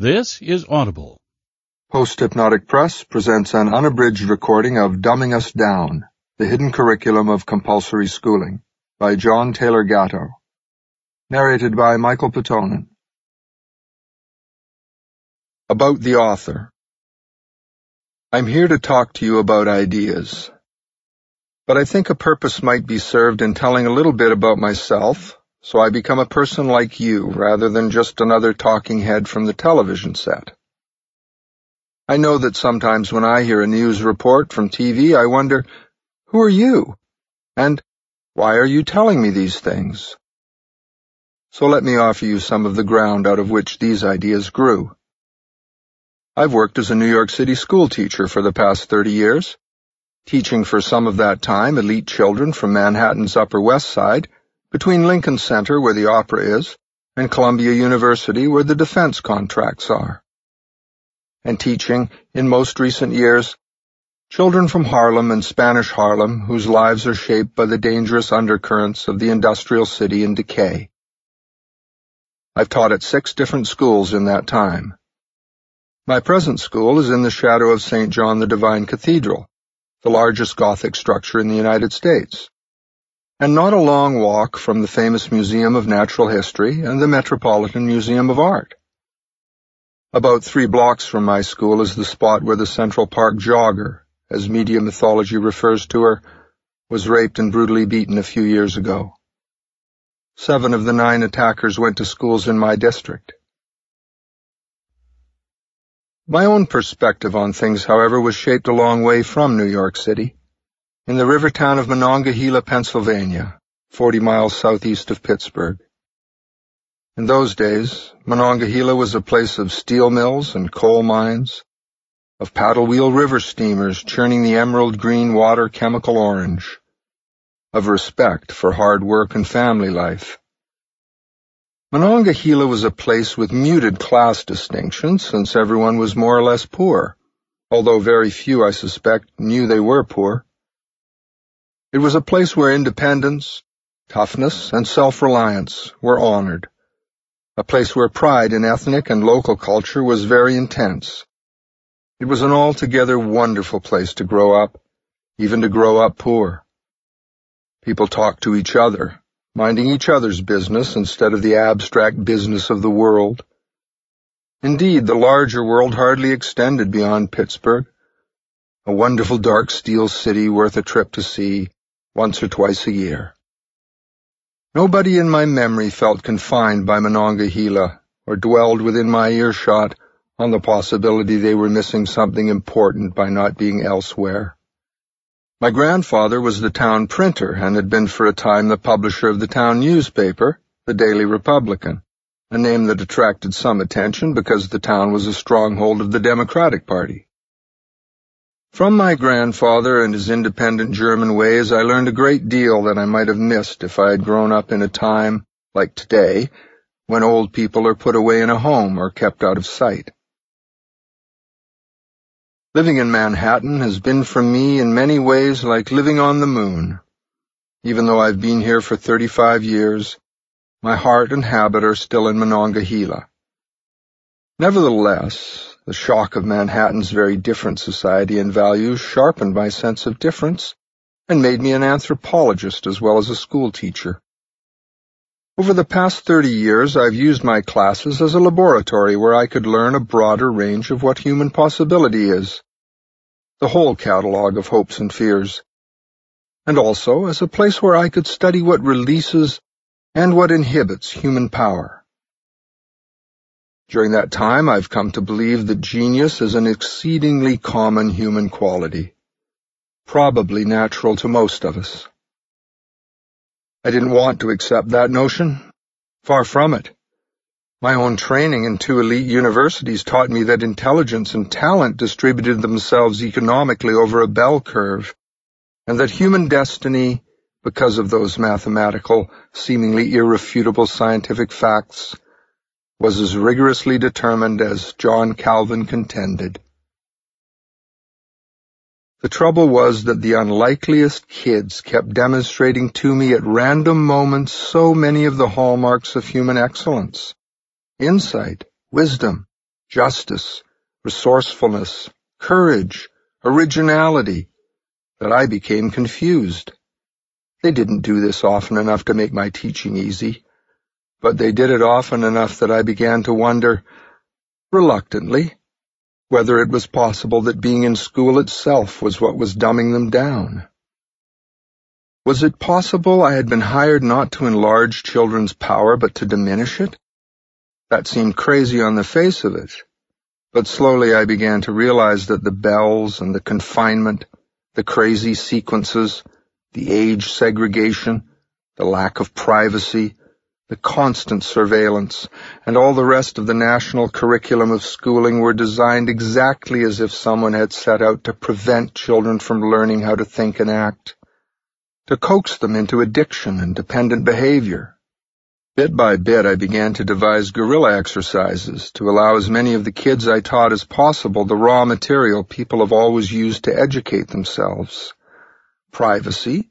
This is Audible. Post Hypnotic Press presents an unabridged recording of Dumbing Us Down, the Hidden Curriculum of Compulsory Schooling, by John Taylor Gatto. Narrated by Michael Petonen. About the author. I'm here to talk to you about ideas. But I think a purpose might be served in telling a little bit about myself, so I become a person like you rather than just another talking head from the television set. I know that sometimes when I hear a news report from TV, I wonder, who are you? And why are you telling me these things? So let me offer you some of the ground out of which these ideas grew. I've worked as a New York City school teacher for the past 30 years, teaching for some of that time elite children from Manhattan's Upper West Side between Lincoln Center, where the opera is, and Columbia University, where the defense contracts are. And teaching, in most recent years, children from Harlem and Spanish Harlem whose lives are shaped by the dangerous undercurrents of the industrial city in decay. I've taught at six different schools in that time. My present school is in the shadow of St. John the Divine Cathedral, the largest Gothic structure in the United States and not a long walk from the famous Museum of Natural History and the Metropolitan Museum of Art. About three blocks from my school is the spot where the Central Park jogger, as media mythology refers to her, was raped and brutally beaten a few years ago. Seven of the nine attackers went to schools in my district. My own perspective on things, however, was shaped a long way from New York City in the river town of Monongahela, Pennsylvania, 40 miles southeast of Pittsburgh. In those days, Monongahela was a place of steel mills and coal mines, of paddle wheel river steamers churning the emerald green water chemical orange, of respect for hard work and family life. Monongahela was a place with muted class distinctions since everyone was more or less poor, although very few, I suspect, knew they were poor. It was a place where independence, toughness, and self-reliance were honored, a place where pride in ethnic and local culture was very intense. It was an altogether wonderful place to grow up, even to grow up poor. People talked to each other, minding each other's business instead of the abstract business of the world. Indeed, the larger world hardly extended beyond Pittsburgh, a wonderful dark steel city worth a trip to see, once or twice a year. Nobody in my memory felt confined by Monongahela or dwelled within my earshot on the possibility they were missing something important by not being elsewhere. My grandfather was the town printer and had been for a time the publisher of the town newspaper, the Daily Republican, a name that attracted some attention because the town was a stronghold of the Democratic Party. From my grandfather and his independent German ways, I learned a great deal that I might have missed if I had grown up in a time, like today, when old people are put away in a home or kept out of sight. Living in Manhattan has been for me in many ways like living on the moon. Even though I've been here for 35 years, my heart and habit are still in Monongahela. Nevertheless, the shock of Manhattan's very different society and values sharpened my sense of difference and made me an anthropologist as well as a school teacher. Over the past 30 years, I've used my classes as a laboratory where I could learn a broader range of what human possibility is, the whole catalog of hopes and fears, and also as a place where I could study what releases and what inhibits human power. During that time, I've come to believe that genius is an exceedingly common human quality, probably natural to most of us. I didn't want to accept that notion. Far from it. My own training in two elite universities taught me that intelligence and talent distributed themselves economically over a bell curve, and that human destiny, because of those mathematical, seemingly irrefutable scientific facts, was as rigorously determined as John Calvin contended. The trouble was that the unlikeliest kids kept demonstrating to me at random moments so many of the hallmarks of human excellence. Insight, wisdom, justice, resourcefulness, courage, originality, that I became confused. They didn't do this often enough to make my teaching easy, but they did it often enough that I began to wonder, reluctantly, whether it was possible that being in school itself was what was dumbing them down. Was it possible I had been hired not to enlarge children's power but to diminish it? That seemed crazy on the face of it, but slowly I began to realize that the bells and the confinement, the crazy sequences, the age segregation, the lack of privacy, the constant surveillance, and all the rest of the national curriculum of schooling were designed exactly as if someone had set out to prevent children from learning how to think and act, to coax them into addiction and dependent behavior. Bit by bit, I began to devise guerrilla exercises to allow as many of the kids I taught as possible the raw material people have always used to educate themselves. Privacy,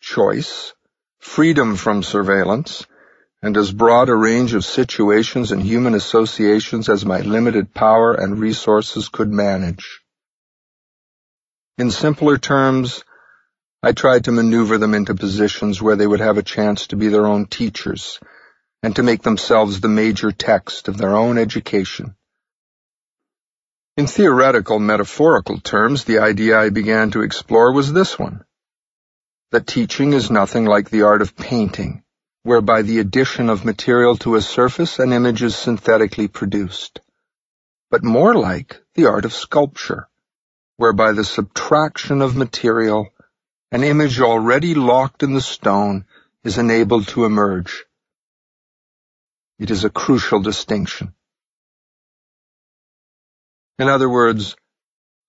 choice, freedom from surveillance, and as broad a range of situations and human associations as my limited power and resources could manage. In simpler terms, I tried to maneuver them into positions where they would have a chance to be their own teachers and to make themselves the major text of their own education. In theoretical, metaphorical terms, the idea I began to explore was this one, that teaching is nothing like the art of painting, whereby the addition of material to a surface an image is synthetically produced, but more like the art of sculpture, whereby the subtraction of material, an image already locked in the stone, is enabled to emerge. It is a crucial distinction. In other words,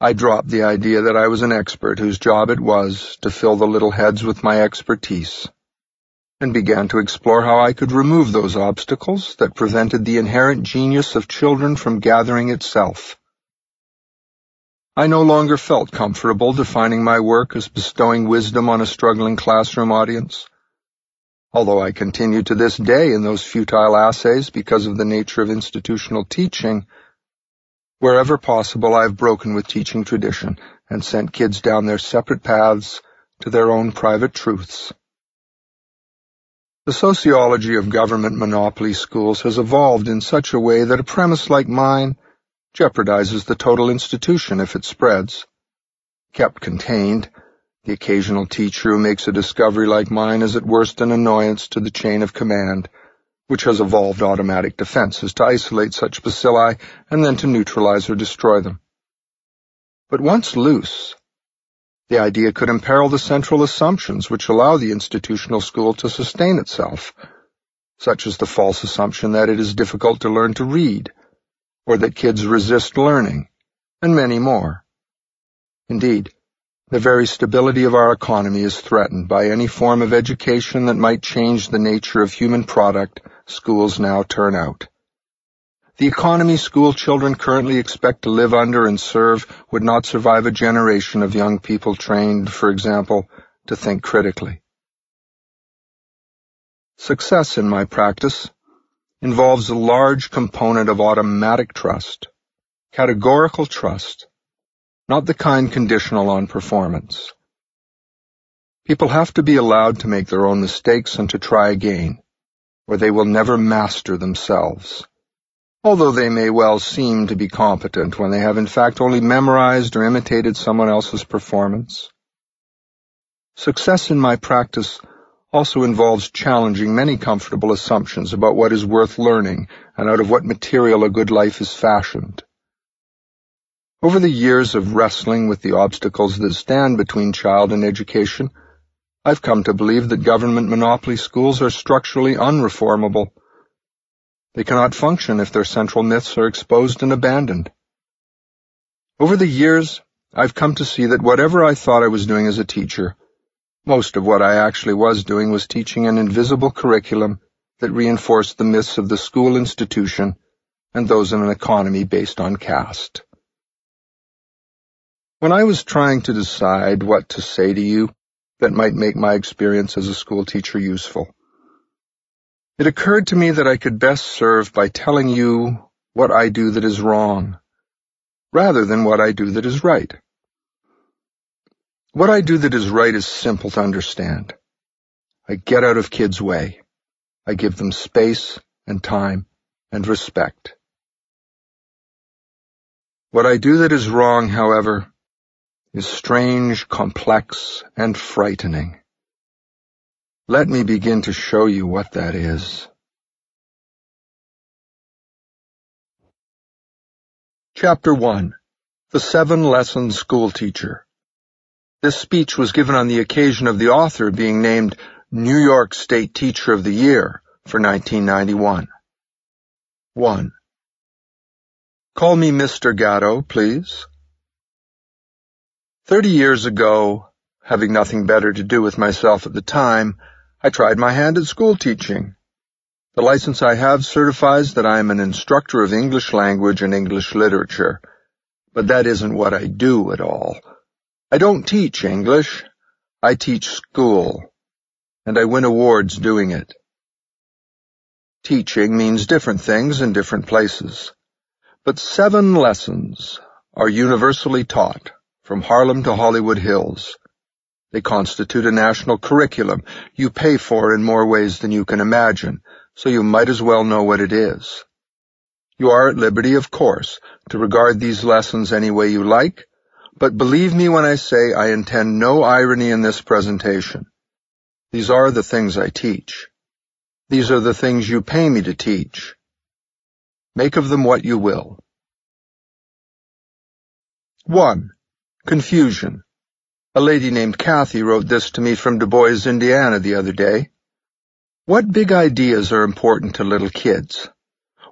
I dropped the idea that I was an expert whose job it was to fill the little heads with my expertise and began to explore how I could remove those obstacles that prevented the inherent genius of children from gathering itself. I no longer felt comfortable defining my work as bestowing wisdom on a struggling classroom audience, although I continue to this day in those futile assays because of the nature of institutional teaching. Wherever possible, I have broken with teaching tradition and sent kids down their separate paths to their own private truths. The sociology of government monopoly schools has evolved in such a way that a premise like mine jeopardizes the total institution if it spreads. Kept contained, the occasional teacher who makes a discovery like mine is at worst an annoyance to the chain of command, which has evolved automatic defenses to isolate such bacilli and then to neutralize or destroy them. But once loose, the idea could imperil the central assumptions which allow the institutional school to sustain itself, such as the false assumption that it is difficult to learn to read, or that kids resist learning, and many more. Indeed, the very stability of our economy is threatened by any form of education that might change the nature of human product schools now turn out. The economy school children currently expect to live under and serve would not survive a generation of young people trained, for example, to think critically. Success in my practice involves a large component of automatic trust, categorical trust, not the kind conditional on performance. People have to be allowed to make their own mistakes and to try again, or they will never master themselves although they may well seem to be competent when they have in fact only memorized or imitated someone else's performance. Success in my practice also involves challenging many comfortable assumptions about what is worth learning and out of what material a good life is fashioned. Over the years of wrestling with the obstacles that stand between child and education, I've come to believe that government monopoly schools are structurally unreformable they cannot function if their central myths are exposed and abandoned. Over the years, I've come to see that whatever I thought I was doing as a teacher, most of what I actually was doing was teaching an invisible curriculum that reinforced the myths of the school institution and those in an economy based on caste. When I was trying to decide what to say to you that might make my experience as a school teacher useful, it occurred to me that I could best serve by telling you what I do that is wrong, rather than what I do that is right. What I do that is right is simple to understand. I get out of kids' way. I give them space and time and respect. What I do that is wrong, however, is strange, complex, and frightening. Let me begin to show you what that is. Chapter 1 The Seven Lesson Schoolteacher This speech was given on the occasion of the author being named New York State Teacher of the Year for 1991. 1. Call me Mr. Gatto, please. Thirty years ago, having nothing better to do with myself at the time, I tried my hand at school teaching. The license I have certifies that I am an instructor of English language and English literature, but that isn't what I do at all. I don't teach English. I teach school, and I win awards doing it. Teaching means different things in different places. But seven lessons are universally taught from Harlem to Hollywood Hills. They constitute a national curriculum you pay for in more ways than you can imagine, so you might as well know what it is. You are at liberty, of course, to regard these lessons any way you like, but believe me when I say I intend no irony in this presentation. These are the things I teach. These are the things you pay me to teach. Make of them what you will. 1. Confusion. A lady named Kathy wrote this to me from Dubois, Indiana the other day. What big ideas are important to little kids?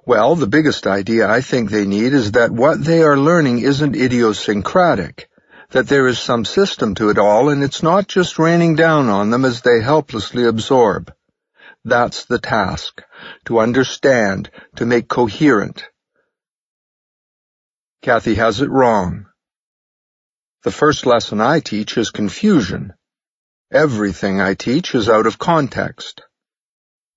Well, the biggest idea I think they need is that what they are learning isn't idiosyncratic, that there is some system to it all and it's not just raining down on them as they helplessly absorb. That's the task, to understand, to make coherent. Kathy has it wrong. The first lesson I teach is confusion. Everything I teach is out of context.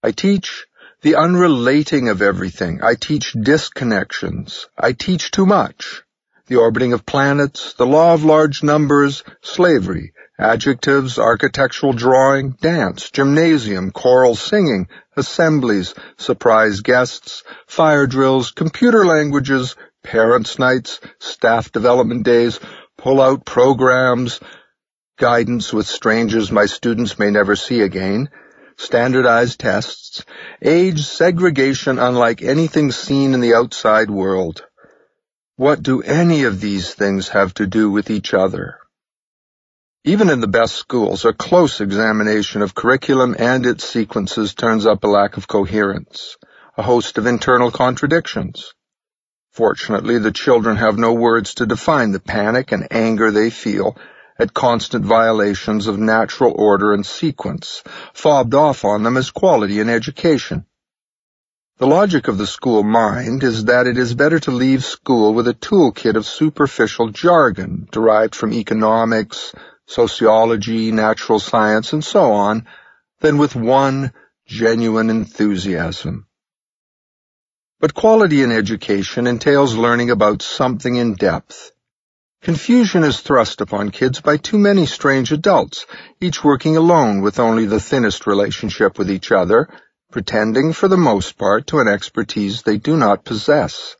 I teach the unrelating of everything. I teach disconnections. I teach too much. The orbiting of planets, the law of large numbers, slavery, adjectives, architectural drawing, dance, gymnasium, choral singing, assemblies, surprise guests, fire drills, computer languages, parents' nights, staff development days, pull-out programs, guidance with strangers my students may never see again, standardized tests, age segregation unlike anything seen in the outside world. What do any of these things have to do with each other? Even in the best schools, a close examination of curriculum and its sequences turns up a lack of coherence, a host of internal contradictions. Fortunately, the children have no words to define the panic and anger they feel at constant violations of natural order and sequence, fobbed off on them as quality in education. The logic of the school mind is that it is better to leave school with a toolkit of superficial jargon derived from economics, sociology, natural science, and so on, than with one genuine enthusiasm. But quality in education entails learning about something in depth. Confusion is thrust upon kids by too many strange adults, each working alone with only the thinnest relationship with each other, pretending for the most part to an expertise they do not possess.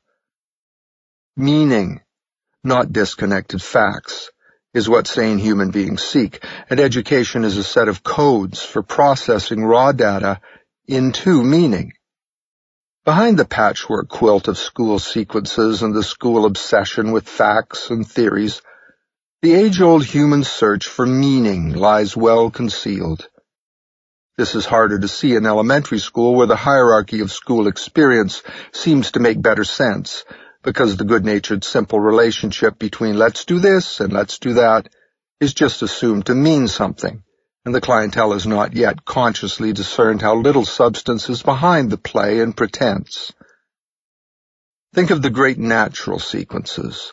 Meaning, not disconnected facts, is what sane human beings seek, and education is a set of codes for processing raw data into meaning. Behind the patchwork quilt of school sequences and the school obsession with facts and theories, the age-old human search for meaning lies well concealed. This is harder to see in elementary school where the hierarchy of school experience seems to make better sense because the good-natured simple relationship between let's do this and let's do that is just assumed to mean something, and the clientele has not yet consciously discerned how little substance is behind the play and pretense. Think of the great natural sequences,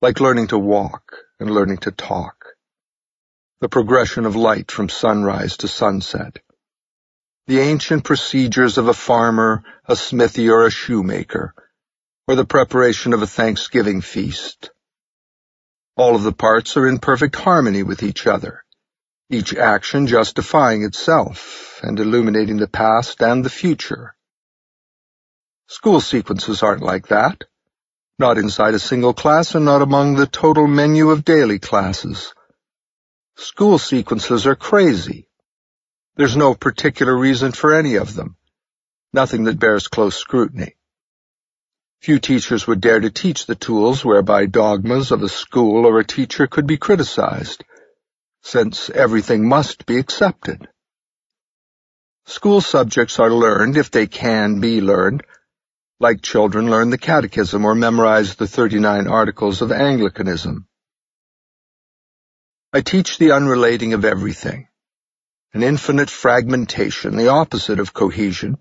like learning to walk and learning to talk the progression of light from sunrise to sunset, the ancient procedures of a farmer, a smithy, or a shoemaker, or the preparation of a Thanksgiving feast. All of the parts are in perfect harmony with each other, each action justifying itself and illuminating the past and the future. School sequences aren't like that. Not inside a single class and not among the total menu of daily classes. School sequences are crazy. There's no particular reason for any of them. Nothing that bears close scrutiny. Few teachers would dare to teach the tools whereby dogmas of a school or a teacher could be criticized, since everything must be accepted. School subjects are learned if they can be learned, like children learn the catechism or memorize the 39 articles of Anglicanism. I teach the unrelating of everything, an infinite fragmentation, the opposite of cohesion,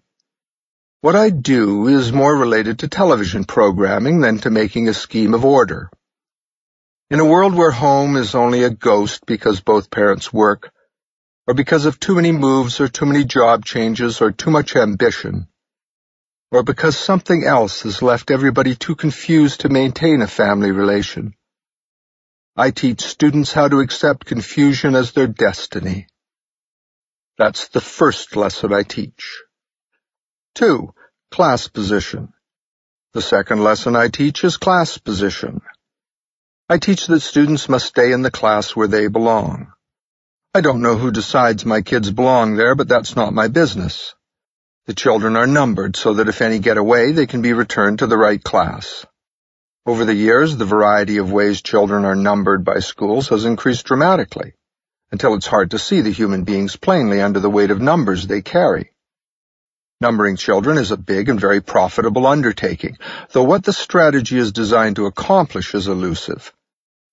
what I do is more related to television programming than to making a scheme of order. In a world where home is only a ghost because both parents work, or because of too many moves or too many job changes or too much ambition, or because something else has left everybody too confused to maintain a family relation, I teach students how to accept confusion as their destiny. That's the first lesson I teach. 2. Class position. The second lesson I teach is class position. I teach that students must stay in the class where they belong. I don't know who decides my kids belong there, but that's not my business. The children are numbered so that if any get away, they can be returned to the right class. Over the years, the variety of ways children are numbered by schools has increased dramatically, until it's hard to see the human beings plainly under the weight of numbers they carry. Numbering children is a big and very profitable undertaking, though what the strategy is designed to accomplish is elusive.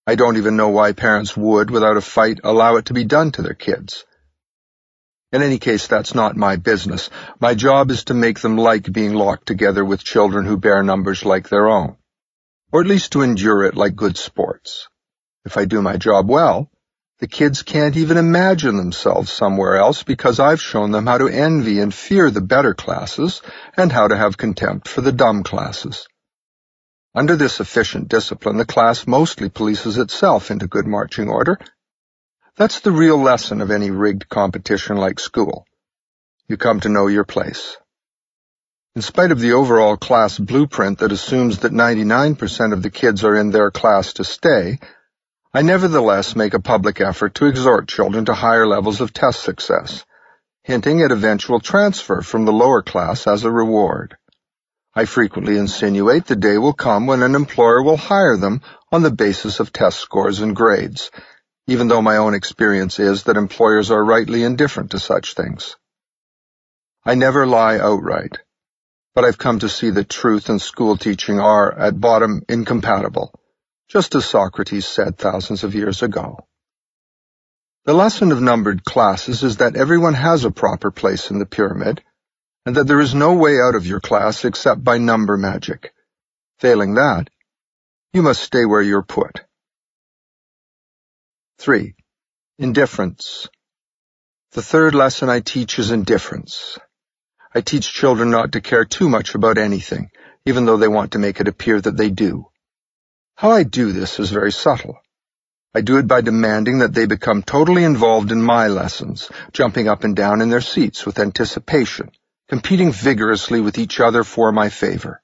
I don't even know why parents would, without a fight, allow it to be done to their kids. In any case, that's not my business. My job is to make them like being locked together with children who bear numbers like their own, or at least to endure it like good sports. If I do my job well, the kids can't even imagine themselves somewhere else because I've shown them how to envy and fear the better classes and how to have contempt for the dumb classes. Under this efficient discipline, the class mostly polices itself into good marching order. That's the real lesson of any rigged competition like school. You come to know your place. In spite of the overall class blueprint that assumes that 99% of the kids are in their class to stay, I nevertheless make a public effort to exhort children to higher levels of test success, hinting at eventual transfer from the lower class as a reward. I frequently insinuate the day will come when an employer will hire them on the basis of test scores and grades, even though my own experience is that employers are rightly indifferent to such things. I never lie outright, but I've come to see that truth and school teaching are, at bottom, incompatible just as Socrates said thousands of years ago. The lesson of numbered classes is that everyone has a proper place in the pyramid, and that there is no way out of your class except by number magic. Failing that, you must stay where you're put. 3. Indifference. The third lesson I teach is indifference. I teach children not to care too much about anything, even though they want to make it appear that they do. How I do this is very subtle. I do it by demanding that they become totally involved in my lessons, jumping up and down in their seats with anticipation, competing vigorously with each other for my favor.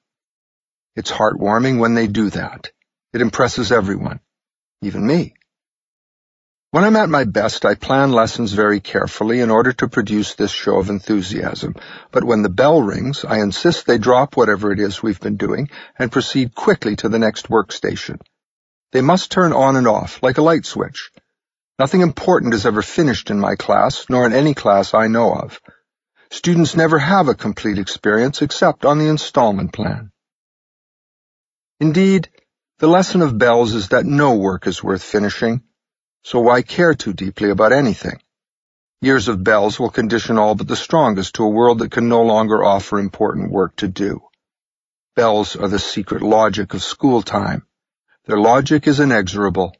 It's heartwarming when they do that. It impresses everyone, even me. When I'm at my best, I plan lessons very carefully in order to produce this show of enthusiasm, but when the bell rings, I insist they drop whatever it is we've been doing and proceed quickly to the next workstation. They must turn on and off, like a light switch. Nothing important is ever finished in my class, nor in any class I know of. Students never have a complete experience except on the installment plan. Indeed, the lesson of bells is that no work is worth finishing, so why care too deeply about anything? Years of bells will condition all but the strongest to a world that can no longer offer important work to do. Bells are the secret logic of school time. Their logic is inexorable.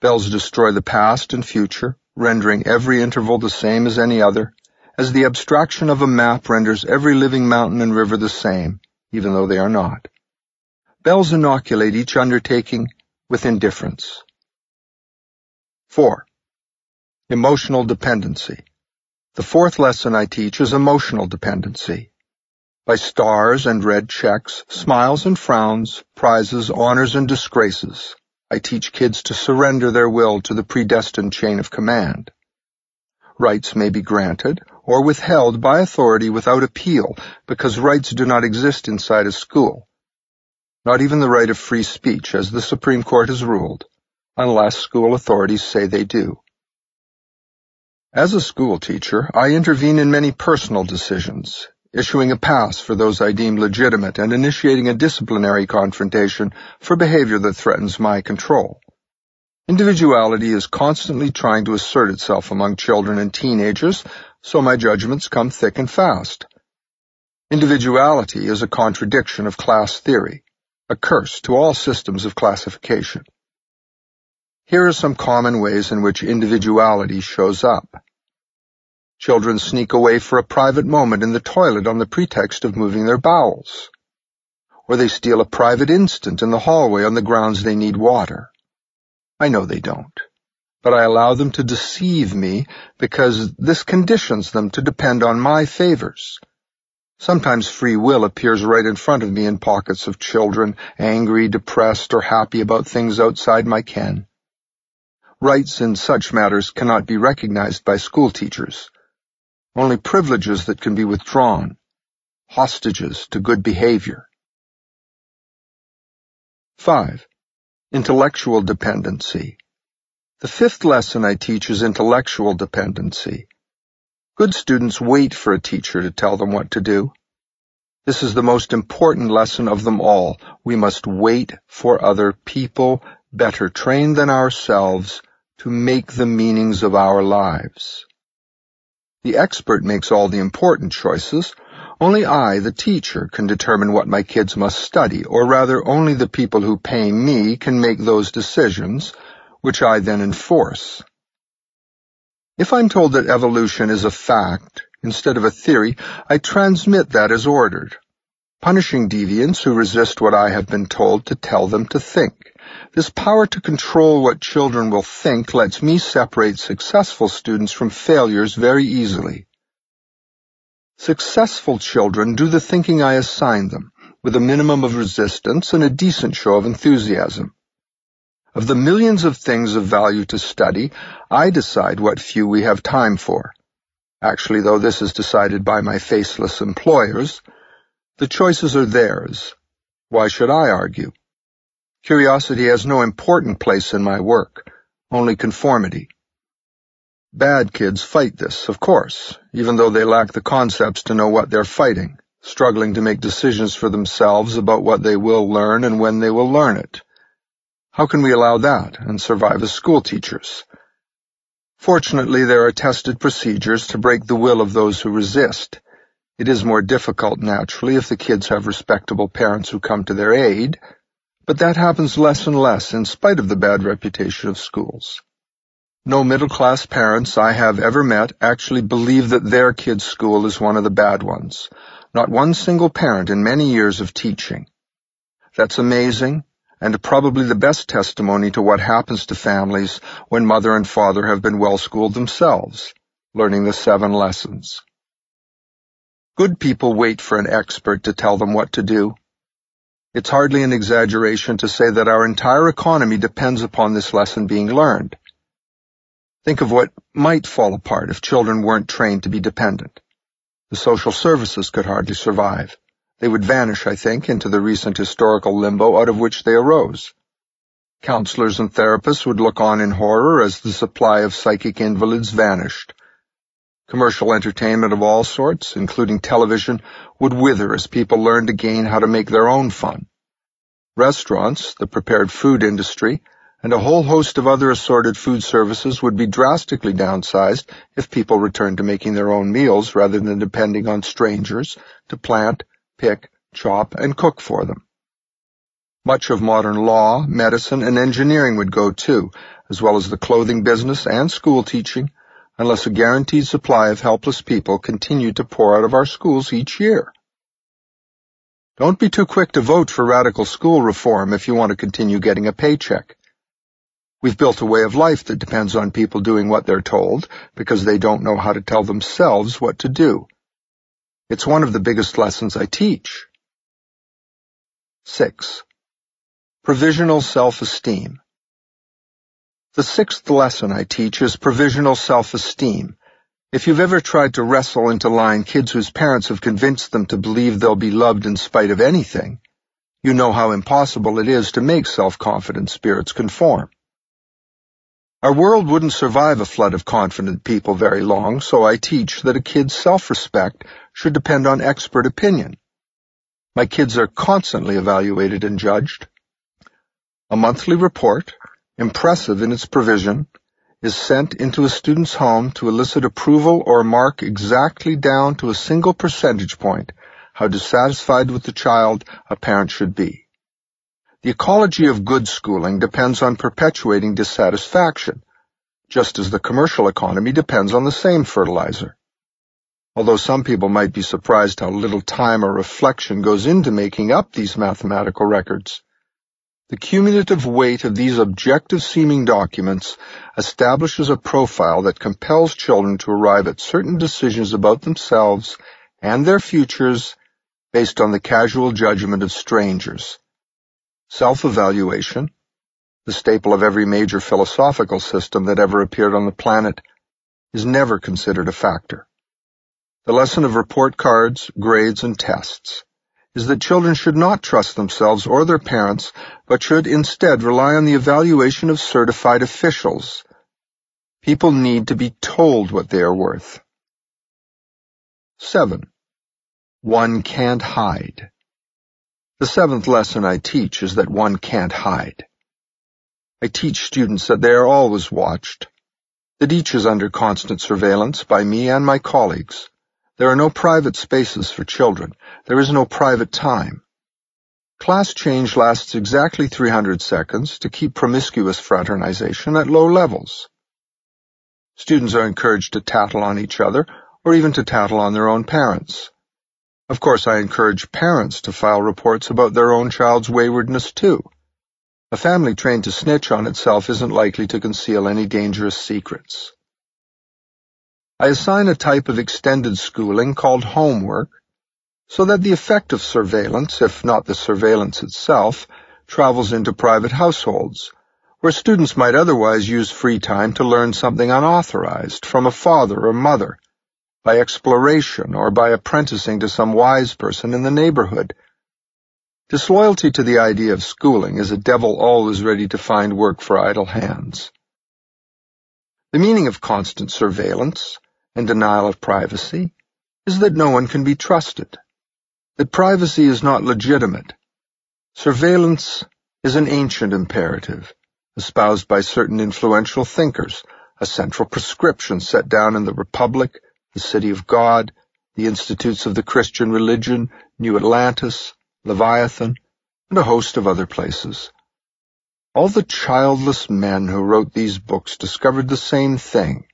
Bells destroy the past and future, rendering every interval the same as any other, as the abstraction of a map renders every living mountain and river the same, even though they are not. Bells inoculate each undertaking with indifference. 4. Emotional dependency. The fourth lesson I teach is emotional dependency. By stars and red checks, smiles and frowns, prizes, honors and disgraces, I teach kids to surrender their will to the predestined chain of command. Rights may be granted or withheld by authority without appeal because rights do not exist inside a school. Not even the right of free speech, as the Supreme Court has ruled, unless school authorities say they do. As a school teacher, I intervene in many personal decisions, issuing a pass for those I deem legitimate and initiating a disciplinary confrontation for behavior that threatens my control. Individuality is constantly trying to assert itself among children and teenagers, so my judgments come thick and fast. Individuality is a contradiction of class theory, a curse to all systems of classification. Here are some common ways in which individuality shows up. Children sneak away for a private moment in the toilet on the pretext of moving their bowels. Or they steal a private instant in the hallway on the grounds they need water. I know they don't. But I allow them to deceive me because this conditions them to depend on my favors. Sometimes free will appears right in front of me in pockets of children, angry, depressed, or happy about things outside my ken. Rights in such matters cannot be recognized by school teachers. Only privileges that can be withdrawn. Hostages to good behavior. 5. Intellectual dependency. The fifth lesson I teach is intellectual dependency. Good students wait for a teacher to tell them what to do. This is the most important lesson of them all. We must wait for other people, better trained than ourselves, to make the meanings of our lives. The expert makes all the important choices, only I, the teacher, can determine what my kids must study, or rather only the people who pay me can make those decisions, which I then enforce. If I'm told that evolution is a fact instead of a theory, I transmit that as ordered, punishing deviants who resist what I have been told to tell them to think. This power to control what children will think lets me separate successful students from failures very easily. Successful children do the thinking I assign them, with a minimum of resistance and a decent show of enthusiasm. Of the millions of things of value to study, I decide what few we have time for. Actually, though this is decided by my faceless employers, the choices are theirs. Why should I argue? Curiosity has no important place in my work, only conformity. Bad kids fight this, of course, even though they lack the concepts to know what they're fighting, struggling to make decisions for themselves about what they will learn and when they will learn it. How can we allow that and survive as school teachers? Fortunately, there are tested procedures to break the will of those who resist. It is more difficult, naturally, if the kids have respectable parents who come to their aid, but that happens less and less in spite of the bad reputation of schools. No middle-class parents I have ever met actually believe that their kid's school is one of the bad ones. Not one single parent in many years of teaching. That's amazing, and probably the best testimony to what happens to families when mother and father have been well-schooled themselves, learning the seven lessons. Good people wait for an expert to tell them what to do. It's hardly an exaggeration to say that our entire economy depends upon this lesson being learned. Think of what might fall apart if children weren't trained to be dependent. The social services could hardly survive. They would vanish, I think, into the recent historical limbo out of which they arose. Counselors and therapists would look on in horror as the supply of psychic invalids vanished. Commercial entertainment of all sorts, including television, would wither as people learned again how to make their own fun. Restaurants, the prepared food industry, and a whole host of other assorted food services would be drastically downsized if people returned to making their own meals rather than depending on strangers to plant, pick, chop, and cook for them. Much of modern law, medicine, and engineering would go too, as well as the clothing business and school teaching, unless a guaranteed supply of helpless people continued to pour out of our schools each year. Don't be too quick to vote for radical school reform if you want to continue getting a paycheck. We've built a way of life that depends on people doing what they're told because they don't know how to tell themselves what to do. It's one of the biggest lessons I teach. 6. Provisional self-esteem. The sixth lesson I teach is provisional self-esteem. If you've ever tried to wrestle into line kids whose parents have convinced them to believe they'll be loved in spite of anything, you know how impossible it is to make self-confident spirits conform. Our world wouldn't survive a flood of confident people very long, so I teach that a kid's self-respect should depend on expert opinion. My kids are constantly evaluated and judged. A monthly report, impressive in its provision, is sent into a student's home to elicit approval or mark exactly down to a single percentage point how dissatisfied with the child a parent should be. The ecology of good schooling depends on perpetuating dissatisfaction, just as the commercial economy depends on the same fertilizer. Although some people might be surprised how little time or reflection goes into making up these mathematical records, the cumulative weight of these objective-seeming documents establishes a profile that compels children to arrive at certain decisions about themselves and their futures based on the casual judgment of strangers. Self-evaluation, the staple of every major philosophical system that ever appeared on the planet, is never considered a factor. The lesson of report cards, grades, and tests is that children should not trust themselves or their parents, but should instead rely on the evaluation of certified officials. People need to be told what they are worth. 7. One can't hide. The seventh lesson I teach is that one can't hide. I teach students that they are always watched, that each is under constant surveillance by me and my colleagues, there are no private spaces for children. There is no private time. Class change lasts exactly 300 seconds to keep promiscuous fraternization at low levels. Students are encouraged to tattle on each other or even to tattle on their own parents. Of course, I encourage parents to file reports about their own child's waywardness too. A family trained to snitch on itself isn't likely to conceal any dangerous secrets. I assign a type of extended schooling called homework so that the effect of surveillance, if not the surveillance itself, travels into private households, where students might otherwise use free time to learn something unauthorized from a father or mother, by exploration or by apprenticing to some wise person in the neighborhood. Disloyalty to the idea of schooling is a devil always ready to find work for idle hands. The meaning of constant surveillance, and denial of privacy is that no one can be trusted, that privacy is not legitimate. Surveillance is an ancient imperative, espoused by certain influential thinkers, a central prescription set down in the Republic, the City of God, the Institutes of the Christian Religion, New Atlantis, Leviathan, and a host of other places. All the childless men who wrote these books discovered the same thing,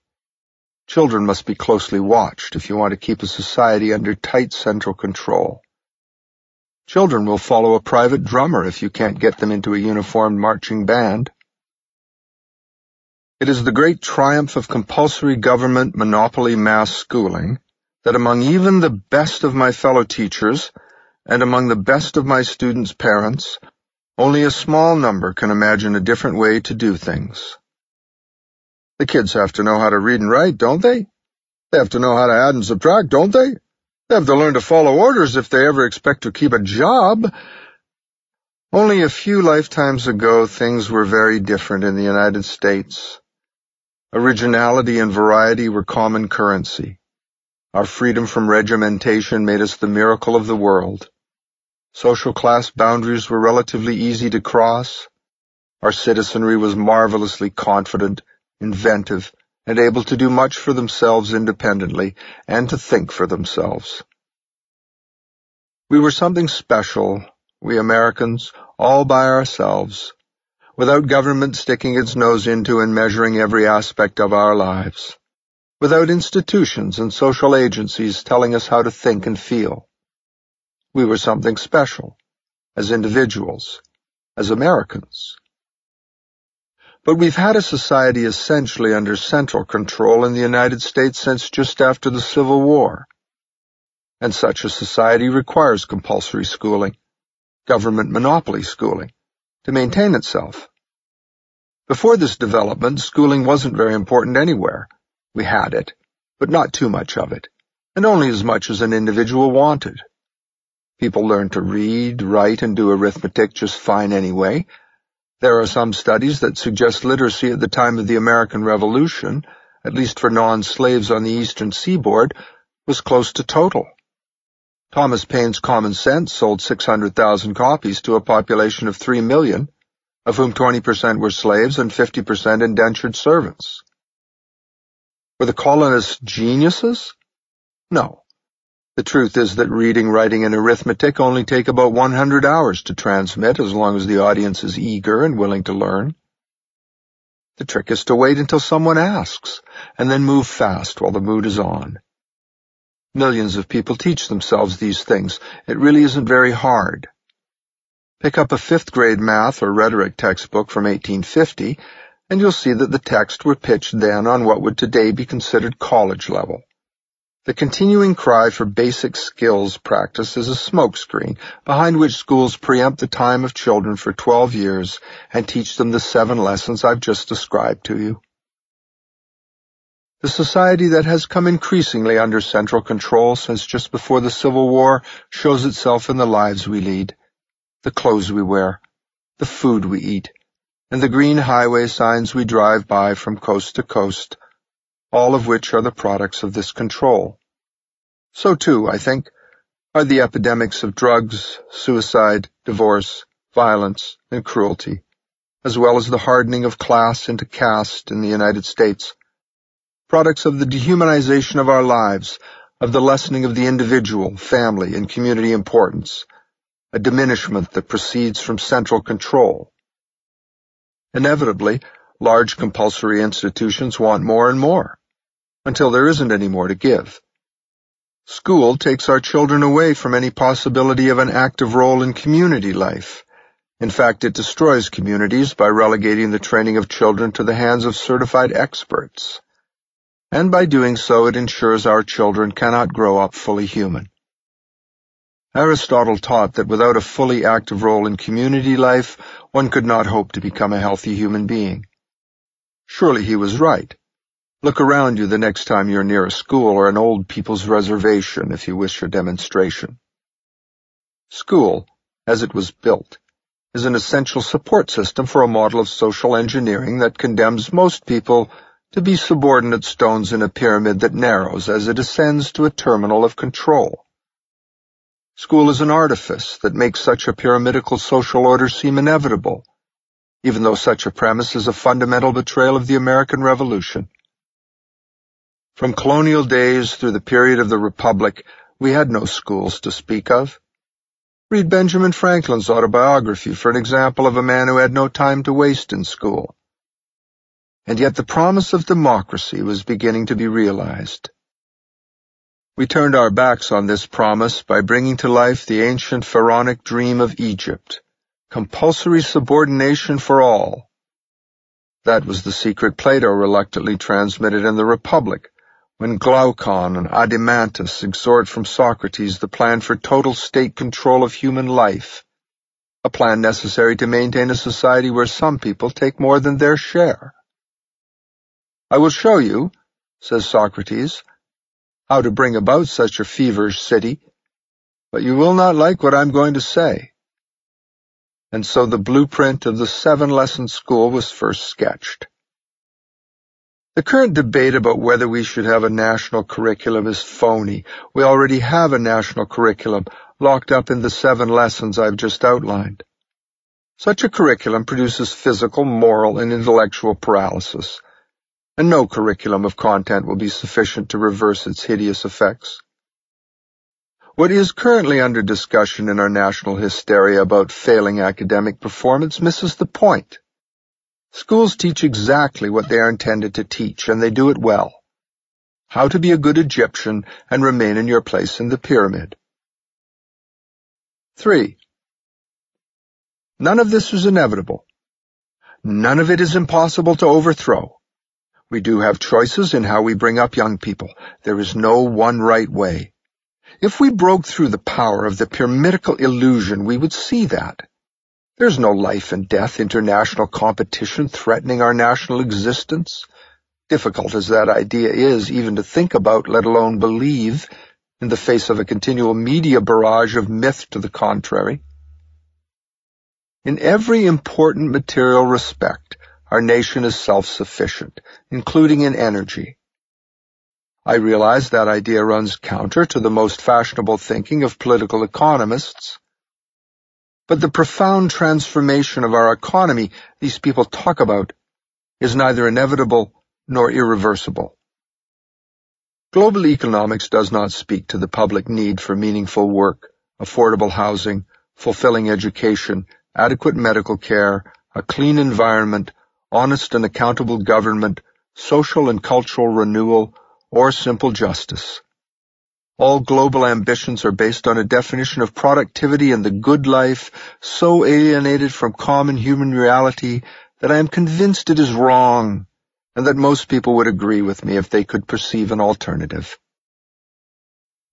Children must be closely watched if you want to keep a society under tight central control. Children will follow a private drummer if you can't get them into a uniformed marching band. It is the great triumph of compulsory government monopoly mass schooling that among even the best of my fellow teachers and among the best of my students' parents, only a small number can imagine a different way to do things. The kids have to know how to read and write, don't they? They have to know how to add and subtract, don't they? They have to learn to follow orders if they ever expect to keep a job. Only a few lifetimes ago, things were very different in the United States. Originality and variety were common currency. Our freedom from regimentation made us the miracle of the world. Social class boundaries were relatively easy to cross. Our citizenry was marvelously confident inventive, and able to do much for themselves independently and to think for themselves. We were something special, we Americans, all by ourselves, without government sticking its nose into and measuring every aspect of our lives, without institutions and social agencies telling us how to think and feel. We were something special, as individuals, as Americans. But we've had a society essentially under central control in the United States since just after the Civil War. And such a society requires compulsory schooling, government monopoly schooling, to maintain itself. Before this development, schooling wasn't very important anywhere. We had it, but not too much of it, and only as much as an individual wanted. People learned to read, write, and do arithmetic just fine anyway, there are some studies that suggest literacy at the time of the American Revolution, at least for non-slaves on the eastern seaboard, was close to total. Thomas Paine's Common Sense sold 600,000 copies to a population of 3 million, of whom 20% were slaves and 50% indentured servants. Were the colonists geniuses? No. The truth is that reading, writing, and arithmetic only take about 100 hours to transmit as long as the audience is eager and willing to learn. The trick is to wait until someone asks, and then move fast while the mood is on. Millions of people teach themselves these things. It really isn't very hard. Pick up a fifth grade math or rhetoric textbook from 1850, and you'll see that the texts were pitched then on what would today be considered college level. The continuing cry for basic skills practice is a smokescreen behind which schools preempt the time of children for 12 years and teach them the seven lessons I've just described to you. The society that has come increasingly under central control since just before the Civil War shows itself in the lives we lead, the clothes we wear, the food we eat, and the green highway signs we drive by from coast to coast, all of which are the products of this control. So too, I think, are the epidemics of drugs, suicide, divorce, violence, and cruelty, as well as the hardening of class into caste in the United States, products of the dehumanization of our lives, of the lessening of the individual, family, and community importance, a diminishment that proceeds from central control. Inevitably, large compulsory institutions want more and more until there isn't any more to give. School takes our children away from any possibility of an active role in community life. In fact, it destroys communities by relegating the training of children to the hands of certified experts. And by doing so, it ensures our children cannot grow up fully human. Aristotle taught that without a fully active role in community life, one could not hope to become a healthy human being. Surely he was right. Look around you the next time you're near a school or an old people's reservation if you wish a demonstration. School, as it was built, is an essential support system for a model of social engineering that condemns most people to be subordinate stones in a pyramid that narrows as it ascends to a terminal of control. School is an artifice that makes such a pyramidical social order seem inevitable, even though such a premise is a fundamental betrayal of the American Revolution. From colonial days through the period of the Republic, we had no schools to speak of. Read Benjamin Franklin's autobiography for an example of a man who had no time to waste in school. And yet the promise of democracy was beginning to be realized. We turned our backs on this promise by bringing to life the ancient pharaonic dream of Egypt, compulsory subordination for all. That was the secret Plato reluctantly transmitted in the Republic, when Glaucon and Adeimantus exhort from Socrates the plan for total state control of human life, a plan necessary to maintain a society where some people take more than their share. I will show you, says Socrates, how to bring about such a feverish city, but you will not like what I'm going to say. And so the blueprint of the seven-lesson school was first sketched. The current debate about whether we should have a national curriculum is phony. We already have a national curriculum locked up in the seven lessons I've just outlined. Such a curriculum produces physical, moral, and intellectual paralysis, and no curriculum of content will be sufficient to reverse its hideous effects. What is currently under discussion in our national hysteria about failing academic performance misses the point. Schools teach exactly what they are intended to teach, and they do it well. How to be a good Egyptian and remain in your place in the pyramid. Three, none of this is inevitable. None of it is impossible to overthrow. We do have choices in how we bring up young people. There is no one right way. If we broke through the power of the pyramidical illusion, we would see that. There's no life and death international competition threatening our national existence. Difficult as that idea is even to think about, let alone believe, in the face of a continual media barrage of myth to the contrary. In every important material respect, our nation is self-sufficient, including in energy. I realize that idea runs counter to the most fashionable thinking of political economists. But the profound transformation of our economy these people talk about is neither inevitable nor irreversible. Global economics does not speak to the public need for meaningful work, affordable housing, fulfilling education, adequate medical care, a clean environment, honest and accountable government, social and cultural renewal, or simple justice. All global ambitions are based on a definition of productivity and the good life so alienated from common human reality that I am convinced it is wrong and that most people would agree with me if they could perceive an alternative.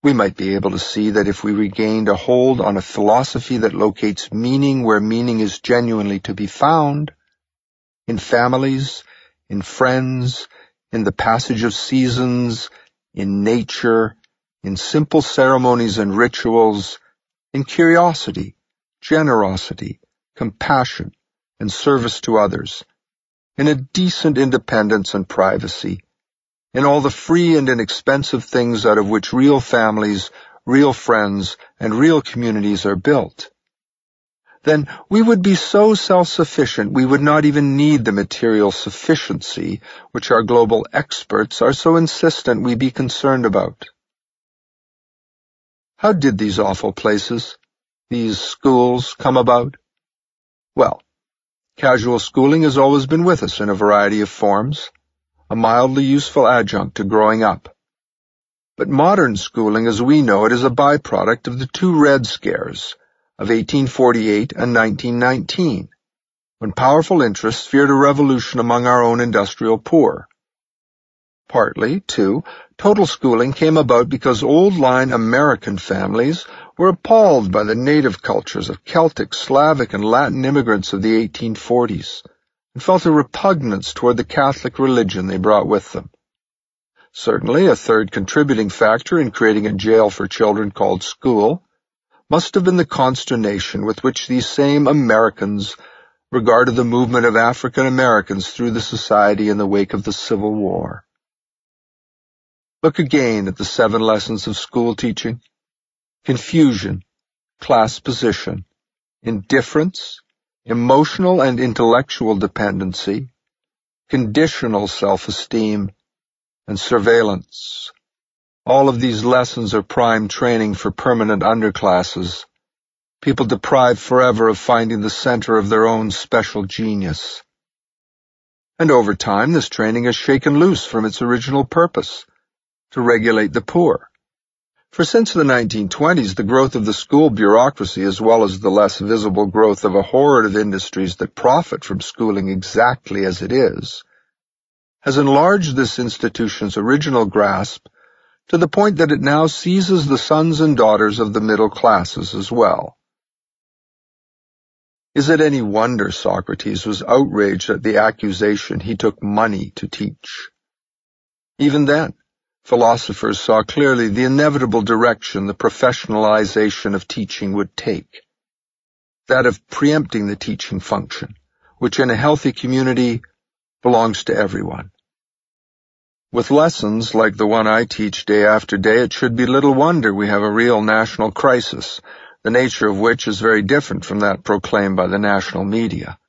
We might be able to see that if we regained a hold on a philosophy that locates meaning where meaning is genuinely to be found, in families, in friends, in the passage of seasons, in nature, in simple ceremonies and rituals, in curiosity, generosity, compassion, and service to others, in a decent independence and privacy, in all the free and inexpensive things out of which real families, real friends, and real communities are built then we would be so self-sufficient we would not even need the material sufficiency which our global experts are so insistent we be concerned about. How did these awful places, these schools, come about? Well, casual schooling has always been with us in a variety of forms, a mildly useful adjunct to growing up. But modern schooling as we know it is a byproduct of the two Red Scares, of 1848 and 1919, when powerful interests feared a revolution among our own industrial poor. Partly, too, total schooling came about because old-line American families were appalled by the native cultures of Celtic, Slavic, and Latin immigrants of the 1840s, and felt a repugnance toward the Catholic religion they brought with them. Certainly, a third contributing factor in creating a jail for children called school must have been the consternation with which these same Americans regarded the movement of African Americans through the society in the wake of the Civil War. Look again at the seven lessons of school teaching. Confusion, class position, indifference, emotional and intellectual dependency, conditional self-esteem, and surveillance. All of these lessons are prime training for permanent underclasses, people deprived forever of finding the center of their own special genius. And over time, this training is shaken loose from its original purpose, to regulate the poor. For since the 1920s, the growth of the school bureaucracy, as well as the less visible growth of a horde of industries that profit from schooling exactly as it is, has enlarged this institution's original grasp to the point that it now seizes the sons and daughters of the middle classes as well. Is it any wonder Socrates was outraged at the accusation he took money to teach? Even then, philosophers saw clearly the inevitable direction the professionalization of teaching would take, that of preempting the teaching function, which in a healthy community belongs to everyone. With lessons like the one I teach day after day, it should be little wonder we have a real national crisis, the nature of which is very different from that proclaimed by the national media.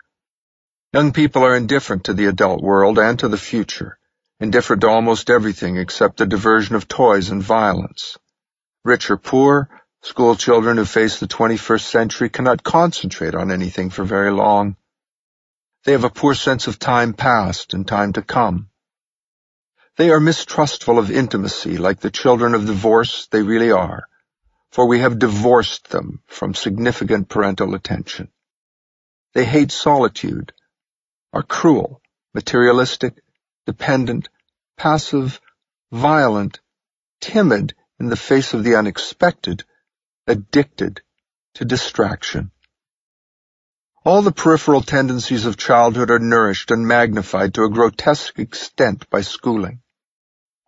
Young people are indifferent to the adult world and to the future, indifferent to almost everything except the diversion of toys and violence. Rich or poor, school children who face the 21st century cannot concentrate on anything for very long. They have a poor sense of time past and time to come. They are mistrustful of intimacy like the children of divorce they really are, for we have divorced them from significant parental attention. They hate solitude, are cruel, materialistic, dependent, passive, violent, timid in the face of the unexpected, addicted to distraction. All the peripheral tendencies of childhood are nourished and magnified to a grotesque extent by schooling,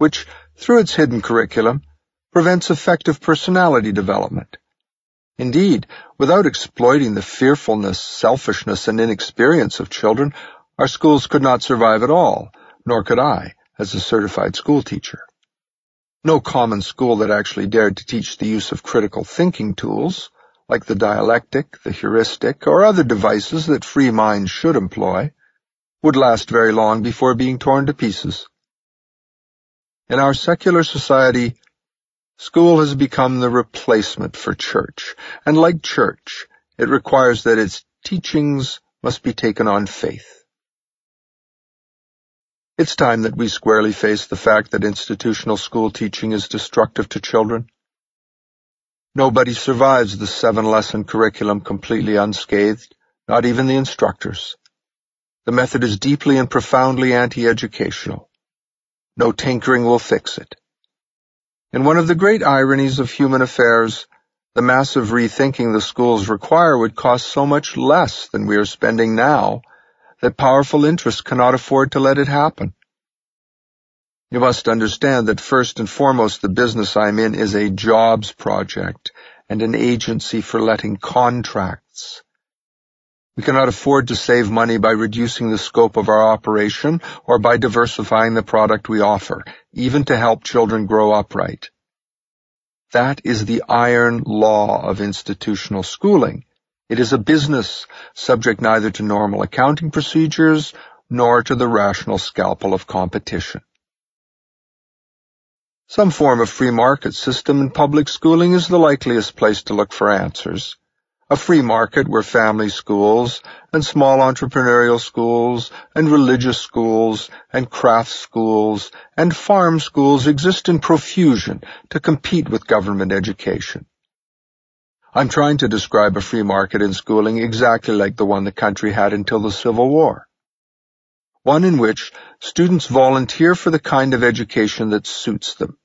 which, through its hidden curriculum, prevents effective personality development. Indeed, without exploiting the fearfulness, selfishness, and inexperience of children, our schools could not survive at all, nor could I, as a certified school teacher. No common school that actually dared to teach the use of critical thinking tools, like the dialectic, the heuristic, or other devices that free minds should employ, would last very long before being torn to pieces. In our secular society, School has become the replacement for church, and like church, it requires that its teachings must be taken on faith. It's time that we squarely face the fact that institutional school teaching is destructive to children. Nobody survives the seven-lesson curriculum completely unscathed, not even the instructors. The method is deeply and profoundly anti-educational. No tinkering will fix it. In one of the great ironies of human affairs, the massive rethinking the schools require would cost so much less than we are spending now that powerful interests cannot afford to let it happen. You must understand that first and foremost the business I'm in is a jobs project and an agency for letting contracts. We cannot afford to save money by reducing the scope of our operation or by diversifying the product we offer, even to help children grow upright. That is the iron law of institutional schooling. It is a business subject neither to normal accounting procedures nor to the rational scalpel of competition. Some form of free market system in public schooling is the likeliest place to look for answers a free market where family schools and small entrepreneurial schools and religious schools and craft schools and farm schools exist in profusion to compete with government education. I'm trying to describe a free market in schooling exactly like the one the country had until the Civil War. One in which students volunteer for the kind of education that suits them,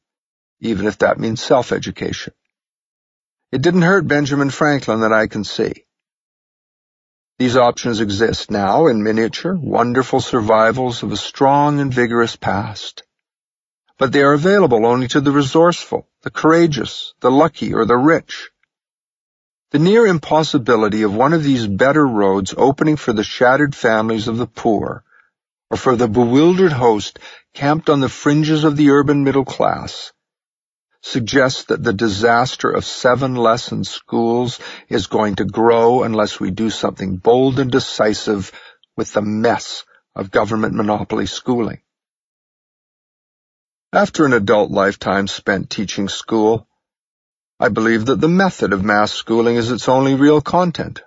even if that means self-education. It didn't hurt Benjamin Franklin that I can see. These options exist now in miniature, wonderful survivals of a strong and vigorous past. But they are available only to the resourceful, the courageous, the lucky, or the rich. The near impossibility of one of these better roads opening for the shattered families of the poor, or for the bewildered host camped on the fringes of the urban middle class, suggests that the disaster of seven lesson schools is going to grow unless we do something bold and decisive with the mess of government monopoly schooling. After an adult lifetime spent teaching school, I believe that the method of mass schooling is its only real content.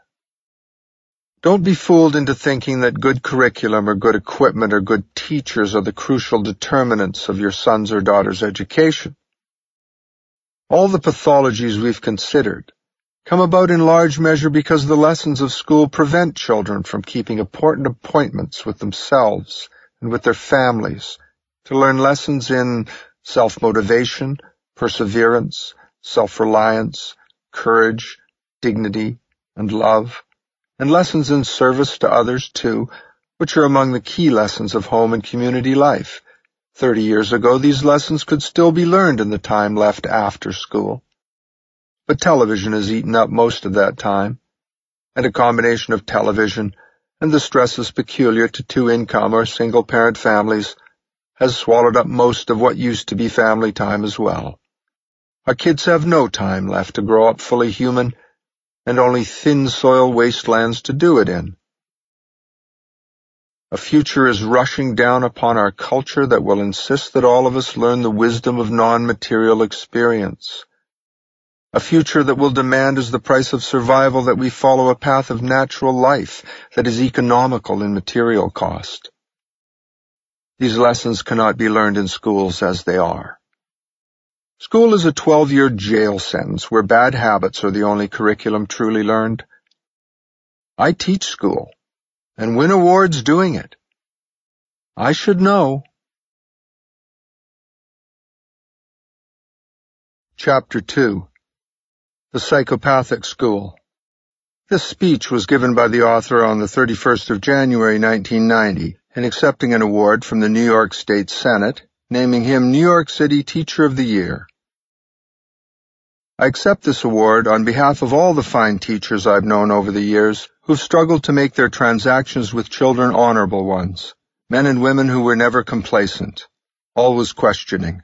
Don't be fooled into thinking that good curriculum or good equipment or good teachers are the crucial determinants of your son's or daughter's education. All the pathologies we've considered come about in large measure because the lessons of school prevent children from keeping important appointments with themselves and with their families to learn lessons in self-motivation, perseverance, self-reliance, courage, dignity, and love, and lessons in service to others too, which are among the key lessons of home and community life, Thirty years ago, these lessons could still be learned in the time left after school. But television has eaten up most of that time, and a combination of television and the stresses peculiar to two-income or single-parent families has swallowed up most of what used to be family time as well. Our kids have no time left to grow up fully human, and only thin soil wastelands to do it in. A future is rushing down upon our culture that will insist that all of us learn the wisdom of non-material experience. A future that will demand as the price of survival that we follow a path of natural life that is economical in material cost. These lessons cannot be learned in schools as they are. School is a 12-year jail sentence where bad habits are the only curriculum truly learned. I teach school and win awards doing it. I should know. Chapter 2 The Psychopathic School This speech was given by the author on the 31st of January 1990 in accepting an award from the New York State Senate, naming him New York City Teacher of the Year. I accept this award on behalf of all the fine teachers I've known over the years who've struggled to make their transactions with children honorable ones, men and women who were never complacent, always questioning,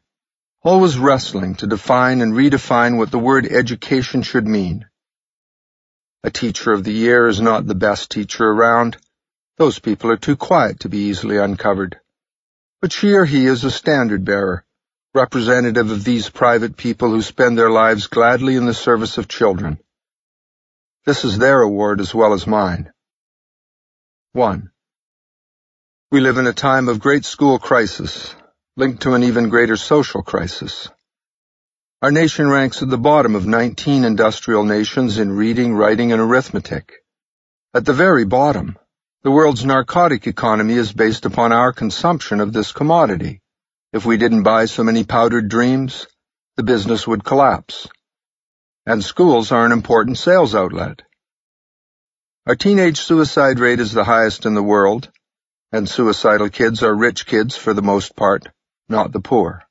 always wrestling to define and redefine what the word education should mean. A teacher of the year is not the best teacher around. Those people are too quiet to be easily uncovered. But she or he is a standard bearer, representative of these private people who spend their lives gladly in the service of children. This is their award as well as mine. 1. We live in a time of great school crisis, linked to an even greater social crisis. Our nation ranks at the bottom of 19 industrial nations in reading, writing, and arithmetic. At the very bottom, the world's narcotic economy is based upon our consumption of this commodity. If we didn't buy so many powdered dreams, the business would collapse. And schools are an important sales outlet. Our teenage suicide rate is the highest in the world, and suicidal kids are rich kids for the most part not the poor.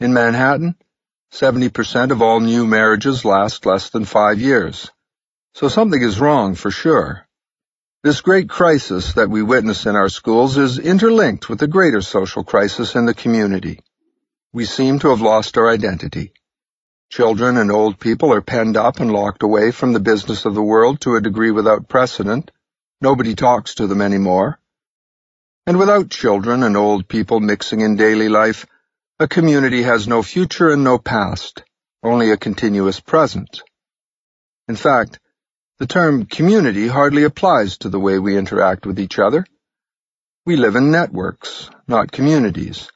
In Manhattan, 70% of all new marriages last less than five years. So something is wrong for sure. This great crisis that we witness in our schools is interlinked with a greater social crisis in the community. We seem to have lost our identity. Children and old people are penned up and locked away from the business of the world to a degree without precedent. Nobody talks to them anymore. And without children and old people mixing in daily life, a community has no future and no past, only a continuous present. In fact, the term community hardly applies to the way we interact with each other. We live in networks, not communities,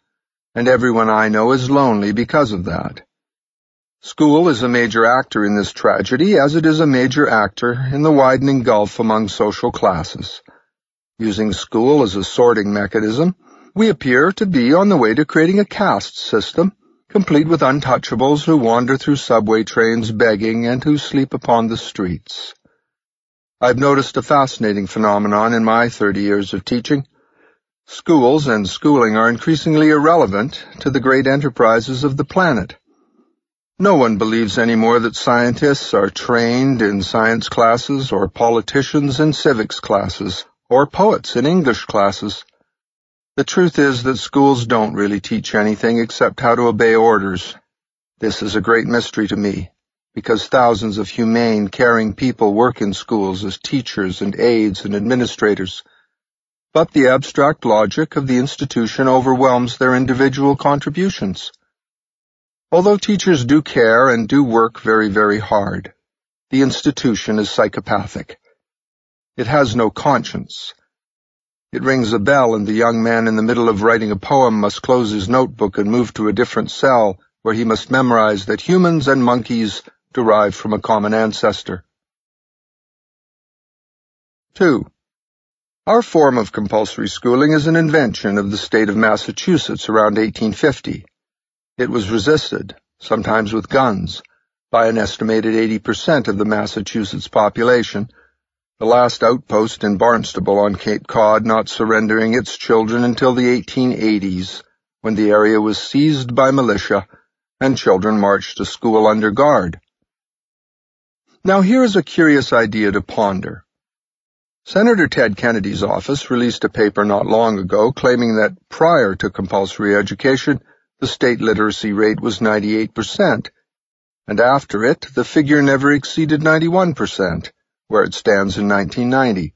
and everyone I know is lonely because of that. School is a major actor in this tragedy, as it is a major actor in the widening gulf among social classes. Using school as a sorting mechanism, we appear to be on the way to creating a caste system, complete with untouchables who wander through subway trains begging and who sleep upon the streets. I've noticed a fascinating phenomenon in my 30 years of teaching. Schools and schooling are increasingly irrelevant to the great enterprises of the planet. No one believes anymore that scientists are trained in science classes or politicians in civics classes or poets in English classes. The truth is that schools don't really teach anything except how to obey orders. This is a great mystery to me, because thousands of humane, caring people work in schools as teachers and aides and administrators. But the abstract logic of the institution overwhelms their individual contributions. Although teachers do care and do work very, very hard, the institution is psychopathic. It has no conscience. It rings a bell and the young man in the middle of writing a poem must close his notebook and move to a different cell where he must memorize that humans and monkeys derive from a common ancestor. 2. Our form of compulsory schooling is an invention of the state of Massachusetts around 1850. It was resisted, sometimes with guns, by an estimated 80% of the Massachusetts population, the last outpost in Barnstable on Cape Cod not surrendering its children until the 1880s, when the area was seized by militia and children marched to school under guard. Now here is a curious idea to ponder. Senator Ted Kennedy's office released a paper not long ago claiming that prior to compulsory education, the state literacy rate was 98%, and after it, the figure never exceeded 91% where it stands in 1990.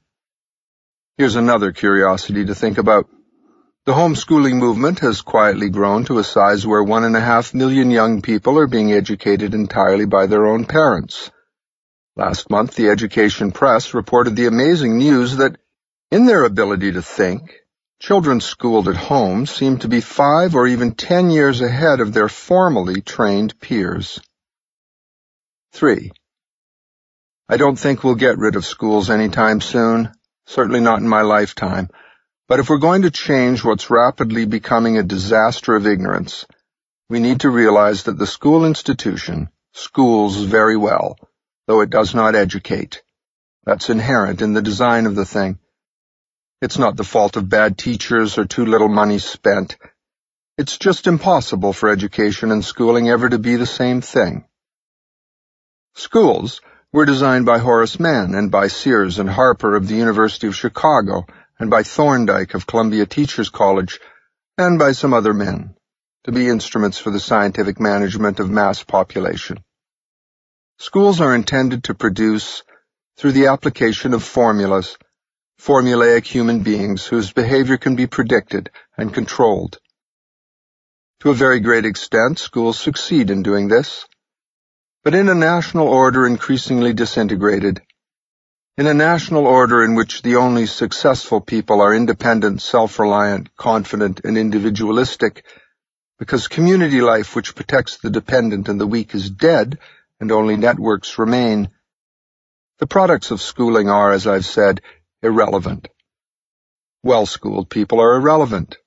Here's another curiosity to think about. The homeschooling movement has quietly grown to a size where one and a half million young people are being educated entirely by their own parents. Last month, the Education Press reported the amazing news that in their ability to think, Children schooled at home seem to be five or even ten years ahead of their formally trained peers. 3. I don't think we'll get rid of schools anytime soon, certainly not in my lifetime, but if we're going to change what's rapidly becoming a disaster of ignorance, we need to realize that the school institution schools very well, though it does not educate. That's inherent in the design of the thing. It's not the fault of bad teachers or too little money spent. It's just impossible for education and schooling ever to be the same thing. Schools were designed by Horace Mann and by Sears and Harper of the University of Chicago and by Thorndike of Columbia Teachers College and by some other men to be instruments for the scientific management of mass population. Schools are intended to produce, through the application of formulas, formulaic human beings whose behavior can be predicted and controlled. To a very great extent, schools succeed in doing this. But in a national order increasingly disintegrated, in a national order in which the only successful people are independent, self-reliant, confident, and individualistic, because community life which protects the dependent and the weak is dead, and only networks remain, the products of schooling are, as I've said, irrelevant. Well-schooled people are irrelevant.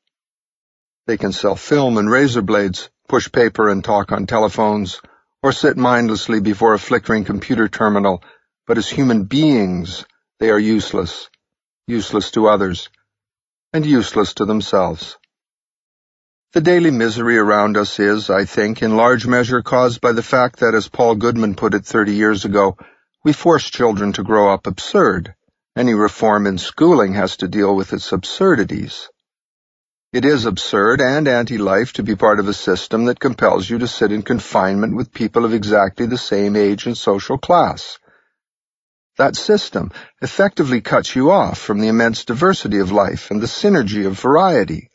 They can sell film and razor blades, push paper and talk on telephones, or sit mindlessly before a flickering computer terminal, but as human beings, they are useless, useless to others, and useless to themselves. The daily misery around us is, I think, in large measure caused by the fact that, as Paul Goodman put it 30 years ago, we force children to grow up absurd. Any reform in schooling has to deal with its absurdities. It is absurd and anti-life to be part of a system that compels you to sit in confinement with people of exactly the same age and social class. That system effectively cuts you off from the immense diversity of life and the synergy of variety.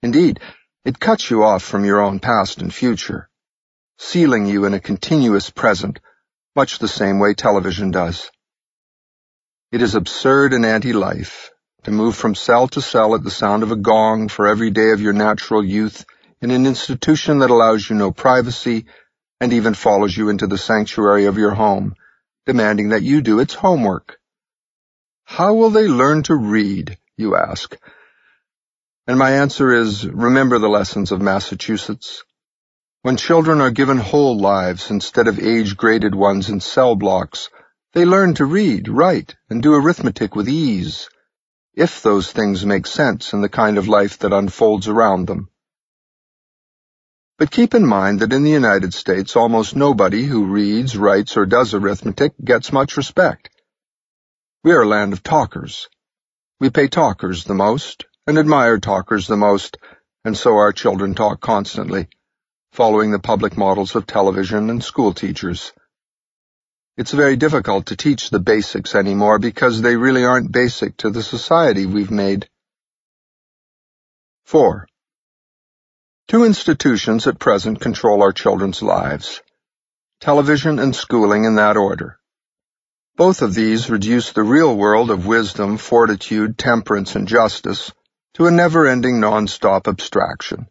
Indeed, it cuts you off from your own past and future, sealing you in a continuous present, much the same way television does. It is absurd and anti-life to move from cell to cell at the sound of a gong for every day of your natural youth in an institution that allows you no privacy and even follows you into the sanctuary of your home, demanding that you do its homework. How will they learn to read, you ask? And my answer is, remember the lessons of Massachusetts. When children are given whole lives instead of age-graded ones in cell blocks, they learn to read, write, and do arithmetic with ease, if those things make sense in the kind of life that unfolds around them. But keep in mind that in the United States, almost nobody who reads, writes, or does arithmetic gets much respect. We are a land of talkers. We pay talkers the most, and admire talkers the most, and so our children talk constantly, following the public models of television and school teachers. It's very difficult to teach the basics anymore because they really aren't basic to the society we've made. 4. Two institutions at present control our children's lives. Television and schooling in that order. Both of these reduce the real world of wisdom, fortitude, temperance, and justice to a never-ending non-stop abstraction.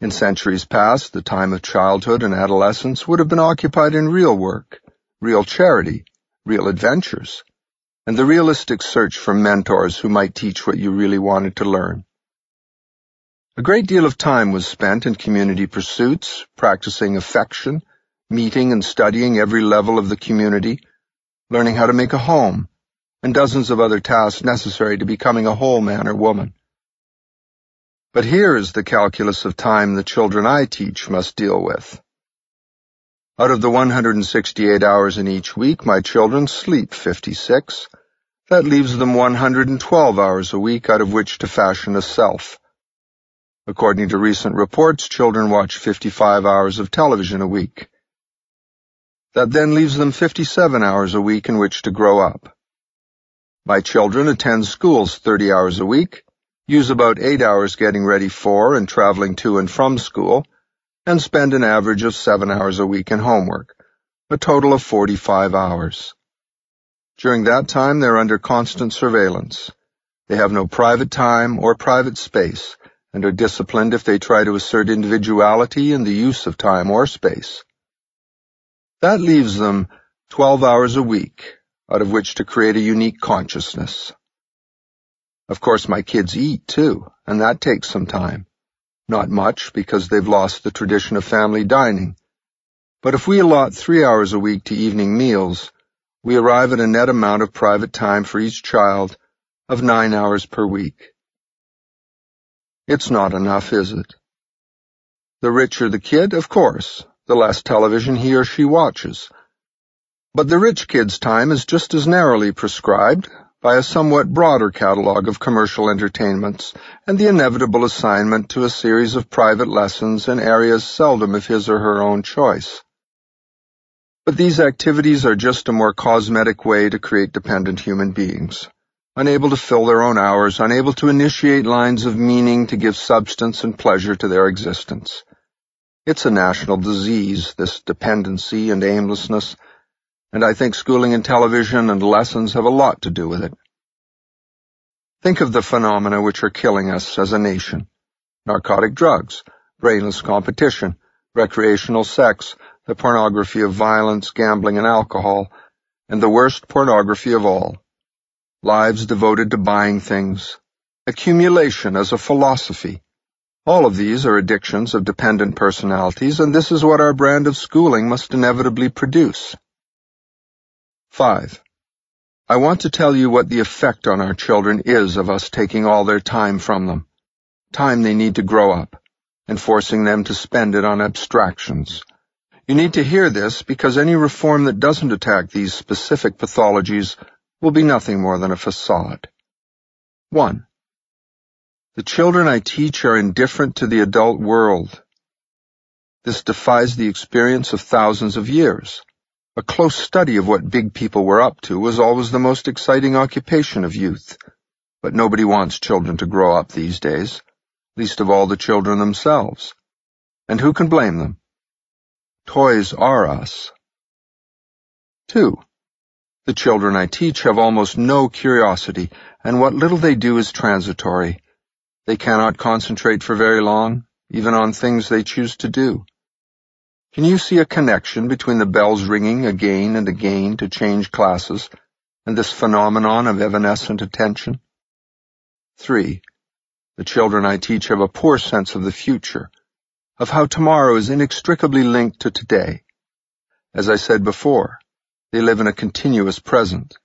In centuries past, the time of childhood and adolescence would have been occupied in real work, real charity, real adventures, and the realistic search for mentors who might teach what you really wanted to learn. A great deal of time was spent in community pursuits, practicing affection, meeting and studying every level of the community, learning how to make a home, and dozens of other tasks necessary to becoming a whole man or woman. But here is the calculus of time the children I teach must deal with. Out of the 168 hours in each week, my children sleep 56. That leaves them 112 hours a week out of which to fashion a self. According to recent reports, children watch 55 hours of television a week. That then leaves them 57 hours a week in which to grow up. My children attend schools 30 hours a week, use about 8 hours getting ready for and traveling to and from school, and spend an average of seven hours a week in homework, a total of 45 hours. During that time, they're under constant surveillance. They have no private time or private space and are disciplined if they try to assert individuality in the use of time or space. That leaves them 12 hours a week, out of which to create a unique consciousness. Of course, my kids eat too, and that takes some time. Not much, because they've lost the tradition of family dining. But if we allot three hours a week to evening meals, we arrive at a net amount of private time for each child of nine hours per week. It's not enough, is it? The richer the kid, of course, the less television he or she watches. But the rich kid's time is just as narrowly prescribed by a somewhat broader catalog of commercial entertainments and the inevitable assignment to a series of private lessons in areas seldom of his or her own choice. But these activities are just a more cosmetic way to create dependent human beings unable to fill their own hours, unable to initiate lines of meaning to give substance and pleasure to their existence. It's a national disease, this dependency and aimlessness, and I think schooling and television and lessons have a lot to do with it. Think of the phenomena which are killing us as a nation. Narcotic drugs, brainless competition, recreational sex, the pornography of violence, gambling, and alcohol, and the worst pornography of all, lives devoted to buying things, accumulation as a philosophy. All of these are addictions of dependent personalities, and this is what our brand of schooling must inevitably produce. 5. I want to tell you what the effect on our children is of us taking all their time from them, time they need to grow up, and forcing them to spend it on abstractions. You need to hear this because any reform that doesn't attack these specific pathologies will be nothing more than a facade. 1. The children I teach are indifferent to the adult world. This defies the experience of thousands of years. A close study of what big people were up to was always the most exciting occupation of youth. But nobody wants children to grow up these days, least of all the children themselves. And who can blame them? Toys are us. 2. The children I teach have almost no curiosity, and what little they do is transitory. They cannot concentrate for very long, even on things they choose to do. Can you see a connection between the bells ringing again and again to change classes and this phenomenon of evanescent attention? 3. The children I teach have a poor sense of the future, of how tomorrow is inextricably linked to today. As I said before, they live in a continuous present.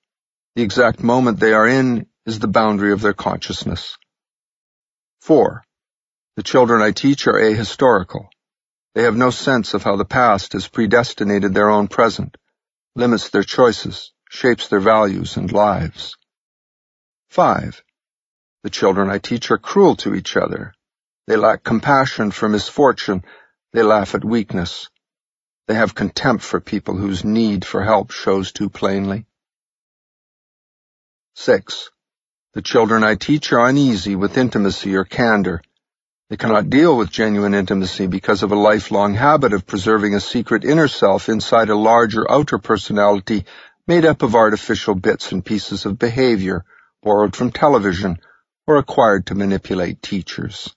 The exact moment they are in is the boundary of their consciousness. 4. The children I teach are ahistorical. They have no sense of how the past has predestinated their own present, limits their choices, shapes their values and lives. 5. The children I teach are cruel to each other. They lack compassion for misfortune. They laugh at weakness. They have contempt for people whose need for help shows too plainly. 6. The children I teach are uneasy with intimacy or candor. They cannot deal with genuine intimacy because of a lifelong habit of preserving a secret inner self inside a larger outer personality made up of artificial bits and pieces of behavior borrowed from television or acquired to manipulate teachers.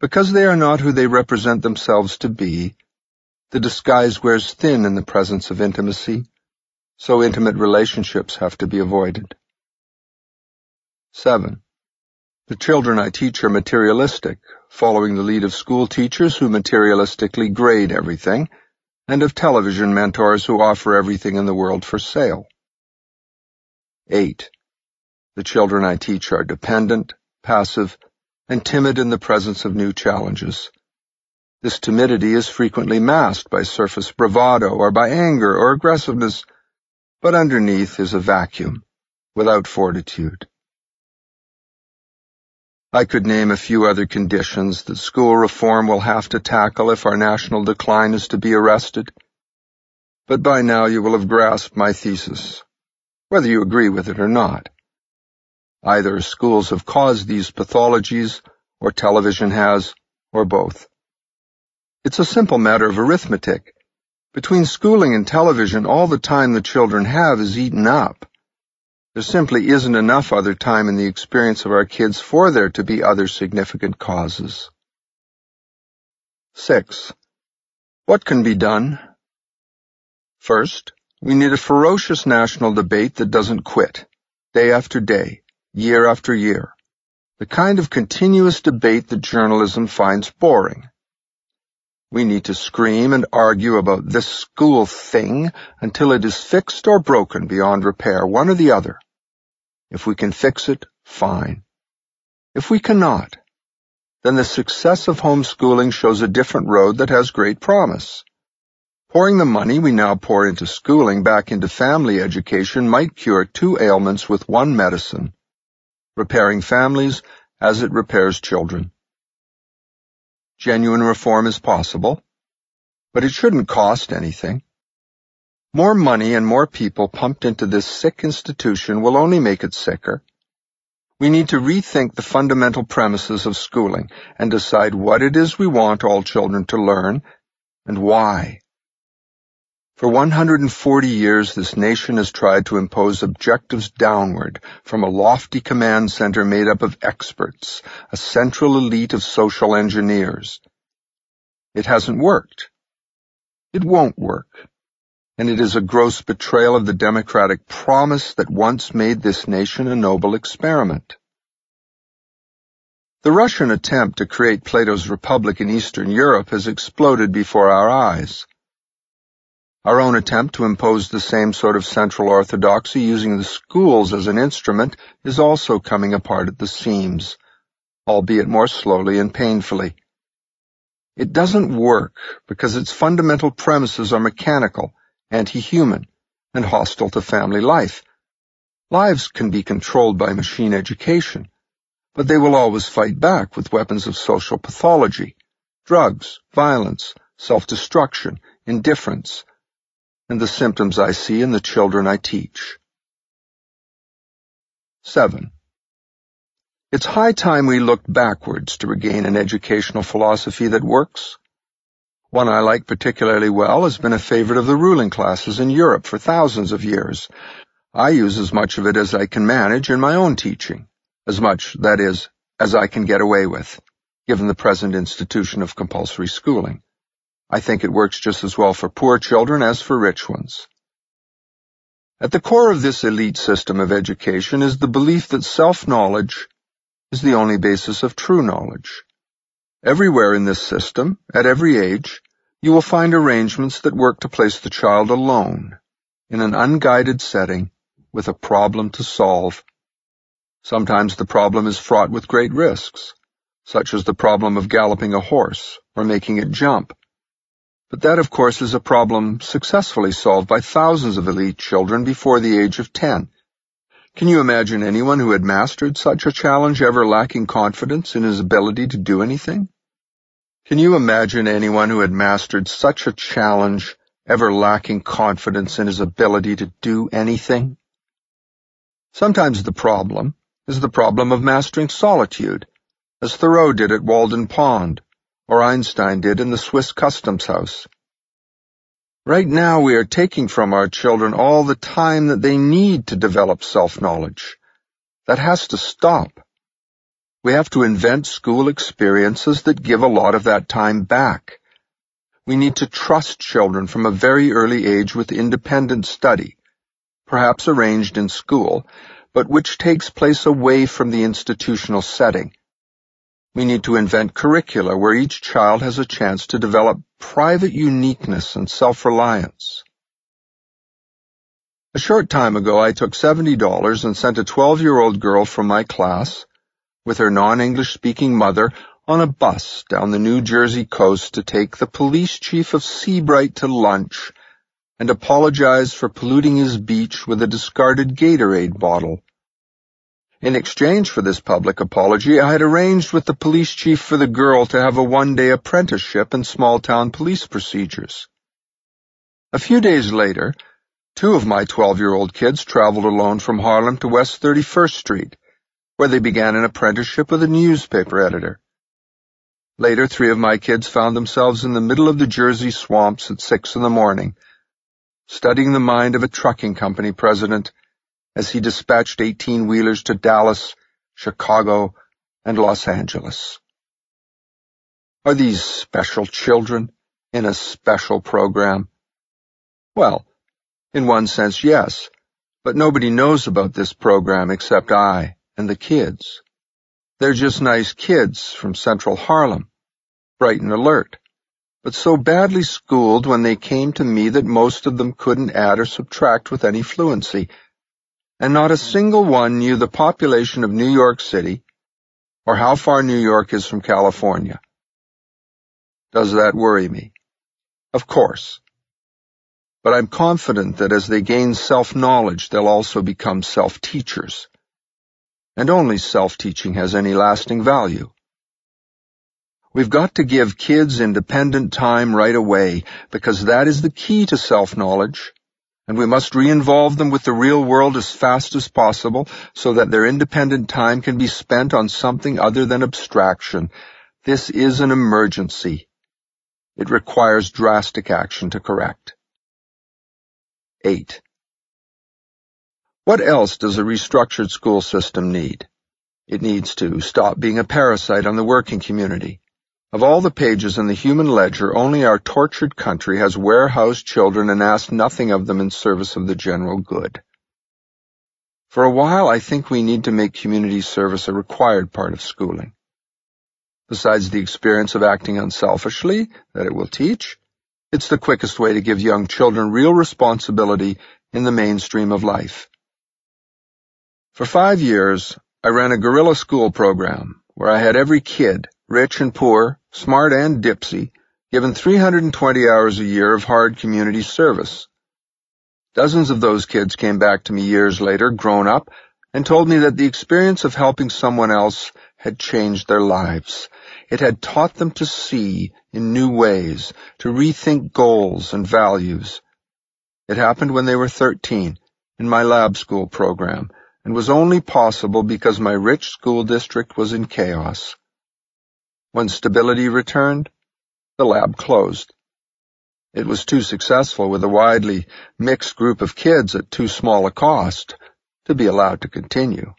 Because they are not who they represent themselves to be, the disguise wears thin in the presence of intimacy, so intimate relationships have to be avoided. 7. The children I teach are materialistic, following the lead of school teachers who materialistically grade everything, and of television mentors who offer everything in the world for sale. 8. The children I teach are dependent, passive, and timid in the presence of new challenges. This timidity is frequently masked by surface bravado or by anger or aggressiveness, but underneath is a vacuum, without fortitude. I could name a few other conditions that school reform will have to tackle if our national decline is to be arrested. But by now you will have grasped my thesis, whether you agree with it or not. Either schools have caused these pathologies, or television has, or both. It's a simple matter of arithmetic. Between schooling and television, all the time the children have is eaten up. There simply isn't enough other time in the experience of our kids for there to be other significant causes. 6. What can be done? First, we need a ferocious national debate that doesn't quit, day after day, year after year. The kind of continuous debate that journalism finds boring. We need to scream and argue about this school thing until it is fixed or broken beyond repair, one or the other. If we can fix it, fine. If we cannot, then the success of homeschooling shows a different road that has great promise. Pouring the money we now pour into schooling back into family education might cure two ailments with one medicine, repairing families as it repairs children. Genuine reform is possible, but it shouldn't cost anything. More money and more people pumped into this sick institution will only make it sicker. We need to rethink the fundamental premises of schooling and decide what it is we want all children to learn and why. For 140 years, this nation has tried to impose objectives downward from a lofty command center made up of experts, a central elite of social engineers. It hasn't worked. It won't work and it is a gross betrayal of the democratic promise that once made this nation a noble experiment. The Russian attempt to create Plato's Republic in Eastern Europe has exploded before our eyes. Our own attempt to impose the same sort of central orthodoxy using the schools as an instrument is also coming apart at the seams, albeit more slowly and painfully. It doesn't work because its fundamental premises are mechanical anti-human, and hostile to family life. Lives can be controlled by machine education, but they will always fight back with weapons of social pathology, drugs, violence, self-destruction, indifference, and the symptoms I see in the children I teach. 7. It's high time we looked backwards to regain an educational philosophy that works. One I like particularly well has been a favorite of the ruling classes in Europe for thousands of years. I use as much of it as I can manage in my own teaching, as much, that is, as I can get away with, given the present institution of compulsory schooling. I think it works just as well for poor children as for rich ones. At the core of this elite system of education is the belief that self-knowledge is the only basis of true knowledge. Everywhere in this system, at every age, you will find arrangements that work to place the child alone, in an unguided setting, with a problem to solve. Sometimes the problem is fraught with great risks, such as the problem of galloping a horse or making it jump. But that, of course, is a problem successfully solved by thousands of elite children before the age of 10. Can you imagine anyone who had mastered such a challenge ever lacking confidence in his ability to do anything? Can you imagine anyone who had mastered such a challenge ever lacking confidence in his ability to do anything? Sometimes the problem is the problem of mastering solitude, as Thoreau did at Walden Pond, or Einstein did in the Swiss Customs House. Right now we are taking from our children all the time that they need to develop self-knowledge. That has to stop. We have to invent school experiences that give a lot of that time back. We need to trust children from a very early age with independent study, perhaps arranged in school, but which takes place away from the institutional setting. We need to invent curricula where each child has a chance to develop private uniqueness and self-reliance. A short time ago, I took $70 and sent a 12-year-old girl from my class with her non-English speaking mother on a bus down the New Jersey coast to take the police chief of Seabright to lunch and apologize for polluting his beach with a discarded Gatorade bottle. In exchange for this public apology, I had arranged with the police chief for the girl to have a one-day apprenticeship in small-town police procedures. A few days later, two of my 12-year-old kids traveled alone from Harlem to West 31st Street where they began an apprenticeship with a newspaper editor. Later, three of my kids found themselves in the middle of the Jersey swamps at six in the morning, studying the mind of a trucking company president as he dispatched 18-wheelers to Dallas, Chicago, and Los Angeles. Are these special children in a special program? Well, in one sense, yes, but nobody knows about this program except I and the kids. They're just nice kids from Central Harlem, bright and alert, but so badly schooled when they came to me that most of them couldn't add or subtract with any fluency, and not a single one knew the population of New York City or how far New York is from California. Does that worry me? Of course. But I'm confident that as they gain self-knowledge, they'll also become self-teachers and only self-teaching has any lasting value. We've got to give kids independent time right away because that is the key to self-knowledge, and we must re-involve them with the real world as fast as possible so that their independent time can be spent on something other than abstraction. This is an emergency. It requires drastic action to correct. 8. What else does a restructured school system need? It needs to stop being a parasite on the working community. Of all the pages in the human ledger, only our tortured country has warehoused children and asked nothing of them in service of the general good. For a while, I think we need to make community service a required part of schooling. Besides the experience of acting unselfishly that it will teach, it's the quickest way to give young children real responsibility in the mainstream of life. For five years, I ran a guerrilla school program where I had every kid, rich and poor, smart and dipsy, given 320 hours a year of hard community service. Dozens of those kids came back to me years later, grown up, and told me that the experience of helping someone else had changed their lives. It had taught them to see in new ways, to rethink goals and values. It happened when they were 13 in my lab school program, and was only possible because my rich school district was in chaos. When stability returned, the lab closed. It was too successful with a widely mixed group of kids at too small a cost to be allowed to continue.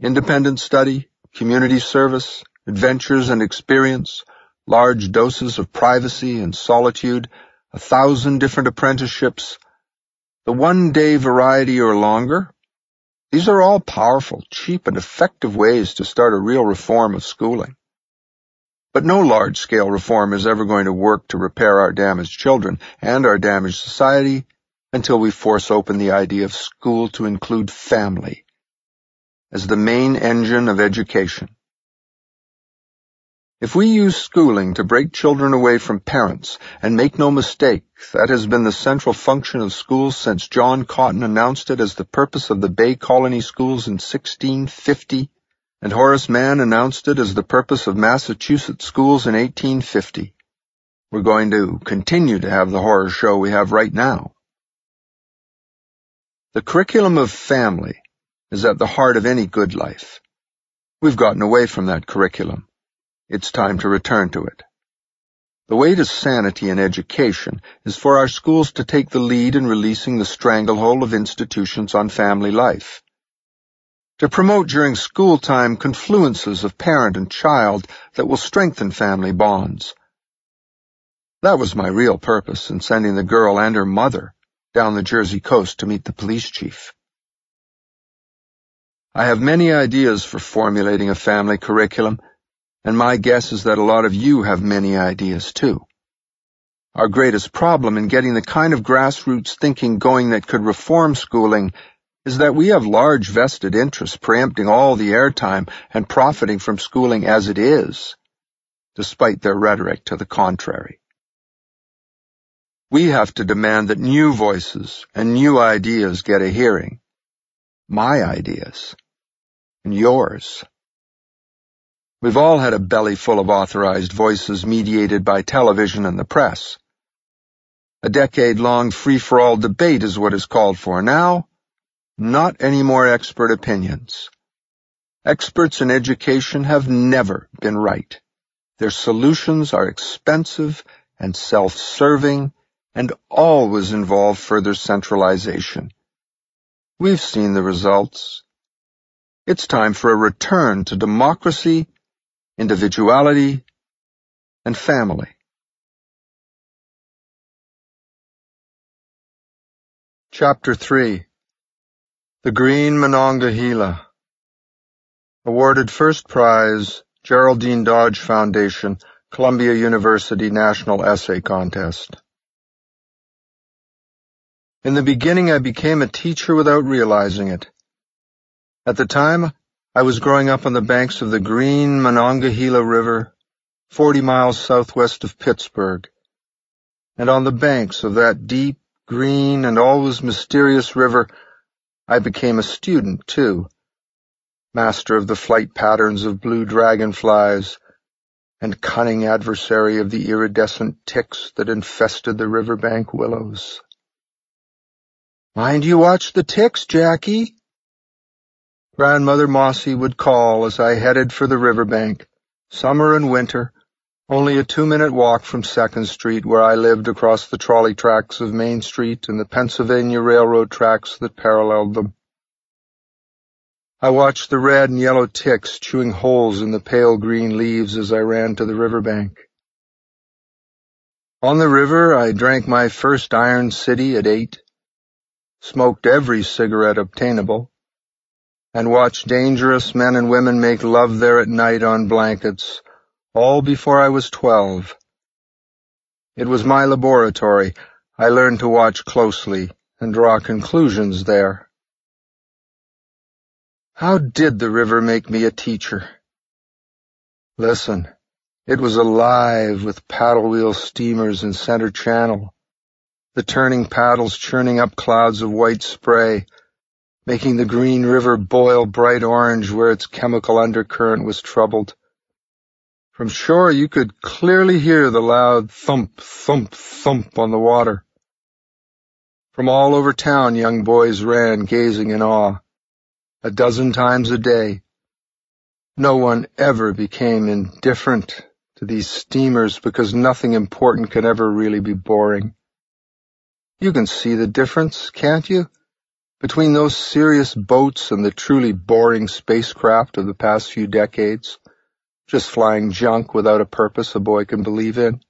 Independent study, community service, adventures and experience, large doses of privacy and solitude, a thousand different apprenticeships, the one-day variety or longer. These are all powerful, cheap, and effective ways to start a real reform of schooling. But no large-scale reform is ever going to work to repair our damaged children and our damaged society until we force open the idea of school to include family as the main engine of education. If we use schooling to break children away from parents, and make no mistake, that has been the central function of schools since John Cotton announced it as the purpose of the Bay Colony schools in 1650, and Horace Mann announced it as the purpose of Massachusetts schools in 1850. We're going to continue to have the horror show we have right now. The curriculum of family is at the heart of any good life. We've gotten away from that curriculum. It's time to return to it. The way to sanity in education is for our schools to take the lead in releasing the stranglehold of institutions on family life. To promote during school time confluences of parent and child that will strengthen family bonds. That was my real purpose in sending the girl and her mother down the Jersey coast to meet the police chief. I have many ideas for formulating a family curriculum and my guess is that a lot of you have many ideas too. Our greatest problem in getting the kind of grassroots thinking going that could reform schooling is that we have large vested interests preempting all the airtime and profiting from schooling as it is, despite their rhetoric to the contrary. We have to demand that new voices and new ideas get a hearing. My ideas. And yours. We've all had a belly full of authorized voices mediated by television and the press. A decade-long free-for-all debate is what is called for now. Not any more expert opinions. Experts in education have never been right. Their solutions are expensive and self-serving and always involve further centralization. We've seen the results. It's time for a return to democracy, individuality, and family. Chapter 3 The Green Monongahela Awarded First Prize, Geraldine Dodge Foundation, Columbia University National Essay Contest. In the beginning I became a teacher without realizing it. At the time, I was growing up on the banks of the green Monongahela River, 40 miles southwest of Pittsburgh, and on the banks of that deep, green, and always mysterious river, I became a student, too, master of the flight patterns of blue dragonflies, and cunning adversary of the iridescent ticks that infested the riverbank willows. Mind you watch the ticks, Jackie. Grandmother Mossy would call as I headed for the riverbank, summer and winter, only a two-minute walk from Second Street where I lived across the trolley tracks of Main Street and the Pennsylvania Railroad tracks that paralleled them. I watched the red and yellow ticks chewing holes in the pale green leaves as I ran to the riverbank. On the river, I drank my first Iron City at eight, smoked every cigarette obtainable, and watched dangerous men and women make love there at night on blankets, all before I was twelve. It was my laboratory. I learned to watch closely and draw conclusions there. How did the river make me a teacher? Listen, it was alive with paddle wheel steamers in center channel, the turning paddles churning up clouds of white spray, making the green river boil bright orange where its chemical undercurrent was troubled. From shore you could clearly hear the loud thump, thump, thump on the water. From all over town young boys ran, gazing in awe, a dozen times a day. No one ever became indifferent to these steamers because nothing important can ever really be boring. You can see the difference, can't you? Between those serious boats and the truly boring spacecraft of the past few decades, just flying junk without a purpose a boy can believe in.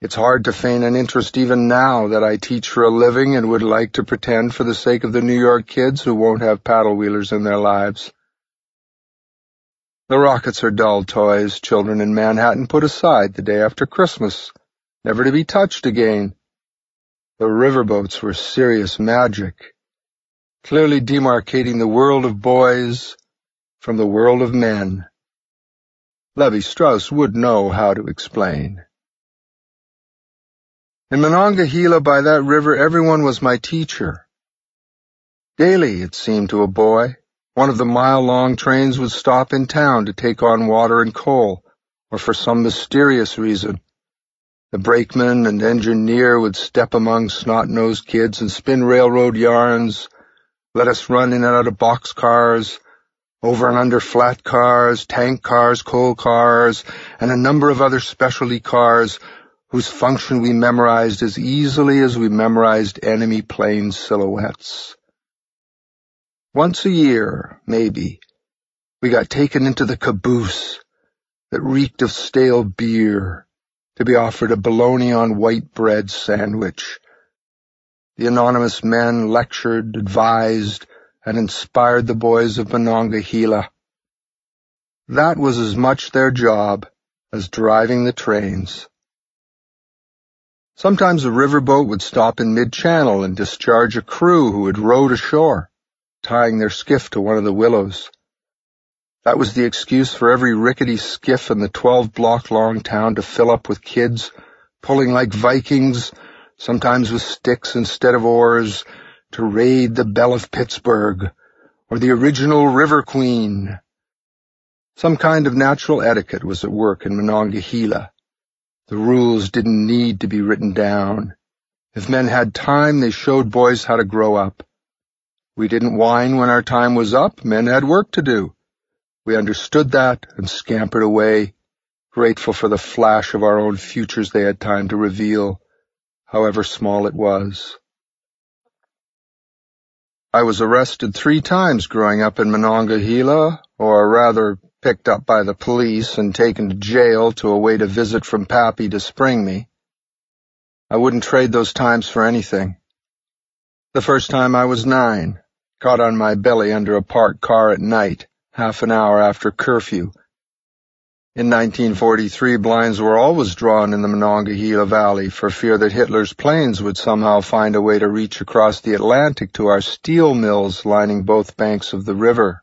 It's hard to feign an interest even now that I teach for a living and would like to pretend for the sake of the New York kids who won't have paddle wheelers in their lives. The rockets are dull toys children in Manhattan put aside the day after Christmas, never to be touched again. The riverboats were serious magic, clearly demarcating the world of boys from the world of men. Levi-Strauss would know how to explain. In Monongahela by that river everyone was my teacher. Daily, it seemed to a boy, one of the mile-long trains would stop in town to take on water and coal, or for some mysterious reason, the brakeman and engineer would step among snot-nosed kids and spin railroad yarns, let us run in and out of boxcars, over and under flat cars, tank cars, coal cars, and a number of other specialty cars whose function we memorized as easily as we memorized enemy plane silhouettes. Once a year, maybe, we got taken into the caboose that reeked of stale beer to be offered a bologna on white bread sandwich. The anonymous men lectured, advised, and inspired the boys of Monongahela. That was as much their job as driving the trains. Sometimes a riverboat would stop in mid-channel and discharge a crew who had rowed ashore, tying their skiff to one of the willows. That was the excuse for every rickety skiff in the 12-block-long town to fill up with kids, pulling like Vikings, sometimes with sticks instead of oars, to raid the Belle of Pittsburgh, or the original River Queen. Some kind of natural etiquette was at work in Monongahela. The rules didn't need to be written down. If men had time, they showed boys how to grow up. We didn't whine when our time was up. Men had work to do. We understood that and scampered away, grateful for the flash of our own futures they had time to reveal, however small it was. I was arrested three times growing up in Monongahela, or rather picked up by the police and taken to jail to await a visit from Pappy to spring me. I wouldn't trade those times for anything. The first time I was nine, caught on my belly under a parked car at night, half an hour after curfew. In 1943, blinds were always drawn in the Monongahela Valley for fear that Hitler's planes would somehow find a way to reach across the Atlantic to our steel mills lining both banks of the river.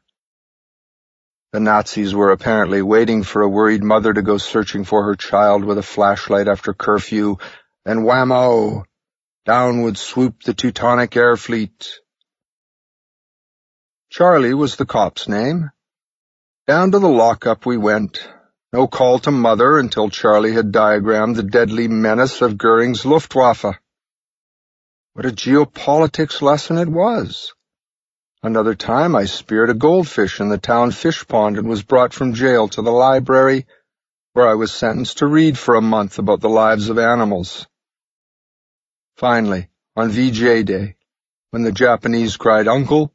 The Nazis were apparently waiting for a worried mother to go searching for her child with a flashlight after curfew, and whammo! Down would swoop the Teutonic Air Fleet. Charlie was the cop's name. Down to the lockup we went. No call to mother until Charlie had diagrammed the deadly menace of Goering's Luftwaffe. What a geopolitics lesson it was. Another time I speared a goldfish in the town fish pond and was brought from jail to the library, where I was sentenced to read for a month about the lives of animals. Finally, on VJ Day, when the Japanese cried uncle,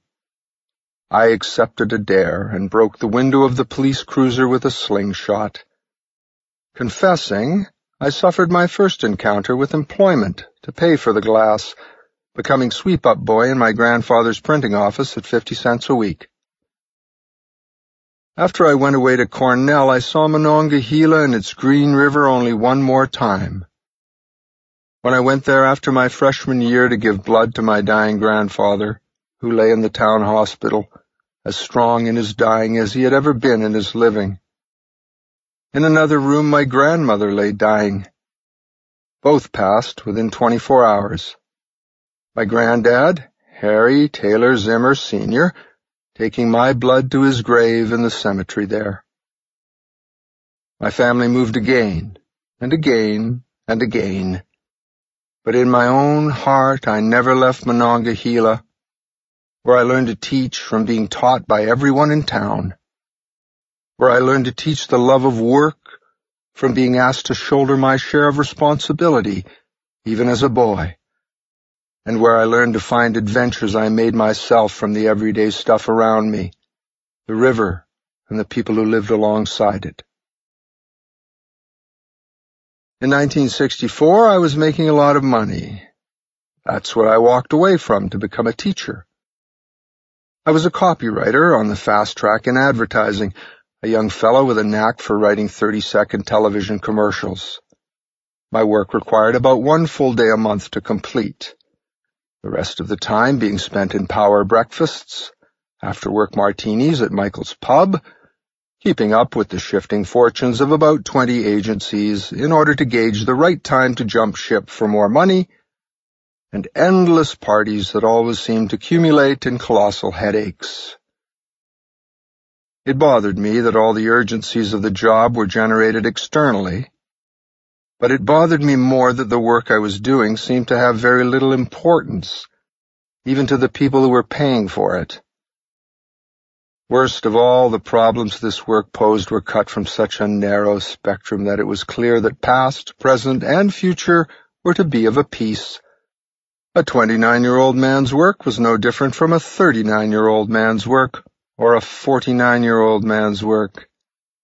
I accepted a dare and broke the window of the police cruiser with a slingshot. Confessing, I suffered my first encounter with employment to pay for the glass, becoming sweep-up boy in my grandfather's printing office at fifty cents a week. After I went away to Cornell, I saw Monongahela and its Green River only one more time. When I went there after my freshman year to give blood to my dying grandfather, who lay in the town hospital, as strong in his dying as he had ever been in his living. In another room my grandmother lay dying. Both passed within twenty-four hours my granddad, Harry Taylor Zimmer Sr., taking my blood to his grave in the cemetery there. My family moved again, and again, and again. But in my own heart I never left Monongahela, where I learned to teach from being taught by everyone in town, where I learned to teach the love of work from being asked to shoulder my share of responsibility, even as a boy and where I learned to find adventures I made myself from the everyday stuff around me, the river, and the people who lived alongside it. In 1964, I was making a lot of money. That's what I walked away from to become a teacher. I was a copywriter on the fast track in advertising, a young fellow with a knack for writing 30-second television commercials. My work required about one full day a month to complete the rest of the time being spent in power breakfasts, after-work martinis at Michael's pub, keeping up with the shifting fortunes of about 20 agencies in order to gauge the right time to jump ship for more money, and endless parties that always seemed to accumulate in colossal headaches. It bothered me that all the urgencies of the job were generated externally, but it bothered me more that the work I was doing seemed to have very little importance, even to the people who were paying for it. Worst of all, the problems this work posed were cut from such a narrow spectrum that it was clear that past, present, and future were to be of a piece. A 29-year-old man's work was no different from a 39-year-old man's work, or a 49-year-old man's work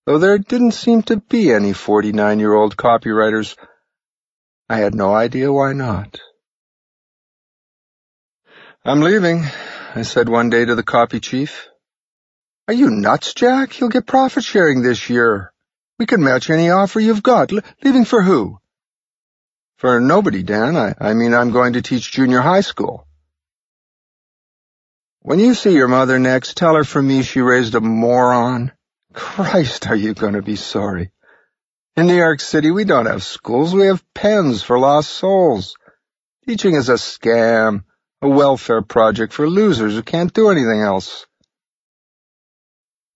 though there didn't seem to be any 49-year-old copywriters. I had no idea why not. I'm leaving, I said one day to the copy chief. Are you nuts, Jack? You'll get profit sharing this year. We can match any offer you've got. Leaving for who? For nobody, Dan. I, I mean, I'm going to teach junior high school. When you see your mother next, tell her from me she raised a moron. Christ, are you going to be sorry? In New York City, we don't have schools. We have pens for lost souls. Teaching is a scam, a welfare project for losers who can't do anything else.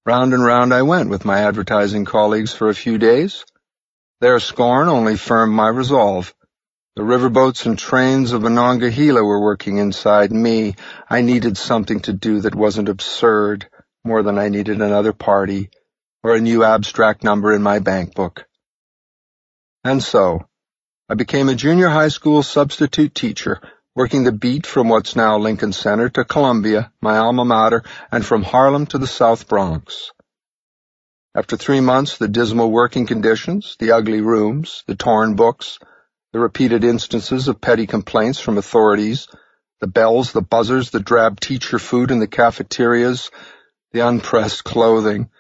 Round and round I went with my advertising colleagues for a few days. Their scorn only firmed my resolve. The riverboats and trains of Monongahela were working inside me. I needed something to do that wasn't absurd, more than I needed another party or a new abstract number in my bank book. And so, I became a junior high school substitute teacher, working the beat from what's now Lincoln Center to Columbia, my alma mater, and from Harlem to the South Bronx. After three months, the dismal working conditions, the ugly rooms, the torn books, the repeated instances of petty complaints from authorities, the bells, the buzzers, the drab teacher food in the cafeterias, the unpressed clothing,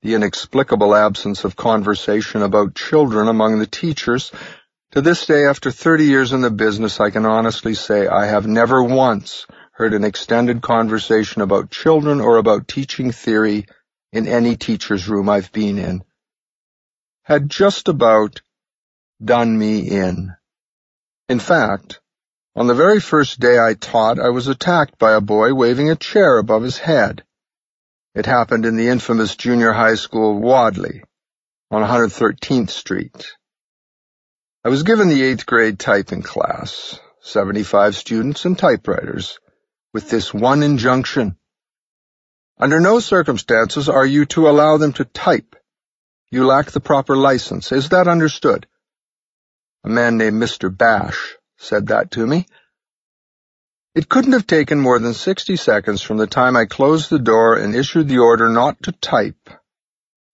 the inexplicable absence of conversation about children among the teachers, to this day, after 30 years in the business, I can honestly say I have never once heard an extended conversation about children or about teaching theory in any teacher's room I've been in. Had just about done me in. In fact, on the very first day I taught, I was attacked by a boy waving a chair above his head. It happened in the infamous junior high school Wadleigh on 113th Street. I was given the eighth grade typing class, 75 students and typewriters, with this one injunction. Under no circumstances are you to allow them to type. You lack the proper license. Is that understood? A man named Mr. Bash said that to me. It couldn't have taken more than 60 seconds from the time I closed the door and issued the order not to type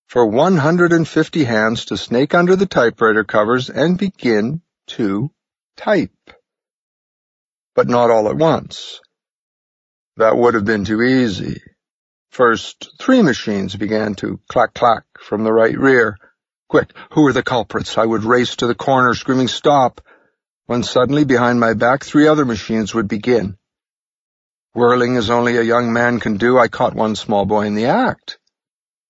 for 150 hands to snake under the typewriter covers and begin to type. But not all at once. That would have been too easy. First, three machines began to clack-clack from the right rear. Quick, who are the culprits? I would race to the corner, screaming stop, when suddenly behind my back three other machines would begin. Whirling as only a young man can do, I caught one small boy in the act.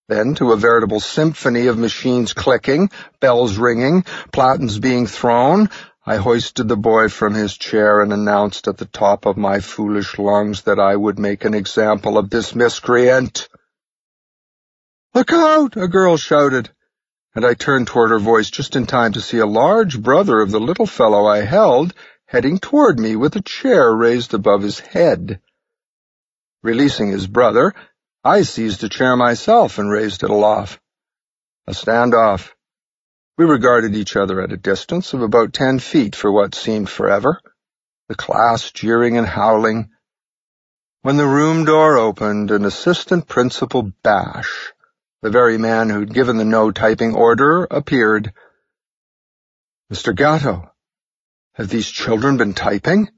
Then, to a veritable symphony of machines clicking, bells ringing, platens being thrown, I hoisted the boy from his chair and announced at the top of my foolish lungs that I would make an example of this miscreant. Look out! a girl shouted, and I turned toward her voice just in time to see a large brother of the little fellow I held heading toward me with a chair raised above his head. Releasing his brother, I seized a chair myself and raised it aloft. A standoff. We regarded each other at a distance of about ten feet for what seemed forever, the class jeering and howling. When the room door opened, an assistant principal Bash, the very man who'd given the no-typing order, appeared. Mr. Gatto, have these children been typing?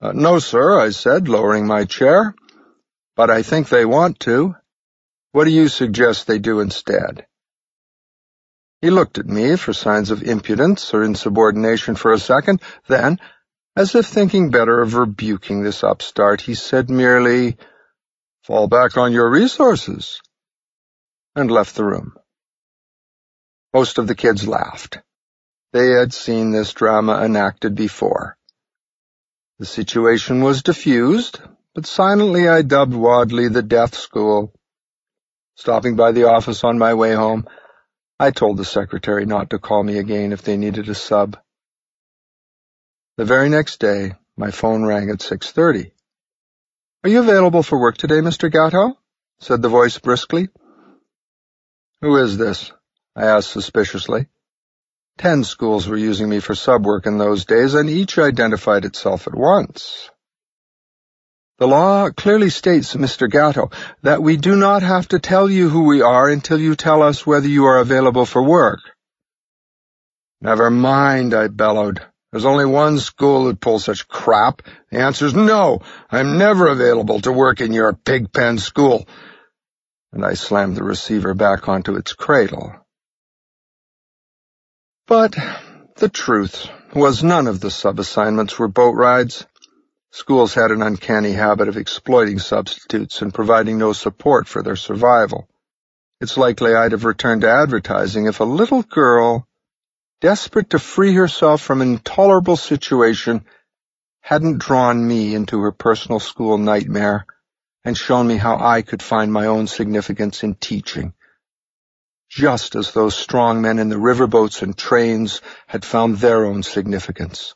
Uh, no, sir, I said, lowering my chair but I think they want to. What do you suggest they do instead? He looked at me for signs of impudence or insubordination for a second, then, as if thinking better of rebuking this upstart, he said merely, Fall back on your resources, and left the room. Most of the kids laughed. They had seen this drama enacted before. The situation was diffused, but silently I dubbed Wadleigh the Death School. Stopping by the office on my way home, I told the secretary not to call me again if they needed a sub. The very next day, my phone rang at 6.30. Are you available for work today, Mr. Gatto? said the voice briskly. Who is this? I asked suspiciously. Ten schools were using me for sub work in those days, and each identified itself at once. The law clearly states, Mr. Gatto, that we do not have to tell you who we are until you tell us whether you are available for work. Never mind, I bellowed. There's only one school that pulls such crap. The answer's no. I'm never available to work in your pigpen school. And I slammed the receiver back onto its cradle. But the truth was none of the sub-assignments were boat rides. Schools had an uncanny habit of exploiting substitutes and providing no support for their survival. It's likely I'd have returned to advertising if a little girl, desperate to free herself from an intolerable situation, hadn't drawn me into her personal school nightmare and shown me how I could find my own significance in teaching. Just as those strong men in the riverboats and trains had found their own significance,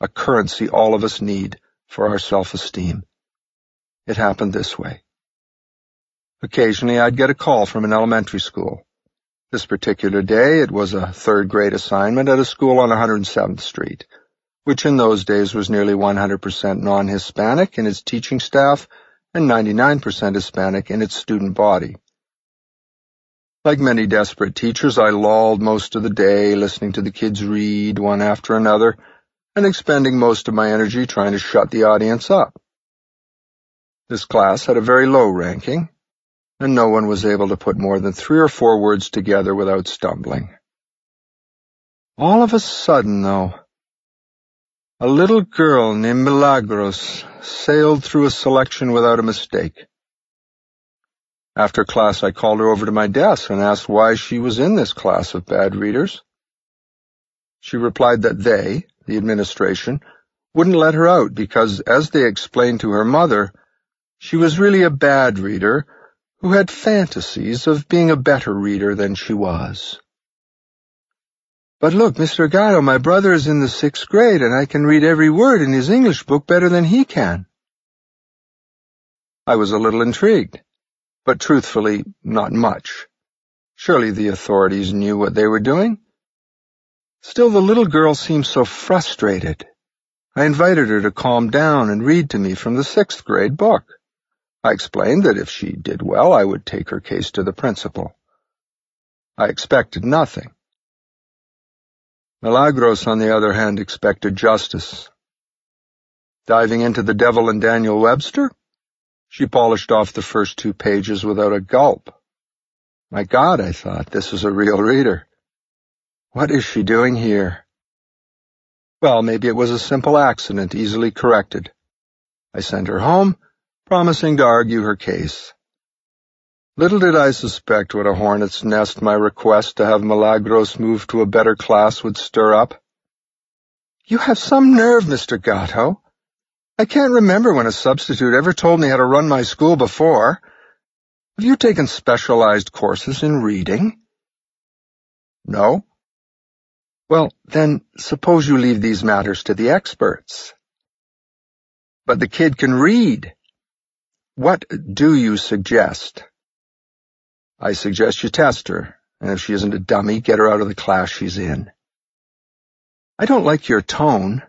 a currency all of us need for our self-esteem. It happened this way. Occasionally I'd get a call from an elementary school. This particular day it was a third grade assignment at a school on 107th Street, which in those days was nearly 100% non-Hispanic in its teaching staff and 99% Hispanic in its student body. Like many desperate teachers, I lolled most of the day listening to the kids read one after another and expending most of my energy trying to shut the audience up. This class had a very low ranking, and no one was able to put more than three or four words together without stumbling. All of a sudden, though, a little girl named Milagros sailed through a selection without a mistake. After class, I called her over to my desk and asked why she was in this class of bad readers. She replied that they, the administration, wouldn't let her out because, as they explained to her mother, she was really a bad reader who had fantasies of being a better reader than she was. But look, Mr. Gatto, my brother is in the sixth grade and I can read every word in his English book better than he can. I was a little intrigued but truthfully, not much. Surely the authorities knew what they were doing. Still, the little girl seemed so frustrated. I invited her to calm down and read to me from the sixth grade book. I explained that if she did well, I would take her case to the principal. I expected nothing. Milagros, on the other hand, expected justice. Diving into the devil and Daniel Webster, she polished off the first two pages without a gulp. My God, I thought, this is a real reader. What is she doing here? Well, maybe it was a simple accident, easily corrected. I sent her home, promising to argue her case. Little did I suspect what a hornet's nest my request to have Milagros move to a better class would stir up. You have some nerve, Mr. Gatto. I can't remember when a substitute ever told me how to run my school before. Have you taken specialized courses in reading? No. Well, then, suppose you leave these matters to the experts. But the kid can read. What do you suggest? I suggest you test her, and if she isn't a dummy, get her out of the class she's in. I don't like your tone.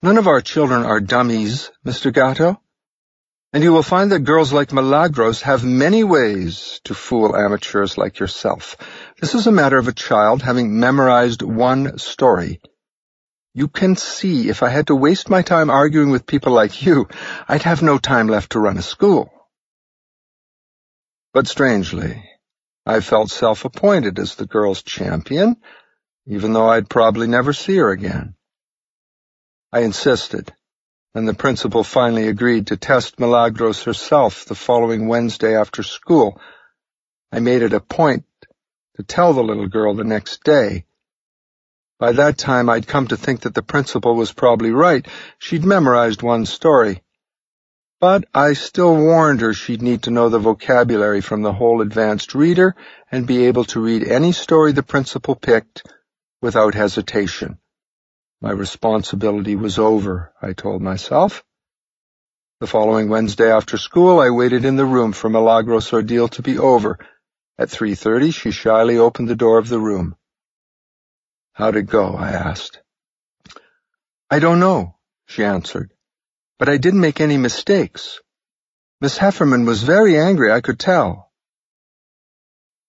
None of our children are dummies, Mr. Gatto. And you will find that girls like Milagros have many ways to fool amateurs like yourself. This is a matter of a child having memorized one story. You can see if I had to waste my time arguing with people like you, I'd have no time left to run a school. But strangely, I felt self-appointed as the girl's champion, even though I'd probably never see her again. I insisted, and the principal finally agreed to test Milagros herself the following Wednesday after school. I made it a point to tell the little girl the next day. By that time, I'd come to think that the principal was probably right. She'd memorized one story. But I still warned her she'd need to know the vocabulary from the whole advanced reader and be able to read any story the principal picked without hesitation. My responsibility was over, I told myself. The following Wednesday after school, I waited in the room for Milagros' ordeal to be over. At 3.30, she shyly opened the door of the room. How'd it go? I asked. I don't know, she answered, but I didn't make any mistakes. Miss Hefferman was very angry, I could tell.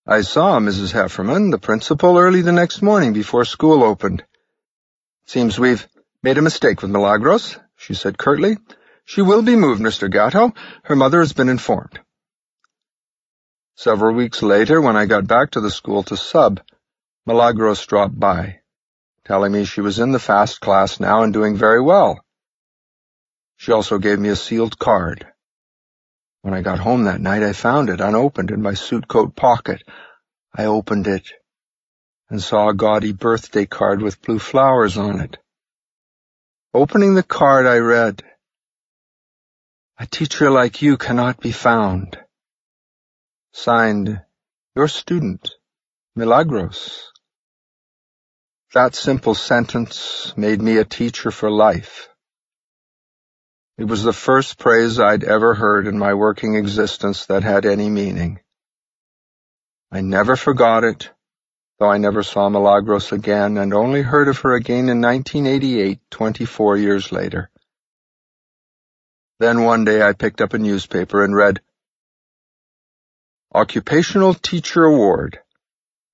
I saw Mrs. Hefferman, the principal, early the next morning before school opened. Seems we've made a mistake with Milagros, she said curtly. She will be moved, Mr. Gatto. Her mother has been informed. Several weeks later, when I got back to the school to sub, Milagros dropped by, telling me she was in the fast class now and doing very well. She also gave me a sealed card. When I got home that night, I found it unopened in my suit coat pocket. I opened it and saw a gaudy birthday card with blue flowers on it. Opening the card, I read, A teacher like you cannot be found. Signed, Your student, Milagros. That simple sentence made me a teacher for life. It was the first praise I'd ever heard in my working existence that had any meaning. I never forgot it though I never saw Milagros again and only heard of her again in 1988, 24 years later. Then one day I picked up a newspaper and read, Occupational Teacher Award.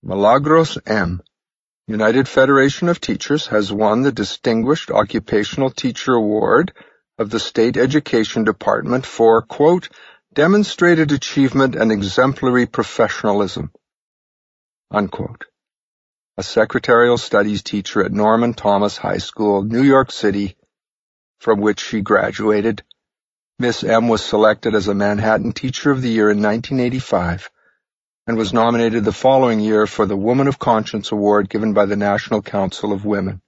Milagros M. United Federation of Teachers has won the Distinguished Occupational Teacher Award of the State Education Department for, demonstrated achievement and exemplary professionalism, unquote. A secretarial studies teacher at Norman Thomas High School, New York City, from which she graduated, Miss M was selected as a Manhattan Teacher of the Year in 1985 and was nominated the following year for the Woman of Conscience Award given by the National Council of Women.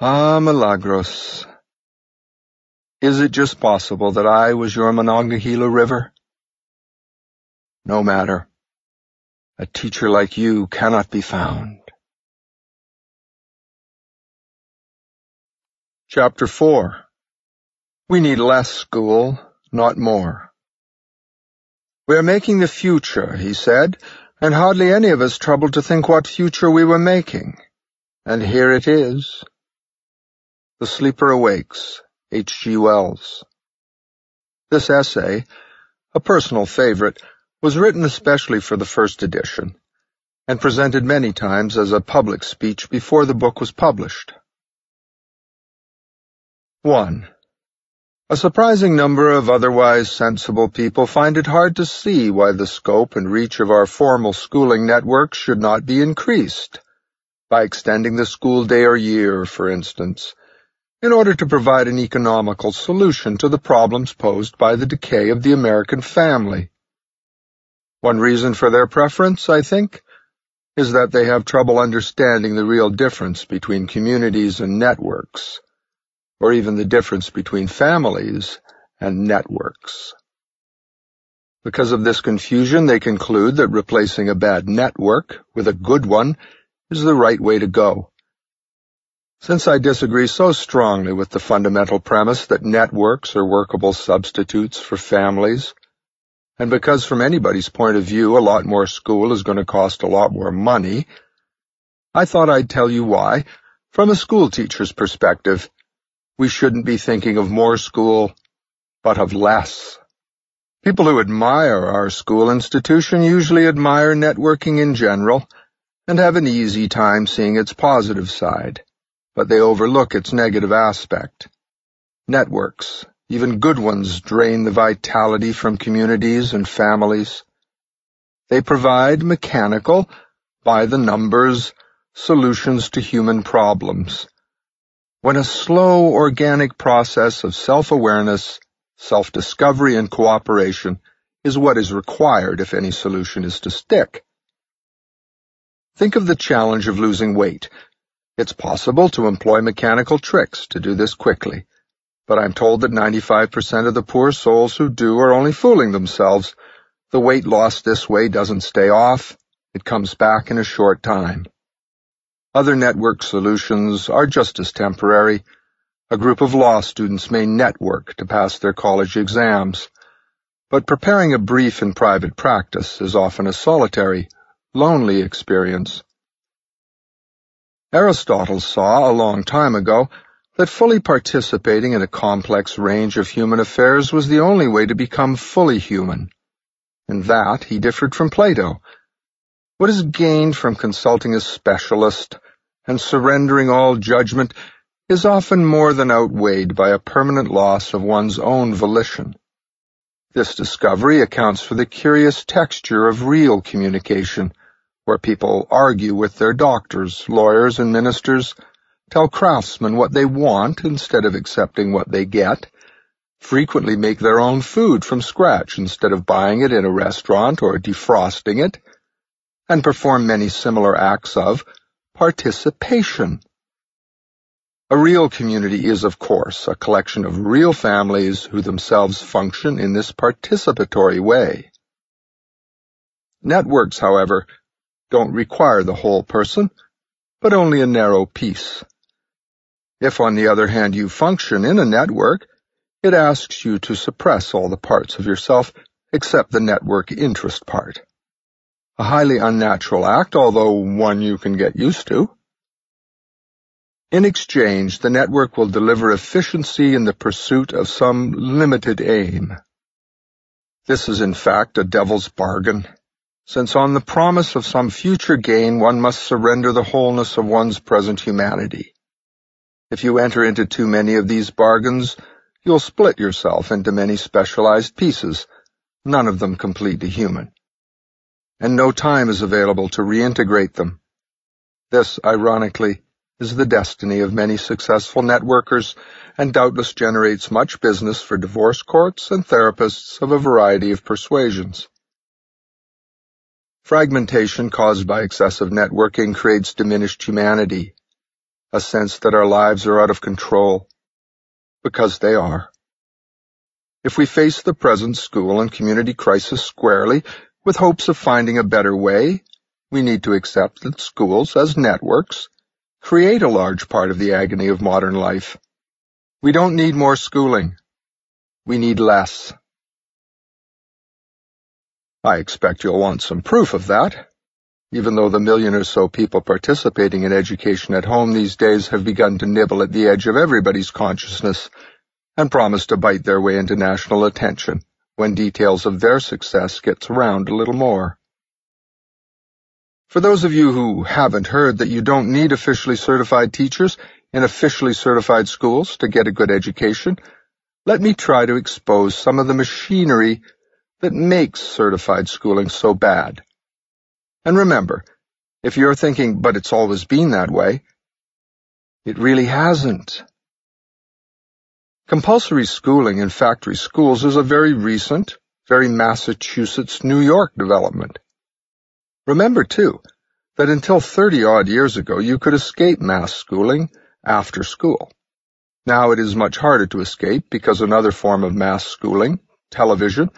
Ah, Milagros. Is it just possible that I was your Monongahela River? No matter. A teacher like you cannot be found. Chapter 4 we need less school, not more. We are making the future, he said, and hardly any of us troubled to think what future we were making. And here it is. The Sleeper Awakes, H. G. Wells. This essay, a personal favorite, was written especially for the first edition, and presented many times as a public speech before the book was published. 1. A surprising number of otherwise sensible people find it hard to see why the scope and reach of our formal schooling network should not be increased, by extending the school day or year, for instance, in order to provide an economical solution to the problems posed by the decay of the American family. One reason for their preference, I think, is that they have trouble understanding the real difference between communities and networks or even the difference between families and networks. Because of this confusion, they conclude that replacing a bad network with a good one is the right way to go. Since I disagree so strongly with the fundamental premise that networks are workable substitutes for families, and because from anybody's point of view a lot more school is going to cost a lot more money, I thought I'd tell you why, from a school teacher's perspective, we shouldn't be thinking of more school, but of less. People who admire our school institution usually admire networking in general and have an easy time seeing its positive side, but they overlook its negative aspect. Networks, even good ones, drain the vitality from communities and families. They provide mechanical, by the numbers, solutions to human problems when a slow, organic process of self-awareness, self-discovery, and cooperation is what is required if any solution is to stick. Think of the challenge of losing weight. It's possible to employ mechanical tricks to do this quickly, but I'm told that 95% of the poor souls who do are only fooling themselves. The weight lost this way doesn't stay off. It comes back in a short time. Other network solutions are just as temporary. A group of law students may network to pass their college exams, but preparing a brief in private practice is often a solitary, lonely experience. Aristotle saw a long time ago that fully participating in a complex range of human affairs was the only way to become fully human. In that, he differed from Plato, what is gained from consulting a specialist and surrendering all judgment is often more than outweighed by a permanent loss of one's own volition. This discovery accounts for the curious texture of real communication, where people argue with their doctors, lawyers, and ministers, tell craftsmen what they want instead of accepting what they get, frequently make their own food from scratch instead of buying it in a restaurant or defrosting it, and perform many similar acts of participation. A real community is, of course, a collection of real families who themselves function in this participatory way. Networks, however, don't require the whole person, but only a narrow piece. If, on the other hand, you function in a network, it asks you to suppress all the parts of yourself except the network interest part. A highly unnatural act, although one you can get used to. In exchange, the network will deliver efficiency in the pursuit of some limited aim. This is in fact a devil's bargain, since on the promise of some future gain one must surrender the wholeness of one's present humanity. If you enter into too many of these bargains, you'll split yourself into many specialized pieces, none of them completely human. And no time is available to reintegrate them. This, ironically, is the destiny of many successful networkers and doubtless generates much business for divorce courts and therapists of a variety of persuasions. Fragmentation caused by excessive networking creates diminished humanity, a sense that our lives are out of control, because they are. If we face the present school and community crisis squarely, with hopes of finding a better way, we need to accept that schools, as networks, create a large part of the agony of modern life. We don't need more schooling. We need less. I expect you'll want some proof of that, even though the million or so people participating in education at home these days have begun to nibble at the edge of everybody's consciousness and promise to bite their way into national attention when details of their success gets around a little more. For those of you who haven't heard that you don't need officially certified teachers in officially certified schools to get a good education, let me try to expose some of the machinery that makes certified schooling so bad. And remember, if you're thinking, but it's always been that way, it really hasn't. Compulsory schooling in factory schools is a very recent, very Massachusetts, New York development. Remember, too, that until 30-odd years ago you could escape mass schooling after school. Now it is much harder to escape because another form of mass schooling, television,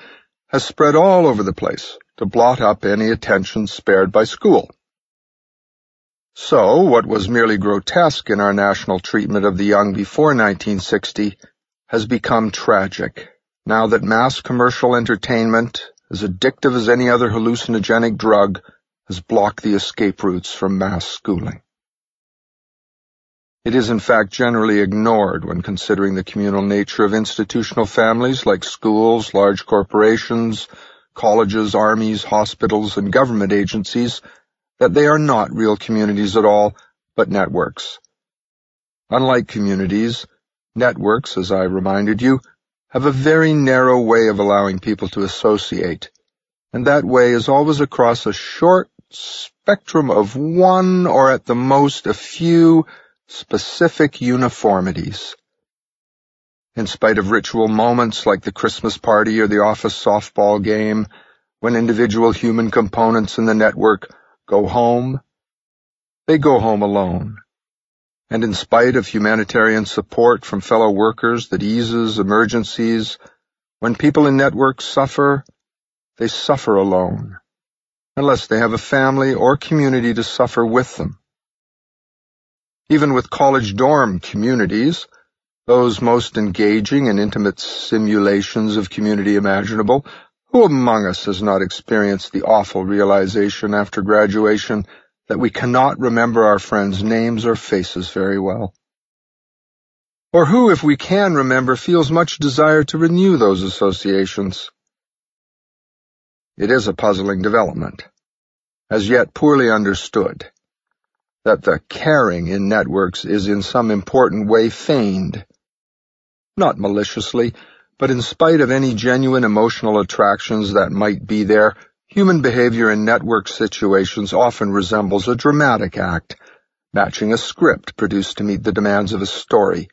has spread all over the place to blot up any attention spared by school. So, what was merely grotesque in our national treatment of the young before 1960 has become tragic, now that mass commercial entertainment, as addictive as any other hallucinogenic drug, has blocked the escape routes from mass schooling. It is in fact generally ignored when considering the communal nature of institutional families like schools, large corporations, colleges, armies, hospitals, and government agencies, that they are not real communities at all, but networks. Unlike communities, networks, as I reminded you, have a very narrow way of allowing people to associate, and that way is always across a short spectrum of one or at the most a few specific uniformities. In spite of ritual moments like the Christmas party or the office softball game, when individual human components in the network go home, they go home alone. And in spite of humanitarian support from fellow workers that eases emergencies, when people in networks suffer, they suffer alone unless they have a family or community to suffer with them. Even with college dorm communities, those most engaging and intimate simulations of community imaginable, who among us has not experienced the awful realization after graduation that we cannot remember our friends' names or faces very well? Or who, if we can remember, feels much desire to renew those associations? It is a puzzling development, as yet poorly understood, that the caring in networks is in some important way feigned. Not maliciously, but in spite of any genuine emotional attractions that might be there, human behavior in network situations often resembles a dramatic act, matching a script produced to meet the demands of a story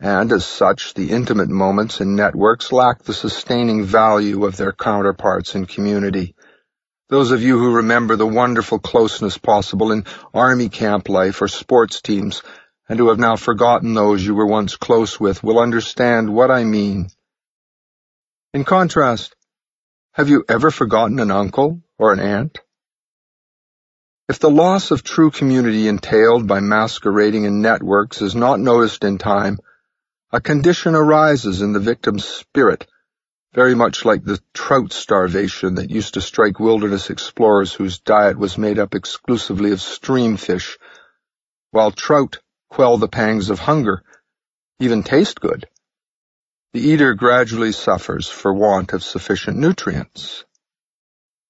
and as such the intimate moments in networks lack the sustaining value of their counterparts in community. Those of you who remember the wonderful closeness possible in army camp life or sports teams, and who have now forgotten those you were once close with, will understand what I mean. In contrast, have you ever forgotten an uncle or an aunt? If the loss of true community entailed by masquerading in networks is not noticed in time, a condition arises in the victim's spirit very much like the trout starvation that used to strike wilderness explorers whose diet was made up exclusively of stream fish, while trout quell the pangs of hunger, even taste good. The eater gradually suffers for want of sufficient nutrients.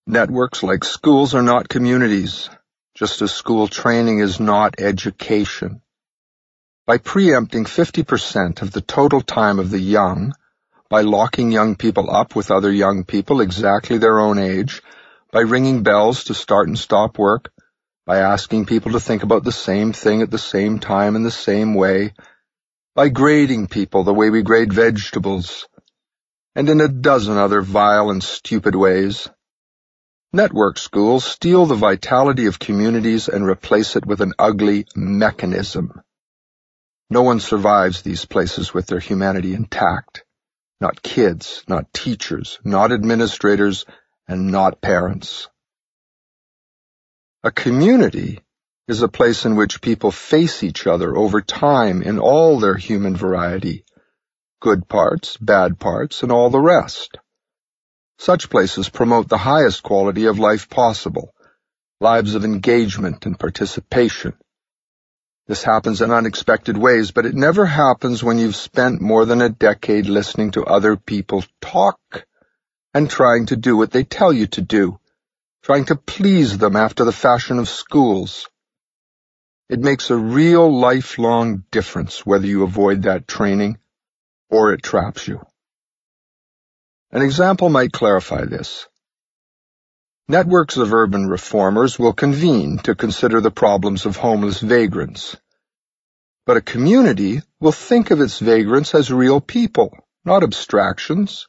Networks like schools are not communities, just as school training is not education. By preempting 50% of the total time of the young, by locking young people up with other young people exactly their own age, by ringing bells to start and stop work, by asking people to think about the same thing at the same time in the same way, by grading people the way we grade vegetables, and in a dozen other vile and stupid ways. Network schools steal the vitality of communities and replace it with an ugly mechanism. No one survives these places with their humanity intact. Not kids, not teachers, not administrators, and not parents. A community is a place in which people face each other over time in all their human variety, good parts, bad parts, and all the rest. Such places promote the highest quality of life possible, lives of engagement and participation. This happens in unexpected ways, but it never happens when you've spent more than a decade listening to other people talk and trying to do what they tell you to do trying to please them after the fashion of schools. It makes a real lifelong difference whether you avoid that training or it traps you. An example might clarify this. Networks of urban reformers will convene to consider the problems of homeless vagrants. But a community will think of its vagrants as real people, not abstractions.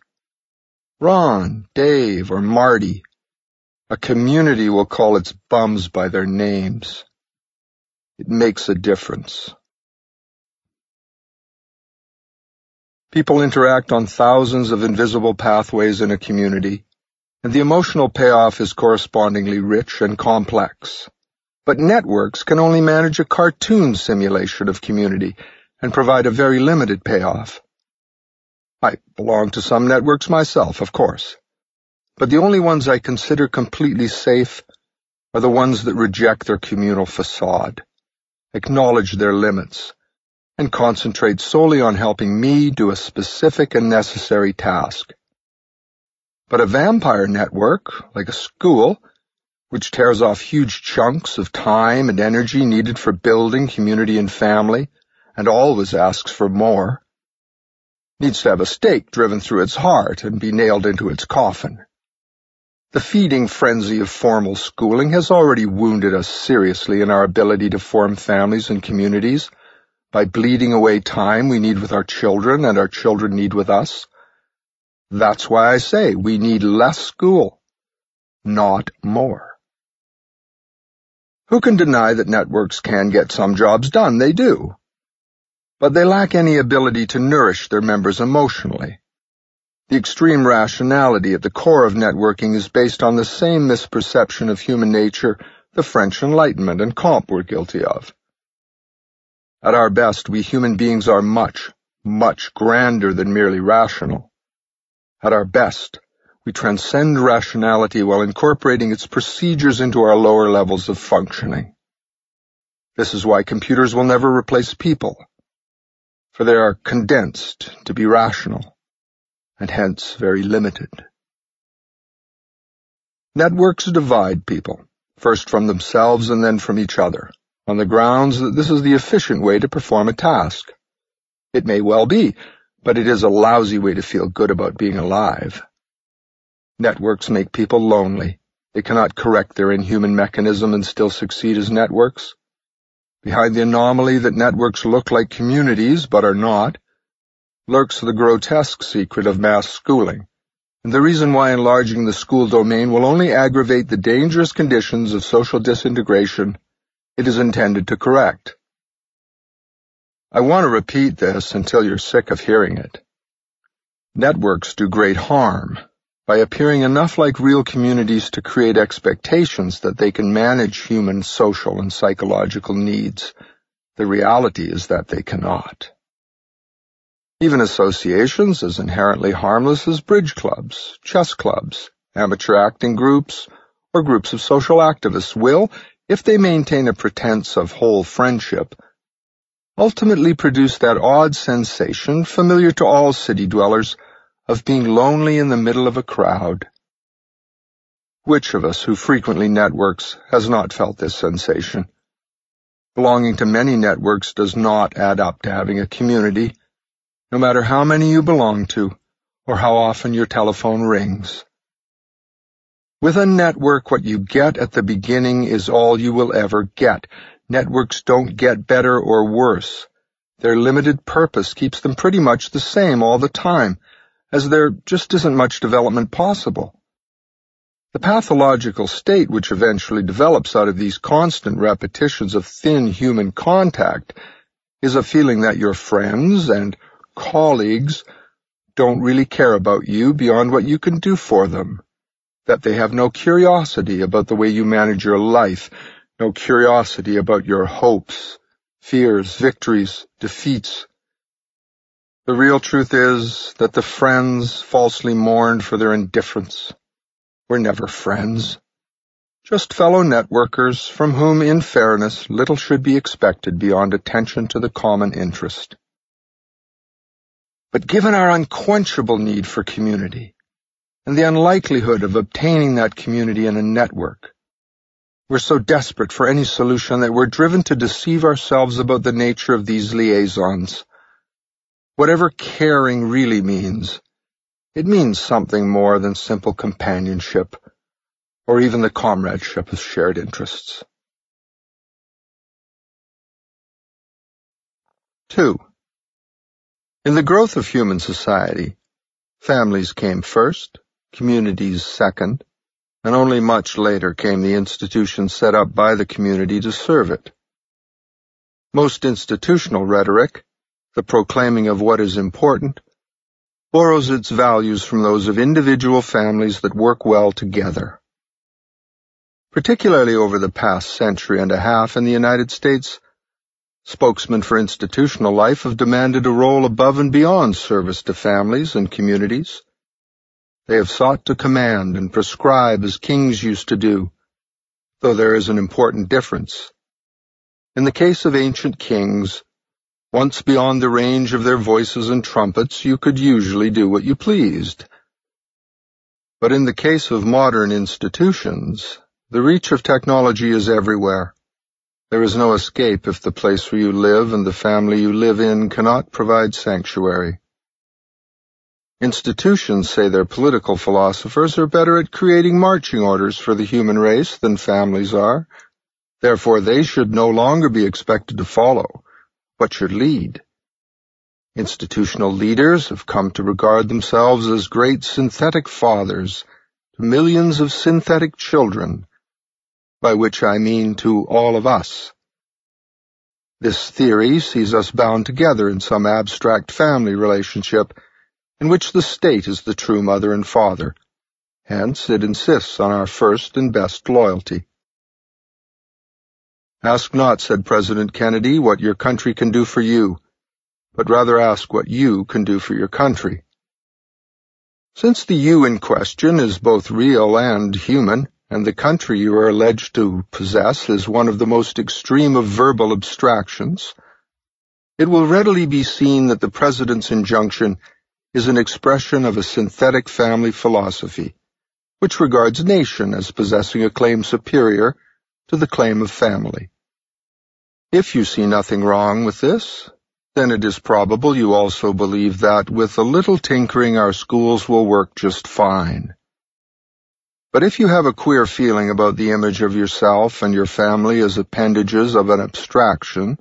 Ron, Dave, or Marty a community will call its bums by their names. It makes a difference. People interact on thousands of invisible pathways in a community, and the emotional payoff is correspondingly rich and complex. But networks can only manage a cartoon simulation of community and provide a very limited payoff. I belong to some networks myself, of course but the only ones I consider completely safe are the ones that reject their communal facade, acknowledge their limits, and concentrate solely on helping me do a specific and necessary task. But a vampire network, like a school, which tears off huge chunks of time and energy needed for building community and family, and always asks for more, needs to have a stake driven through its heart and be nailed into its coffin. The feeding frenzy of formal schooling has already wounded us seriously in our ability to form families and communities by bleeding away time we need with our children and our children need with us. That's why I say we need less school, not more. Who can deny that networks can get some jobs done? They do. But they lack any ability to nourish their members emotionally. The extreme rationality at the core of networking is based on the same misperception of human nature the French Enlightenment and Comte were guilty of. At our best, we human beings are much, much grander than merely rational. At our best, we transcend rationality while incorporating its procedures into our lower levels of functioning. This is why computers will never replace people, for they are condensed to be rational and hence very limited. Networks divide people, first from themselves and then from each other, on the grounds that this is the efficient way to perform a task. It may well be, but it is a lousy way to feel good about being alive. Networks make people lonely. They cannot correct their inhuman mechanism and still succeed as networks. Behind the anomaly that networks look like communities but are not, lurks the grotesque secret of mass schooling, and the reason why enlarging the school domain will only aggravate the dangerous conditions of social disintegration it is intended to correct. I want to repeat this until you're sick of hearing it. Networks do great harm by appearing enough like real communities to create expectations that they can manage human social and psychological needs. The reality is that they cannot. Even associations as inherently harmless as bridge clubs, chess clubs, amateur acting groups, or groups of social activists will, if they maintain a pretense of whole friendship, ultimately produce that odd sensation familiar to all city dwellers of being lonely in the middle of a crowd. Which of us who frequently networks has not felt this sensation? Belonging to many networks does not add up to having a community, no matter how many you belong to or how often your telephone rings. With a network, what you get at the beginning is all you will ever get. Networks don't get better or worse. Their limited purpose keeps them pretty much the same all the time, as there just isn't much development possible. The pathological state which eventually develops out of these constant repetitions of thin human contact is a feeling that your friends and colleagues don't really care about you beyond what you can do for them, that they have no curiosity about the way you manage your life, no curiosity about your hopes, fears, victories, defeats. The real truth is that the friends falsely mourned for their indifference were never friends, just fellow networkers from whom, in fairness, little should be expected beyond attention to the common interest. But given our unquenchable need for community, and the unlikelihood of obtaining that community in a network, we're so desperate for any solution that we're driven to deceive ourselves about the nature of these liaisons. Whatever caring really means, it means something more than simple companionship, or even the comradeship of shared interests. 2. In the growth of human society, families came first, communities second, and only much later came the institutions set up by the community to serve it. Most institutional rhetoric, the proclaiming of what is important, borrows its values from those of individual families that work well together. Particularly over the past century and a half in the United States, spokesmen for institutional life have demanded a role above and beyond service to families and communities they have sought to command and prescribe as kings used to do, though there is an important difference. In the case of ancient kings, once beyond the range of their voices and trumpets, you could usually do what you pleased. But in the case of modern institutions, the reach of technology is everywhere. There is no escape if the place where you live and the family you live in cannot provide sanctuary. Institutions say their political philosophers are better at creating marching orders for the human race than families are. Therefore, they should no longer be expected to follow, but should lead. Institutional leaders have come to regard themselves as great synthetic fathers to millions of synthetic children, by which I mean to all of us. This theory sees us bound together in some abstract family relationship in which the state is the true mother and father. Hence, it insists on our first and best loyalty. Ask not, said President Kennedy, what your country can do for you, but rather ask what you can do for your country. Since the you in question is both real and human, and the country you are alleged to possess is one of the most extreme of verbal abstractions, it will readily be seen that the President's injunction is an expression of a synthetic family philosophy, which regards nation as possessing a claim superior to the claim of family. If you see nothing wrong with this, then it is probable you also believe that with a little tinkering our schools will work just fine. But if you have a queer feeling about the image of yourself and your family as appendages of an abstraction,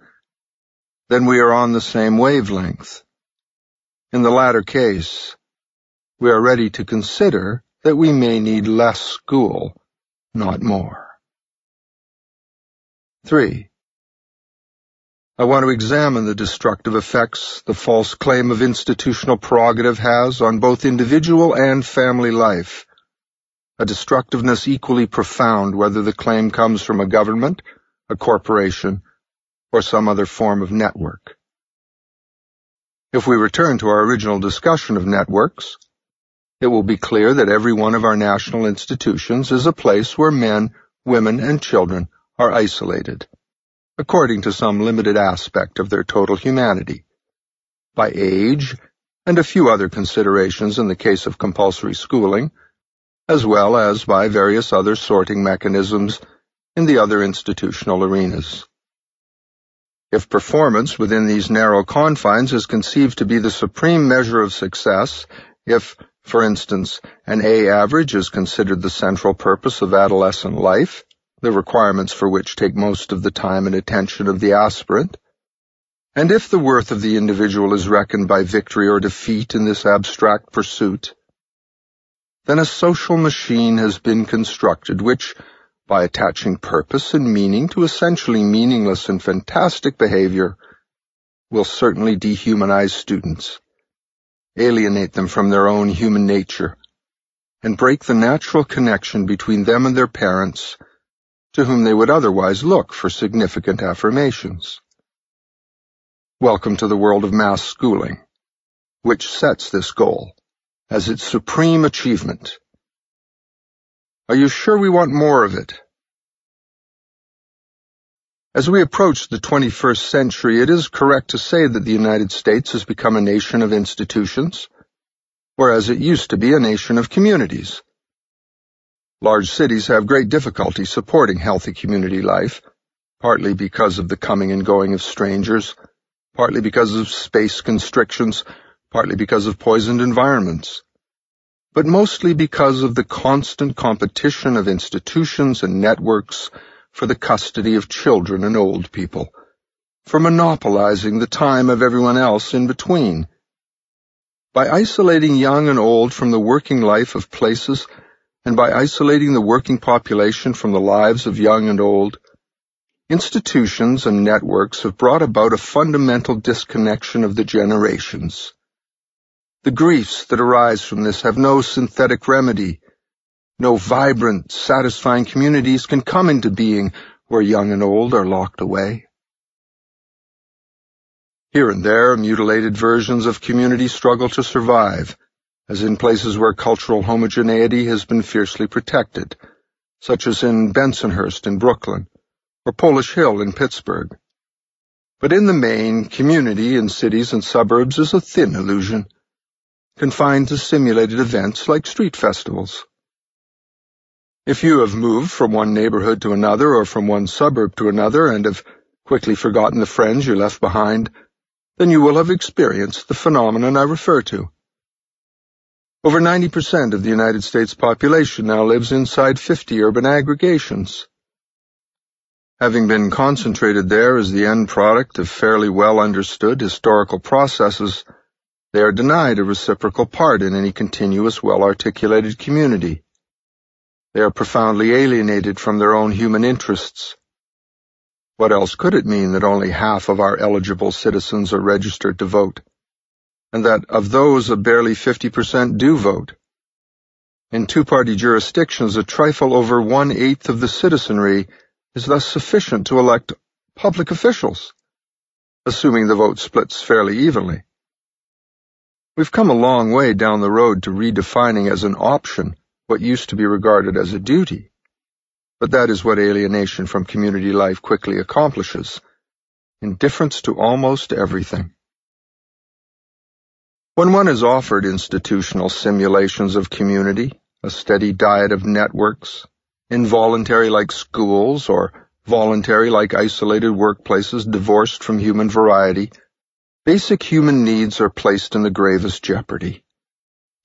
then we are on the same wavelength. In the latter case, we are ready to consider that we may need less school, not more. 3. I want to examine the destructive effects the false claim of institutional prerogative has on both individual and family life, a destructiveness equally profound whether the claim comes from a government, a corporation, or some other form of network. If we return to our original discussion of networks, it will be clear that every one of our national institutions is a place where men, women, and children are isolated, according to some limited aspect of their total humanity, by age, and a few other considerations in the case of compulsory schooling, as well as by various other sorting mechanisms in the other institutional arenas. If performance within these narrow confines is conceived to be the supreme measure of success, if, for instance, an A average is considered the central purpose of adolescent life, the requirements for which take most of the time and attention of the aspirant, and if the worth of the individual is reckoned by victory or defeat in this abstract pursuit, then a social machine has been constructed which, by attaching purpose and meaning to essentially meaningless and fantastic behavior, will certainly dehumanize students, alienate them from their own human nature, and break the natural connection between them and their parents, to whom they would otherwise look for significant affirmations. Welcome to the world of mass schooling, which sets this goal as its supreme achievement. Are you sure we want more of it? As we approach the 21st century, it is correct to say that the United States has become a nation of institutions, whereas it used to be a nation of communities. Large cities have great difficulty supporting healthy community life, partly because of the coming and going of strangers, partly because of space constrictions, partly because of poisoned environments, but mostly because of the constant competition of institutions and networks for the custody of children and old people, for monopolizing the time of everyone else in between. By isolating young and old from the working life of places, and by isolating the working population from the lives of young and old, institutions and networks have brought about a fundamental disconnection of the generations. The griefs that arise from this have no synthetic remedy. No vibrant, satisfying communities can come into being where young and old are locked away. Here and there, mutilated versions of community struggle to survive, as in places where cultural homogeneity has been fiercely protected, such as in Bensonhurst in Brooklyn, or Polish Hill in Pittsburgh. But in the main, community in cities and suburbs is a thin illusion confined to simulated events like street festivals. If you have moved from one neighborhood to another or from one suburb to another and have quickly forgotten the friends you left behind, then you will have experienced the phenomenon I refer to. Over 90% of the United States population now lives inside 50 urban aggregations. Having been concentrated there as the end product of fairly well understood historical processes, they are denied a reciprocal part in any continuous, well-articulated community. They are profoundly alienated from their own human interests. What else could it mean that only half of our eligible citizens are registered to vote, and that of those a barely 50% do vote? In two-party jurisdictions, a trifle over one-eighth of the citizenry is thus sufficient to elect public officials, assuming the vote splits fairly evenly. We've come a long way down the road to redefining as an option what used to be regarded as a duty. But that is what alienation from community life quickly accomplishes. Indifference to almost everything. When one is offered institutional simulations of community, a steady diet of networks, involuntary like schools, or voluntary like isolated workplaces divorced from human variety, Basic human needs are placed in the gravest jeopardy.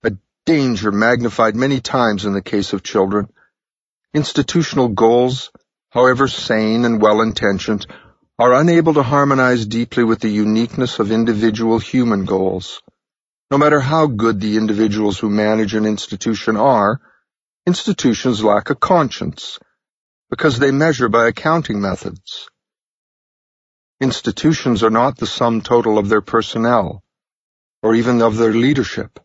A danger magnified many times in the case of children. Institutional goals, however sane and well-intentioned, are unable to harmonize deeply with the uniqueness of individual human goals. No matter how good the individuals who manage an institution are, institutions lack a conscience, because they measure by accounting methods. Institutions are not the sum total of their personnel, or even of their leadership,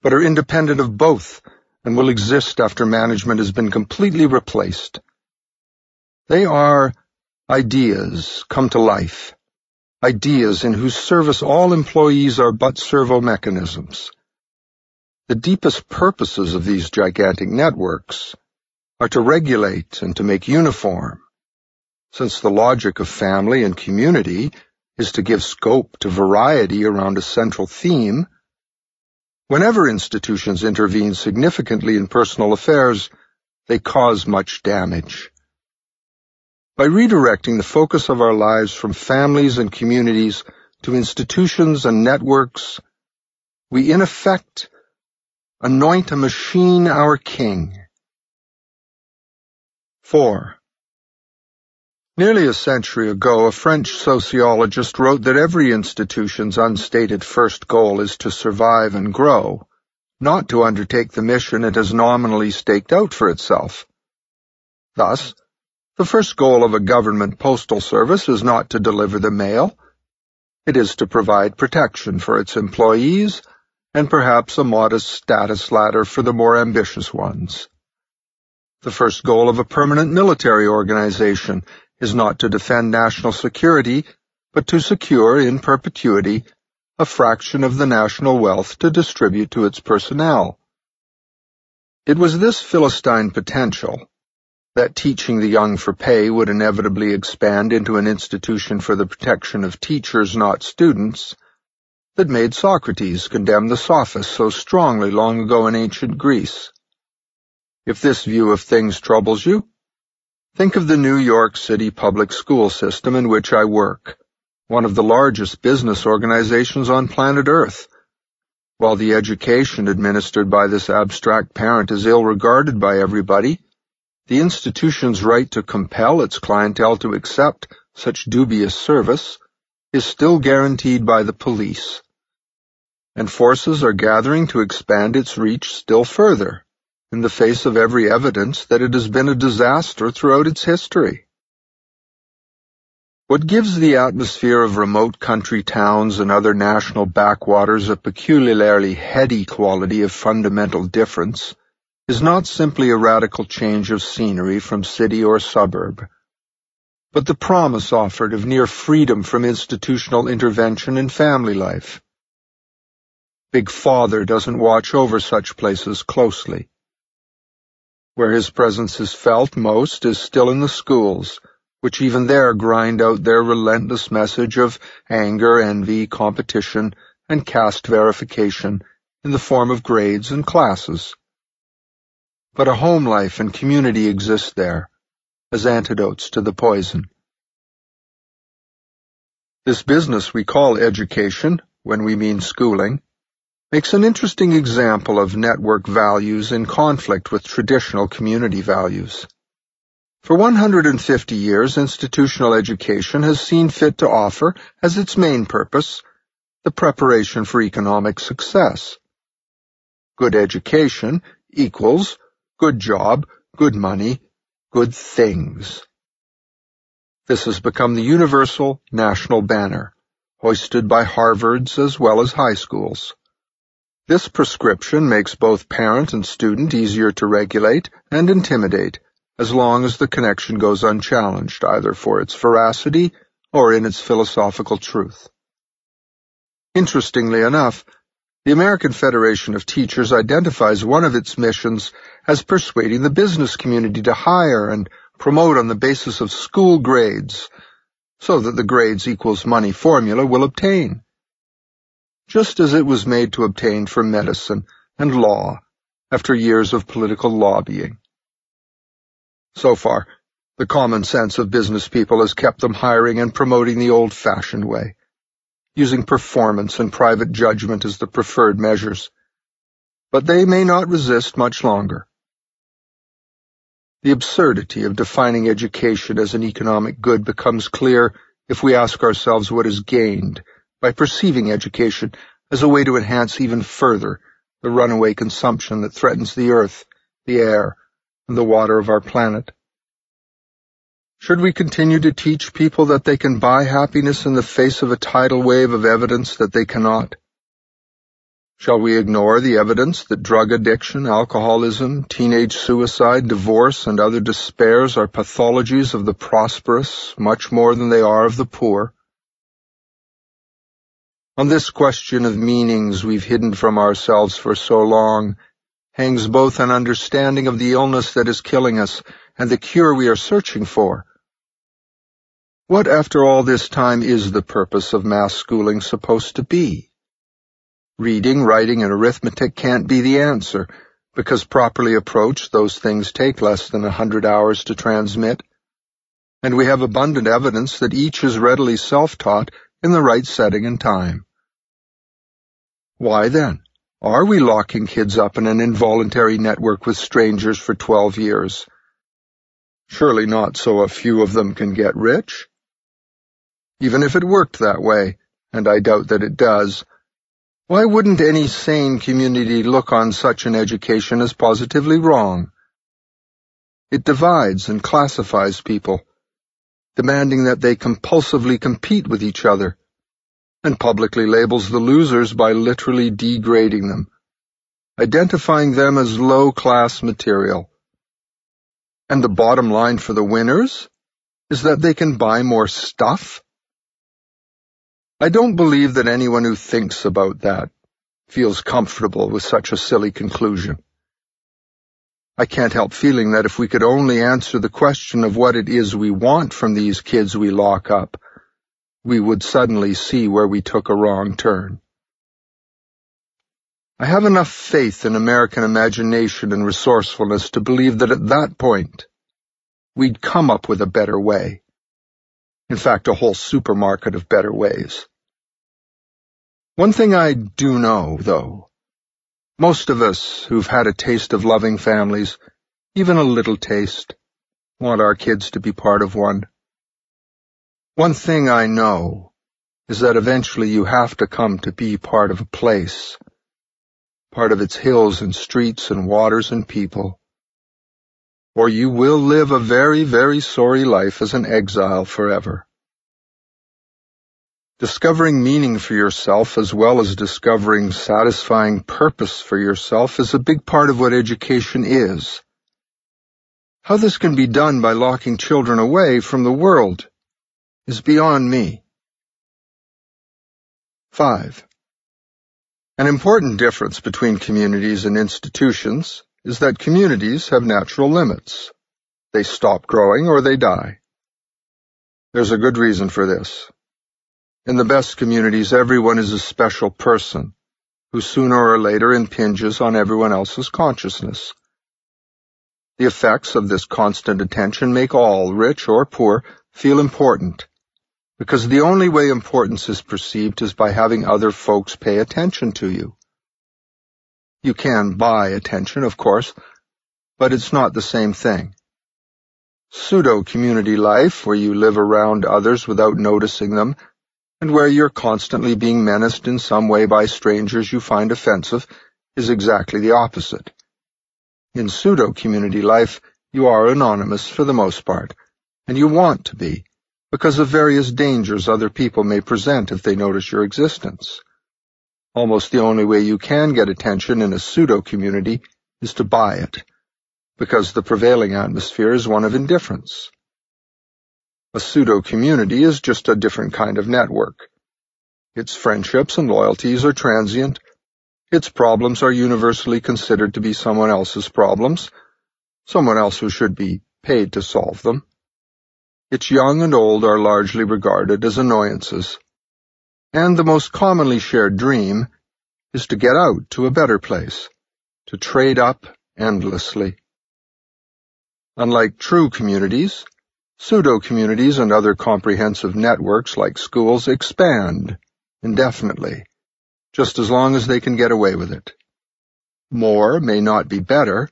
but are independent of both and will exist after management has been completely replaced. They are ideas come to life, ideas in whose service all employees are but servo mechanisms. The deepest purposes of these gigantic networks are to regulate and to make uniform, since the logic of family and community is to give scope to variety around a central theme. Whenever institutions intervene significantly in personal affairs, they cause much damage. By redirecting the focus of our lives from families and communities to institutions and networks, we in effect anoint a machine our king. 4. Nearly a century ago, a French sociologist wrote that every institution's unstated first goal is to survive and grow, not to undertake the mission it has nominally staked out for itself. Thus, the first goal of a government postal service is not to deliver the mail. It is to provide protection for its employees and perhaps a modest status ladder for the more ambitious ones. The first goal of a permanent military organization is not to defend national security, but to secure in perpetuity a fraction of the national wealth to distribute to its personnel. It was this Philistine potential that teaching the young for pay would inevitably expand into an institution for the protection of teachers, not students, that made Socrates condemn the sophists so strongly long ago in ancient Greece. If this view of things troubles you, think of the New York City public school system in which I work, one of the largest business organizations on planet Earth. While the education administered by this abstract parent is ill regarded by everybody, the institution's right to compel its clientele to accept such dubious service is still guaranteed by the police, and forces are gathering to expand its reach still further in the face of every evidence that it has been a disaster throughout its history. What gives the atmosphere of remote country towns and other national backwaters a peculiarly heady quality of fundamental difference is not simply a radical change of scenery from city or suburb, but the promise offered of near freedom from institutional intervention in family life. Big Father doesn't watch over such places closely. Where his presence is felt most is still in the schools, which even there grind out their relentless message of anger, envy, competition, and caste verification in the form of grades and classes but a home life and community exist there, as antidotes to the poison. This business we call education, when we mean schooling, makes an interesting example of network values in conflict with traditional community values. For 150 years, institutional education has seen fit to offer, as its main purpose, the preparation for economic success. Good education equals good job, good money, good things. This has become the universal national banner, hoisted by Harvards as well as high schools. This prescription makes both parent and student easier to regulate and intimidate as long as the connection goes unchallenged either for its veracity or in its philosophical truth. Interestingly enough, the American Federation of Teachers identifies one of its missions as persuading the business community to hire and promote on the basis of school grades, so that the grades equals money formula will obtain. Just as it was made to obtain for medicine and law after years of political lobbying. So far, the common sense of business people has kept them hiring and promoting the old-fashioned way using performance and private judgment as the preferred measures. But they may not resist much longer. The absurdity of defining education as an economic good becomes clear if we ask ourselves what is gained by perceiving education as a way to enhance even further the runaway consumption that threatens the earth, the air, and the water of our planet. Should we continue to teach people that they can buy happiness in the face of a tidal wave of evidence that they cannot? Shall we ignore the evidence that drug addiction, alcoholism, teenage suicide, divorce, and other despairs are pathologies of the prosperous much more than they are of the poor? On this question of meanings we've hidden from ourselves for so long hangs both an understanding of the illness that is killing us and the cure we are searching for. What, after all this time, is the purpose of mass schooling supposed to be? Reading, writing, and arithmetic can't be the answer, because properly approached, those things take less than a hundred hours to transmit. And we have abundant evidence that each is readily self-taught in the right setting and time. Why then? Are we locking kids up in an involuntary network with strangers for 12 years? Surely not so a few of them can get rich. Even if it worked that way, and I doubt that it does, why wouldn't any sane community look on such an education as positively wrong? It divides and classifies people, demanding that they compulsively compete with each other, and publicly labels the losers by literally degrading them, identifying them as low-class material. And the bottom line for the winners is that they can buy more stuff? I don't believe that anyone who thinks about that feels comfortable with such a silly conclusion. I can't help feeling that if we could only answer the question of what it is we want from these kids we lock up, we would suddenly see where we took a wrong turn. I have enough faith in American imagination and resourcefulness to believe that at that point, we'd come up with a better way. In fact, a whole supermarket of better ways. One thing I do know, though, most of us who've had a taste of loving families, even a little taste, want our kids to be part of one. One thing I know is that eventually you have to come to be part of a place, part of its hills and streets and waters and people, or you will live a very, very sorry life as an exile forever. Discovering meaning for yourself as well as discovering satisfying purpose for yourself is a big part of what education is. How this can be done by locking children away from the world is beyond me. 5. An important difference between communities and institutions is that communities have natural limits. They stop growing or they die. There's a good reason for this. In the best communities, everyone is a special person who sooner or later impinges on everyone else's consciousness. The effects of this constant attention make all, rich or poor, feel important because the only way importance is perceived is by having other folks pay attention to you. You can buy attention, of course, but it's not the same thing. Pseudo-community life, where you live around others without noticing them, and where you're constantly being menaced in some way by strangers you find offensive, is exactly the opposite. In pseudo-community life, you are anonymous for the most part, and you want to be because of various dangers other people may present if they notice your existence. Almost the only way you can get attention in a pseudo-community is to buy it, because the prevailing atmosphere is one of indifference. A pseudo-community is just a different kind of network. Its friendships and loyalties are transient. Its problems are universally considered to be someone else's problems, someone else who should be paid to solve them. Its young and old are largely regarded as annoyances. And the most commonly shared dream is to get out to a better place, to trade up endlessly. Unlike true communities, pseudo-communities and other comprehensive networks like schools expand indefinitely, just as long as they can get away with it. More may not be better,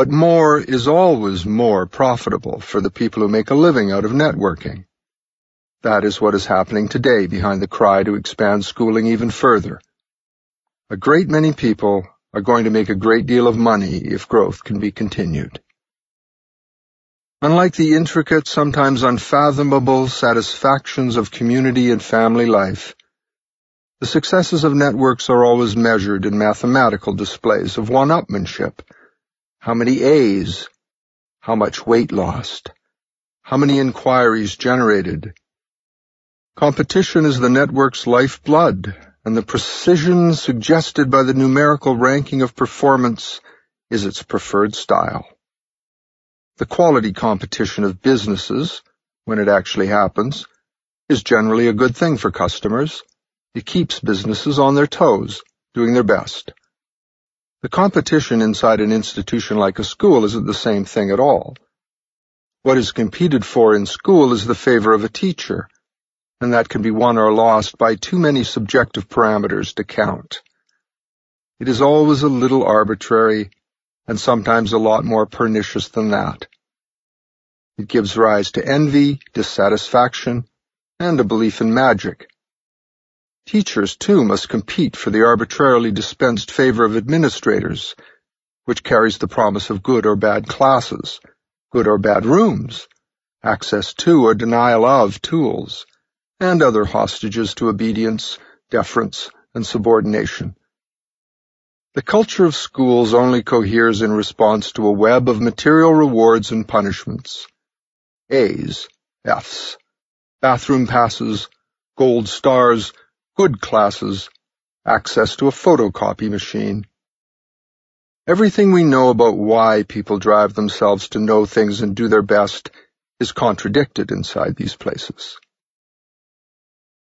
but more is always more profitable for the people who make a living out of networking. That is what is happening today behind the cry to expand schooling even further. A great many people are going to make a great deal of money if growth can be continued. Unlike the intricate, sometimes unfathomable satisfactions of community and family life, the successes of networks are always measured in mathematical displays of one-upmanship how many A's? How much weight lost? How many inquiries generated? Competition is the network's lifeblood, and the precision suggested by the numerical ranking of performance is its preferred style. The quality competition of businesses, when it actually happens, is generally a good thing for customers. It keeps businesses on their toes, doing their best. The competition inside an institution like a school isn't the same thing at all. What is competed for in school is the favor of a teacher, and that can be won or lost by too many subjective parameters to count. It is always a little arbitrary, and sometimes a lot more pernicious than that. It gives rise to envy, dissatisfaction, and a belief in magic. Teachers, too, must compete for the arbitrarily dispensed favor of administrators, which carries the promise of good or bad classes, good or bad rooms, access to or denial of tools, and other hostages to obedience, deference, and subordination. The culture of schools only coheres in response to a web of material rewards and punishments. A's, F's, bathroom passes, gold stars, good classes, access to a photocopy machine. Everything we know about why people drive themselves to know things and do their best is contradicted inside these places.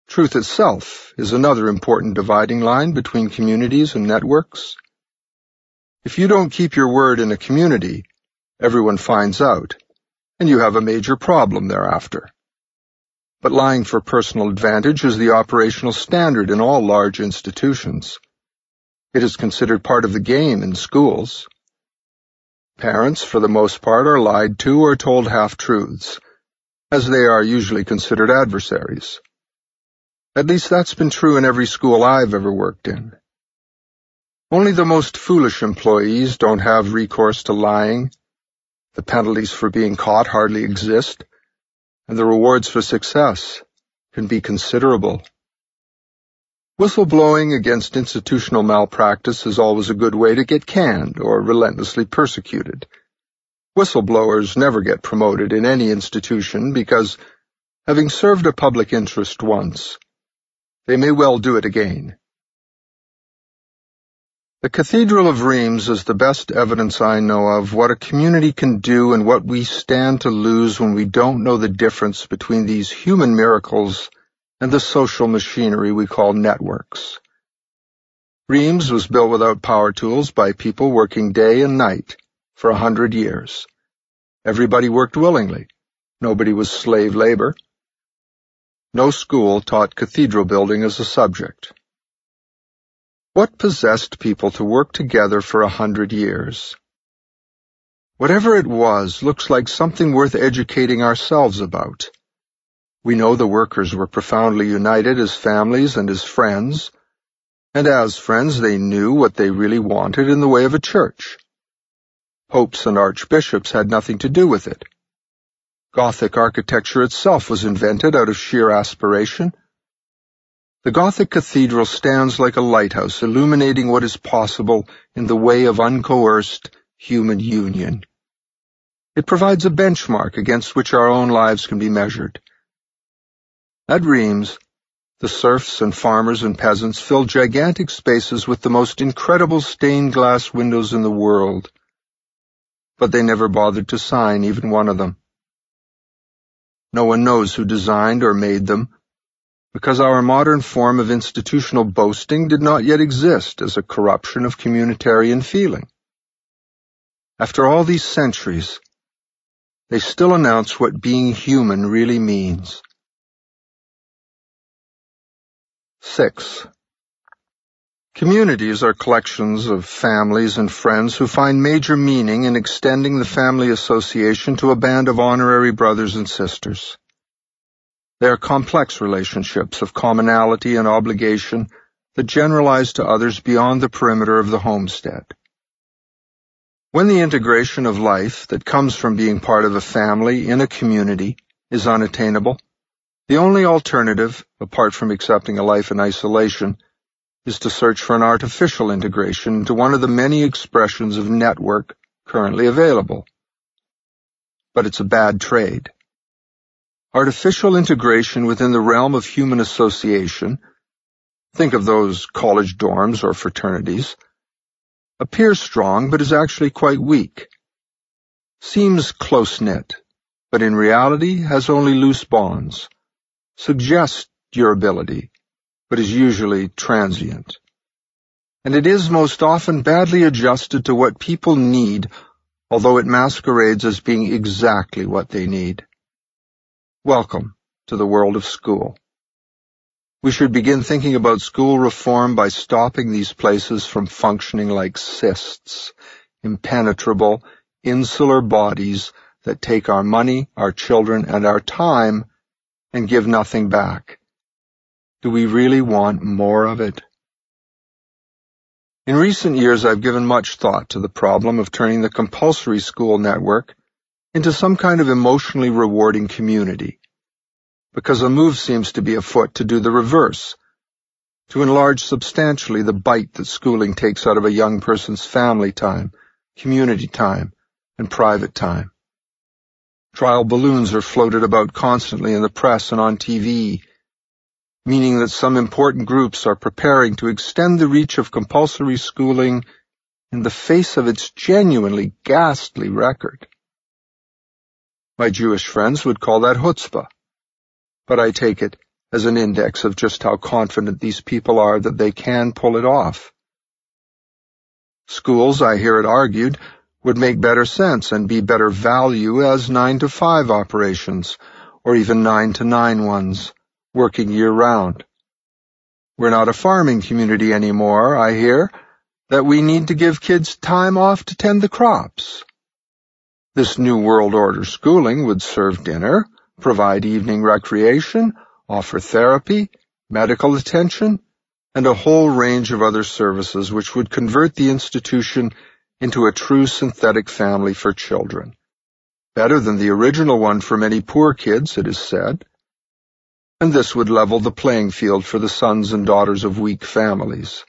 Truth itself is another important dividing line between communities and networks. If you don't keep your word in a community, everyone finds out, and you have a major problem thereafter. But lying for personal advantage is the operational standard in all large institutions. It is considered part of the game in schools. Parents, for the most part, are lied to or told half-truths, as they are usually considered adversaries. At least that's been true in every school I've ever worked in. Only the most foolish employees don't have recourse to lying. The penalties for being caught hardly exist, and the rewards for success can be considerable. Whistleblowing against institutional malpractice is always a good way to get canned or relentlessly persecuted. Whistleblowers never get promoted in any institution because, having served a public interest once, they may well do it again. The Cathedral of Rheims is the best evidence I know of what a community can do and what we stand to lose when we don't know the difference between these human miracles and the social machinery we call networks. Rheims was built without power tools by people working day and night for a hundred years. Everybody worked willingly. Nobody was slave labor. No school taught cathedral building as a subject. What possessed people to work together for a hundred years? Whatever it was looks like something worth educating ourselves about. We know the workers were profoundly united as families and as friends, and as friends they knew what they really wanted in the way of a church. Popes and archbishops had nothing to do with it. Gothic architecture itself was invented out of sheer aspiration. The Gothic cathedral stands like a lighthouse illuminating what is possible in the way of uncoerced human union. It provides a benchmark against which our own lives can be measured. At Rheims, the serfs and farmers and peasants fill gigantic spaces with the most incredible stained glass windows in the world, but they never bothered to sign even one of them. No one knows who designed or made them, because our modern form of institutional boasting did not yet exist as a corruption of communitarian feeling. After all these centuries, they still announce what being human really means. 6. Communities are collections of families and friends who find major meaning in extending the family association to a band of honorary brothers and sisters. They are complex relationships of commonality and obligation that generalize to others beyond the perimeter of the homestead. When the integration of life that comes from being part of a family in a community is unattainable, the only alternative, apart from accepting a life in isolation, is to search for an artificial integration into one of the many expressions of network currently available. But it's a bad trade. Artificial integration within the realm of human association, think of those college dorms or fraternities, appears strong but is actually quite weak. Seems close-knit, but in reality has only loose bonds. Suggests durability, but is usually transient. And it is most often badly adjusted to what people need, although it masquerades as being exactly what they need. Welcome to the world of school. We should begin thinking about school reform by stopping these places from functioning like cysts, impenetrable, insular bodies that take our money, our children, and our time and give nothing back. Do we really want more of it? In recent years, I've given much thought to the problem of turning the compulsory school network into some kind of emotionally rewarding community because a move seems to be afoot to do the reverse, to enlarge substantially the bite that schooling takes out of a young person's family time, community time, and private time. Trial balloons are floated about constantly in the press and on TV, meaning that some important groups are preparing to extend the reach of compulsory schooling in the face of its genuinely ghastly record. My Jewish friends would call that chutzpah but I take it as an index of just how confident these people are that they can pull it off. Schools, I hear it argued, would make better sense and be better value as 9 to 5 operations, or even 9 to 9 ones, working year-round. We're not a farming community anymore, I hear, that we need to give kids time off to tend the crops. This New World Order schooling would serve dinner, provide evening recreation, offer therapy, medical attention, and a whole range of other services which would convert the institution into a true synthetic family for children. Better than the original one for many poor kids, it is said. And this would level the playing field for the sons and daughters of weak families.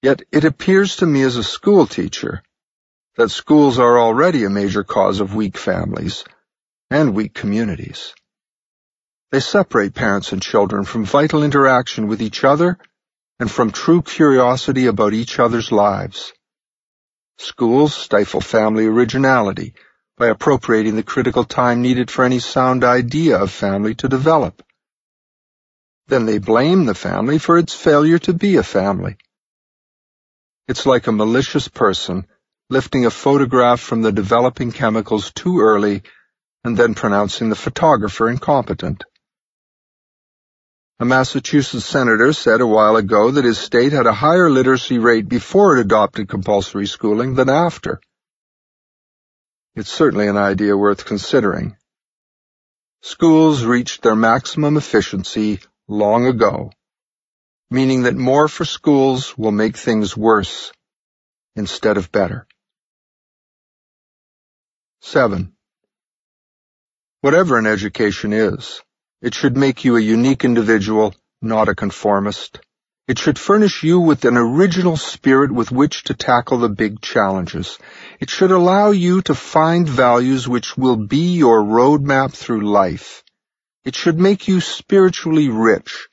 Yet it appears to me as a school teacher that schools are already a major cause of weak families, and weak communities. They separate parents and children from vital interaction with each other and from true curiosity about each other's lives. Schools stifle family originality by appropriating the critical time needed for any sound idea of family to develop. Then they blame the family for its failure to be a family. It's like a malicious person lifting a photograph from the developing chemicals too early and then pronouncing the photographer incompetent. A Massachusetts senator said a while ago that his state had a higher literacy rate before it adopted compulsory schooling than after. It's certainly an idea worth considering. Schools reached their maximum efficiency long ago, meaning that more for schools will make things worse instead of better. 7. Whatever an education is, it should make you a unique individual, not a conformist. It should furnish you with an original spirit with which to tackle the big challenges. It should allow you to find values which will be your roadmap through life. It should make you spiritually rich,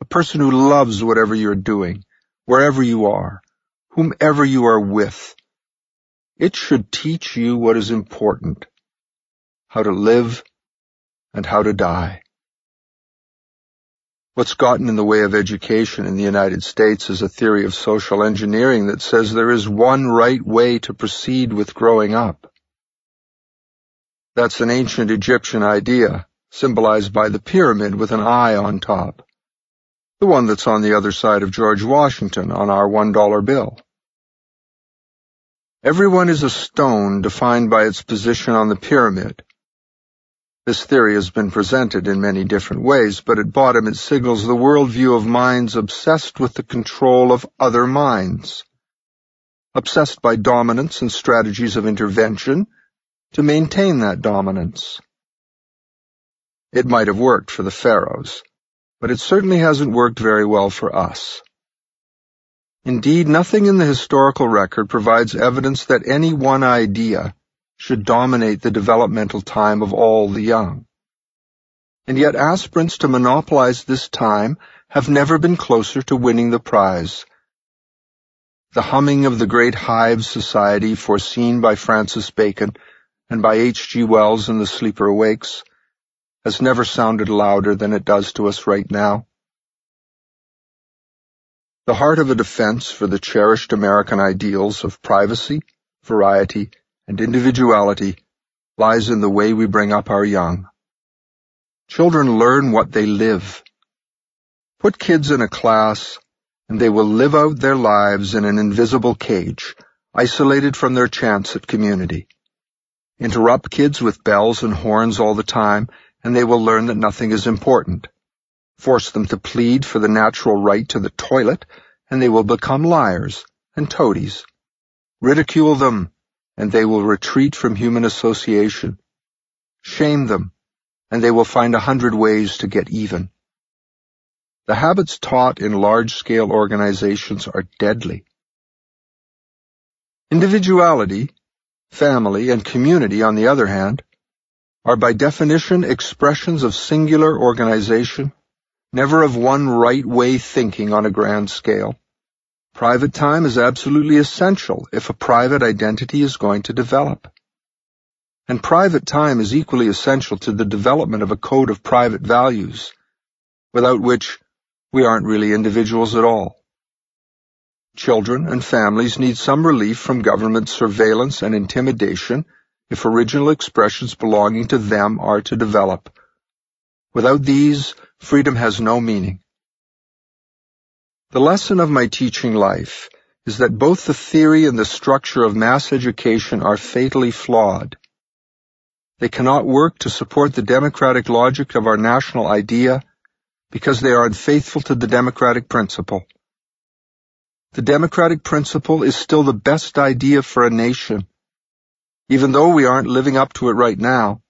a person who loves whatever you're doing, wherever you are, whomever you are with. It should teach you what is important, how to live and how to die. What's gotten in the way of education in the United States is a theory of social engineering that says there is one right way to proceed with growing up. That's an ancient Egyptian idea, symbolized by the pyramid with an eye on top. The one that's on the other side of George Washington on our $1 bill. Everyone is a stone defined by its position on the pyramid, this theory has been presented in many different ways, but at bottom it signals the worldview of minds obsessed with the control of other minds, obsessed by dominance and strategies of intervention to maintain that dominance. It might have worked for the pharaohs, but it certainly hasn't worked very well for us. Indeed, nothing in the historical record provides evidence that any one idea should dominate the developmental time of all the young. and yet aspirants to monopolize this time have never been closer to winning the prize. The humming of the great hive society foreseen by Francis Bacon and by H. G. Wells in The Sleeper Awakes has never sounded louder than it does to us right now. The heart of a defense for the cherished American ideals of privacy, variety, and individuality lies in the way we bring up our young. Children learn what they live. Put kids in a class, and they will live out their lives in an invisible cage, isolated from their chance at community. Interrupt kids with bells and horns all the time, and they will learn that nothing is important. Force them to plead for the natural right to the toilet, and they will become liars and toadies. Ridicule them, and they will retreat from human association. Shame them, and they will find a hundred ways to get even. The habits taught in large-scale organizations are deadly. Individuality, family, and community, on the other hand, are by definition expressions of singular organization, never of one right way thinking on a grand scale. Private time is absolutely essential if a private identity is going to develop and private time is equally essential to the development of a code of private values, without which we aren't really individuals at all. Children and families need some relief from government surveillance and intimidation if original expressions belonging to them are to develop. Without these, freedom has no meaning. The lesson of my teaching life is that both the theory and the structure of mass education are fatally flawed. They cannot work to support the democratic logic of our national idea because they are unfaithful to the democratic principle. The democratic principle is still the best idea for a nation, even though we aren't living up to it right now.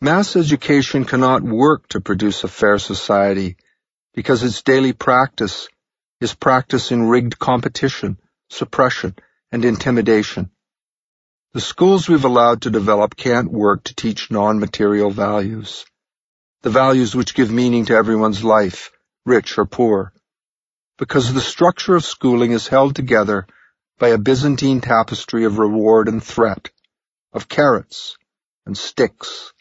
Mass education cannot work to produce a fair society because its daily practice is practice in rigged competition, suppression, and intimidation. The schools we've allowed to develop can't work to teach non-material values. The values which give meaning to everyone's life, rich or poor. Because the structure of schooling is held together by a Byzantine tapestry of reward and threat, of carrots and sticks.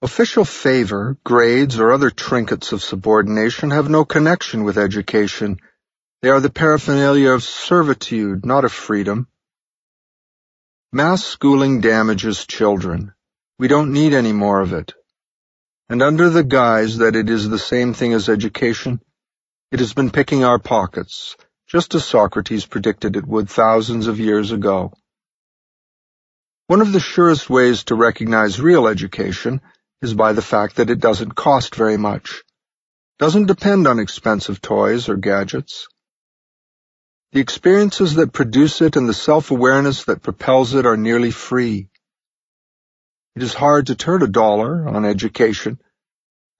Official favor, grades, or other trinkets of subordination have no connection with education. They are the paraphernalia of servitude, not of freedom. Mass schooling damages children. We don't need any more of it. And under the guise that it is the same thing as education, it has been picking our pockets, just as Socrates predicted it would thousands of years ago. One of the surest ways to recognize real education is by the fact that it doesn't cost very much, doesn't depend on expensive toys or gadgets. The experiences that produce it and the self-awareness that propels it are nearly free. It is hard to turn a dollar on education,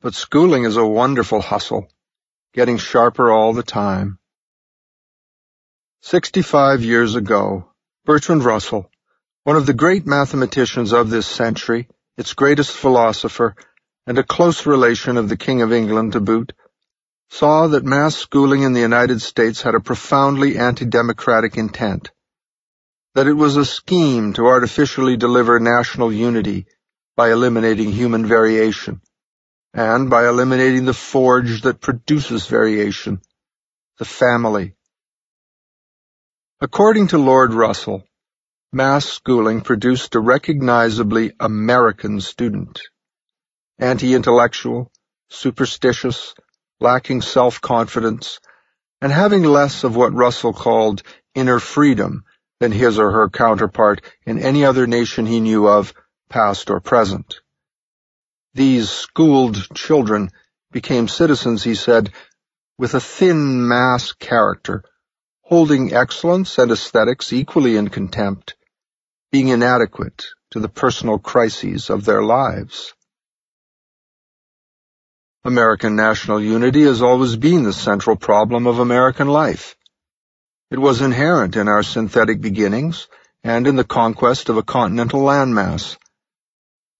but schooling is a wonderful hustle, getting sharper all the time. Sixty-five years ago, Bertrand Russell, one of the great mathematicians of this century, its greatest philosopher, and a close relation of the King of England to boot, saw that mass schooling in the United States had a profoundly anti-democratic intent, that it was a scheme to artificially deliver national unity by eliminating human variation, and by eliminating the forge that produces variation, the family. According to Lord Russell, mass schooling produced a recognizably American student, anti-intellectual, superstitious, lacking self-confidence, and having less of what Russell called inner freedom than his or her counterpart in any other nation he knew of, past or present. These schooled children became citizens, he said, with a thin mass character, holding excellence and aesthetics equally in contempt, being inadequate to the personal crises of their lives. American national unity has always been the central problem of American life. It was inherent in our synthetic beginnings and in the conquest of a continental landmass.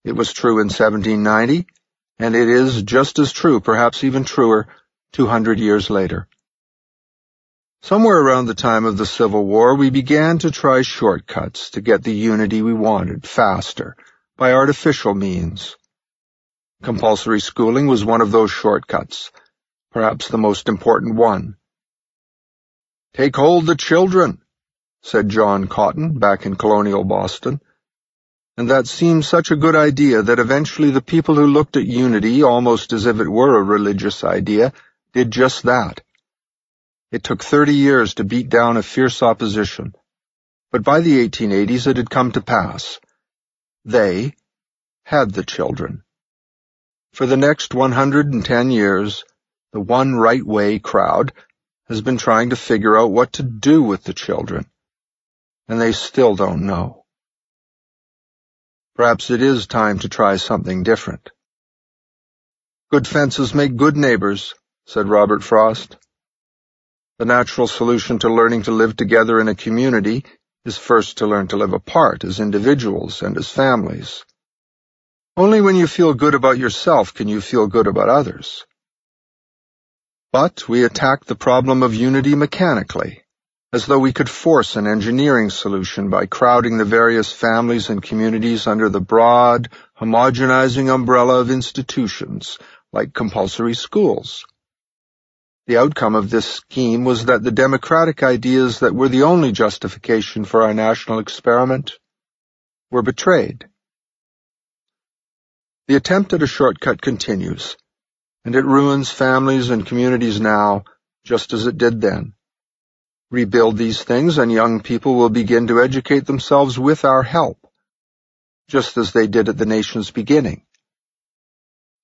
It was true in 1790, and it is just as true, perhaps even truer, 200 years later. Somewhere around the time of the Civil War, we began to try shortcuts to get the unity we wanted faster, by artificial means. Compulsory schooling was one of those shortcuts, perhaps the most important one. Take hold the children, said John Cotton back in colonial Boston. And that seemed such a good idea that eventually the people who looked at unity almost as if it were a religious idea did just that. It took 30 years to beat down a fierce opposition, but by the 1880s it had come to pass. They had the children. For the next 110 years, the One Right Way crowd has been trying to figure out what to do with the children, and they still don't know. Perhaps it is time to try something different. Good fences make good neighbors, said Robert Frost. The natural solution to learning to live together in a community is first to learn to live apart as individuals and as families. Only when you feel good about yourself can you feel good about others. But we attack the problem of unity mechanically, as though we could force an engineering solution by crowding the various families and communities under the broad, homogenizing umbrella of institutions, like compulsory schools. The outcome of this scheme was that the democratic ideas that were the only justification for our national experiment were betrayed. The attempt at a shortcut continues, and it ruins families and communities now, just as it did then. Rebuild these things and young people will begin to educate themselves with our help, just as they did at the nation's beginning.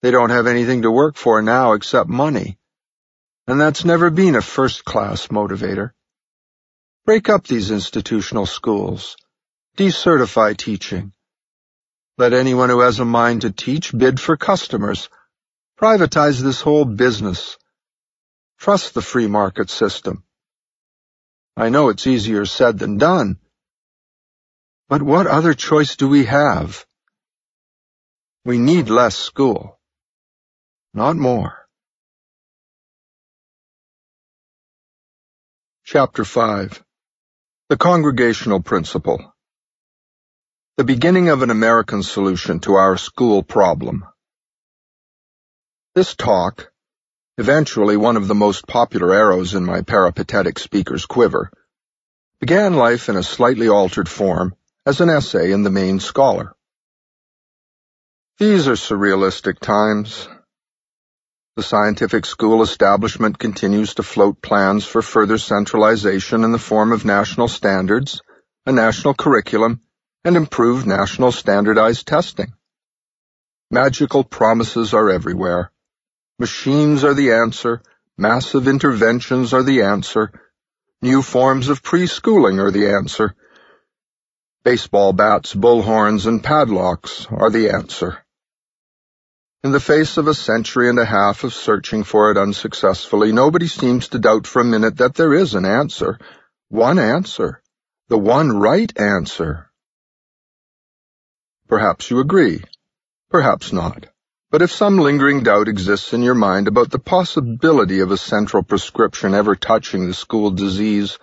They don't have anything to work for now except money and that's never been a first-class motivator. Break up these institutional schools. Decertify teaching. Let anyone who has a mind to teach bid for customers. Privatize this whole business. Trust the free market system. I know it's easier said than done. But what other choice do we have? We need less school. Not more. Chapter 5 The Congregational Principle. The Beginning of an American Solution to Our School Problem. This talk, eventually one of the most popular arrows in my peripatetic speaker's quiver, began life in a slightly altered form as an essay in the Maine Scholar. These are surrealistic times, the scientific school establishment continues to float plans for further centralization in the form of national standards, a national curriculum, and improved national standardized testing. Magical promises are everywhere. Machines are the answer, massive interventions are the answer, new forms of preschooling are the answer, baseball bats, bullhorns, and padlocks are the answer. In the face of a century and a half of searching for it unsuccessfully, nobody seems to doubt for a minute that there is an answer. One answer. The one right answer. Perhaps you agree. Perhaps not. But if some lingering doubt exists in your mind about the possibility of a central prescription ever touching the school disease,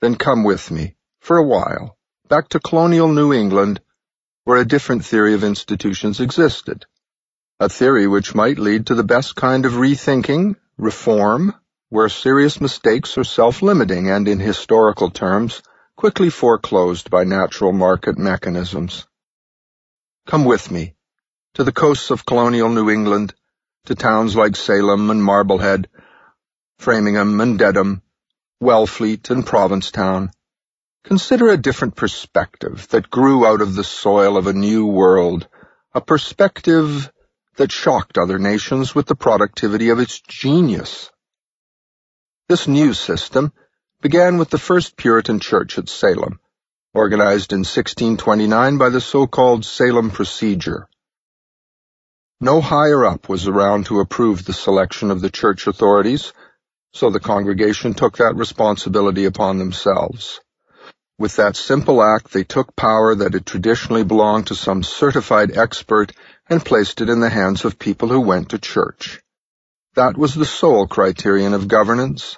then come with me, for a while, back to colonial New England, where a different theory of institutions existed a theory which might lead to the best kind of rethinking, reform, where serious mistakes are self-limiting and, in historical terms, quickly foreclosed by natural market mechanisms. Come with me, to the coasts of colonial New England, to towns like Salem and Marblehead, Framingham and Dedham, Wellfleet and Provincetown. Consider a different perspective that grew out of the soil of a new world, a perspective that shocked other nations with the productivity of its genius. This new system began with the first Puritan church at Salem, organized in 1629 by the so-called Salem Procedure. No higher up was around to approve the selection of the church authorities, so the congregation took that responsibility upon themselves. With that simple act, they took power that had traditionally belonged to some certified expert and placed it in the hands of people who went to church. That was the sole criterion of governance,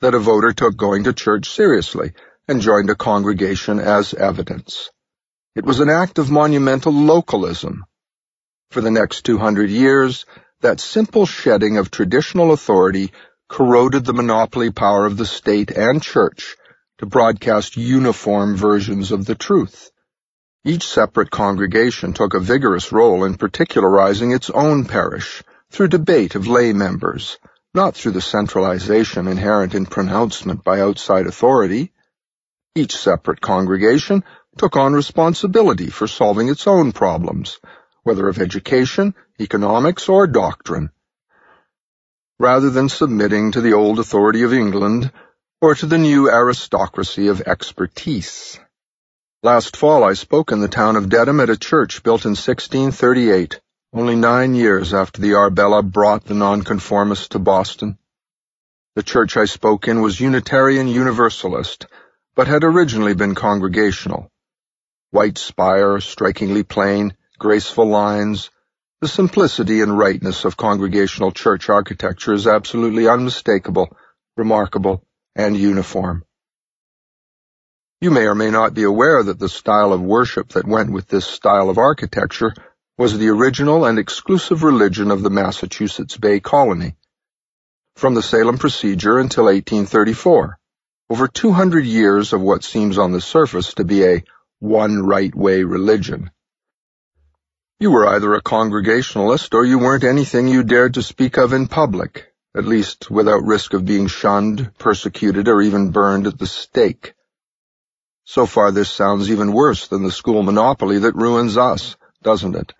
that a voter took going to church seriously and joined a congregation as evidence. It was an act of monumental localism. For the next 200 years, that simple shedding of traditional authority corroded the monopoly power of the state and church to broadcast uniform versions of the truth. Each separate congregation took a vigorous role in particularizing its own parish through debate of lay members, not through the centralization inherent in pronouncement by outside authority. Each separate congregation took on responsibility for solving its own problems, whether of education, economics, or doctrine, rather than submitting to the old authority of England or to the new aristocracy of expertise. Last fall I spoke in the town of Dedham at a church built in 1638, only nine years after the Arbella brought the nonconformists to Boston. The church I spoke in was Unitarian Universalist, but had originally been Congregational. White spire, strikingly plain, graceful lines, the simplicity and rightness of Congregational church architecture is absolutely unmistakable, remarkable, and uniform. You may or may not be aware that the style of worship that went with this style of architecture was the original and exclusive religion of the Massachusetts Bay Colony. From the Salem procedure until 1834, over 200 years of what seems on the surface to be a one right way religion. You were either a Congregationalist or you weren't anything you dared to speak of in public, at least without risk of being shunned, persecuted, or even burned at the stake. So far this sounds even worse than the school monopoly that ruins us, doesn't it?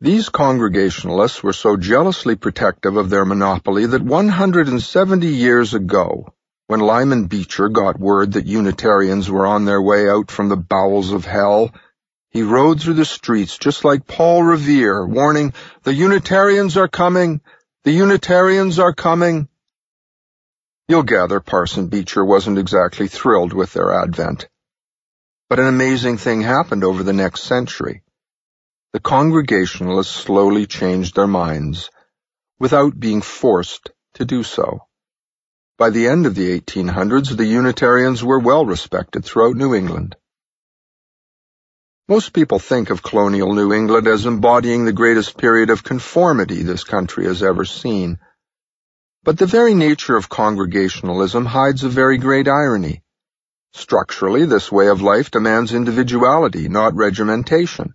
These Congregationalists were so jealously protective of their monopoly that 170 years ago, when Lyman Beecher got word that Unitarians were on their way out from the bowels of hell, he rode through the streets just like Paul Revere, warning, the Unitarians are coming, the Unitarians are coming. You'll gather Parson Beecher wasn't exactly thrilled with their advent. But an amazing thing happened over the next century. The Congregationalists slowly changed their minds, without being forced to do so. By the end of the 1800s, the Unitarians were well respected throughout New England. Most people think of colonial New England as embodying the greatest period of conformity this country has ever seen. But the very nature of Congregationalism hides a very great irony. Structurally, this way of life demands individuality, not regimentation.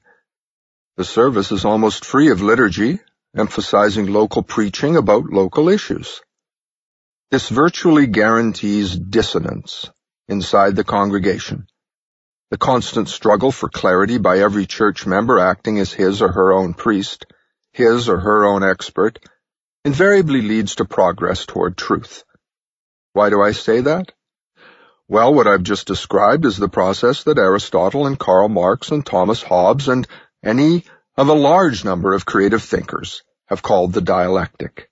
The service is almost free of liturgy, emphasizing local preaching about local issues. This virtually guarantees dissonance inside the congregation. The constant struggle for clarity by every church member acting as his or her own priest, his or her own expert, invariably leads to progress toward truth. Why do I say that? Well, what I've just described is the process that Aristotle and Karl Marx and Thomas Hobbes and any of a large number of creative thinkers have called the dialectic.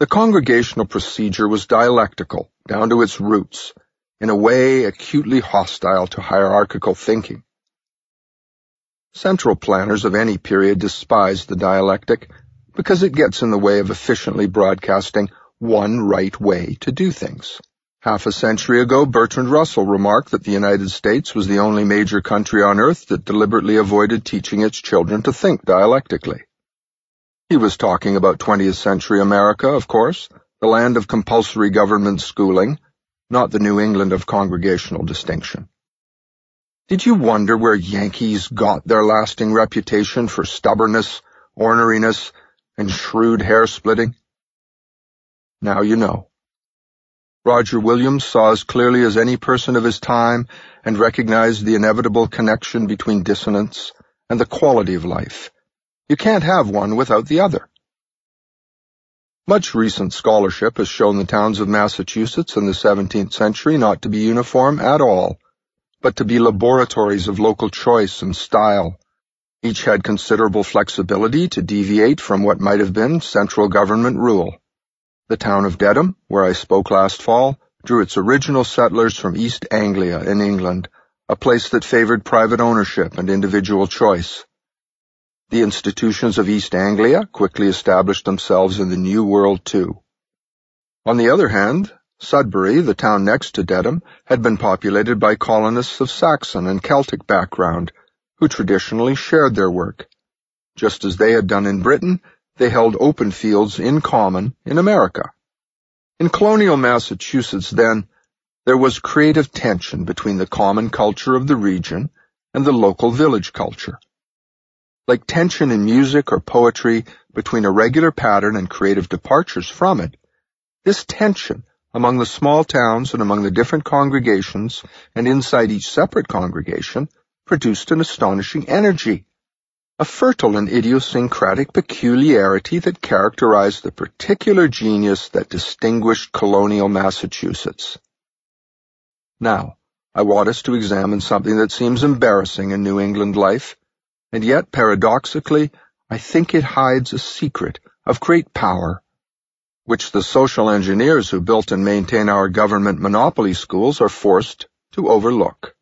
The congregational procedure was dialectical, down to its roots, in a way acutely hostile to hierarchical thinking. Central planners of any period despise the dialectic because it gets in the way of efficiently broadcasting one right way to do things. Half a century ago, Bertrand Russell remarked that the United States was the only major country on earth that deliberately avoided teaching its children to think dialectically. He was talking about 20th century America, of course, the land of compulsory government schooling, not the New England of congregational distinction. Did you wonder where Yankees got their lasting reputation for stubbornness, orneriness, and shrewd hair splitting? Now you know. Roger Williams saw as clearly as any person of his time and recognized the inevitable connection between dissonance and the quality of life. You can't have one without the other. Much recent scholarship has shown the towns of Massachusetts in the 17th century not to be uniform at all, but to be laboratories of local choice and style, each had considerable flexibility to deviate from what might have been central government rule. The town of Dedham, where I spoke last fall, drew its original settlers from East Anglia in England, a place that favored private ownership and individual choice. The institutions of East Anglia quickly established themselves in the New World too. On the other hand, Sudbury, the town next to Dedham, had been populated by colonists of Saxon and Celtic background, who traditionally shared their work. Just as they had done in Britain, they held open fields in common in America. In colonial Massachusetts, then, there was creative tension between the common culture of the region and the local village culture. Like tension in music or poetry between a regular pattern and creative departures from it, this tension among the small towns and among the different congregations and inside each separate congregation produced an astonishing energy a fertile and idiosyncratic peculiarity that characterized the particular genius that distinguished colonial Massachusetts. Now, I want us to examine something that seems embarrassing in New England life, and yet, paradoxically, I think it hides a secret of great power, which the social engineers who built and maintain our government monopoly schools are forced to overlook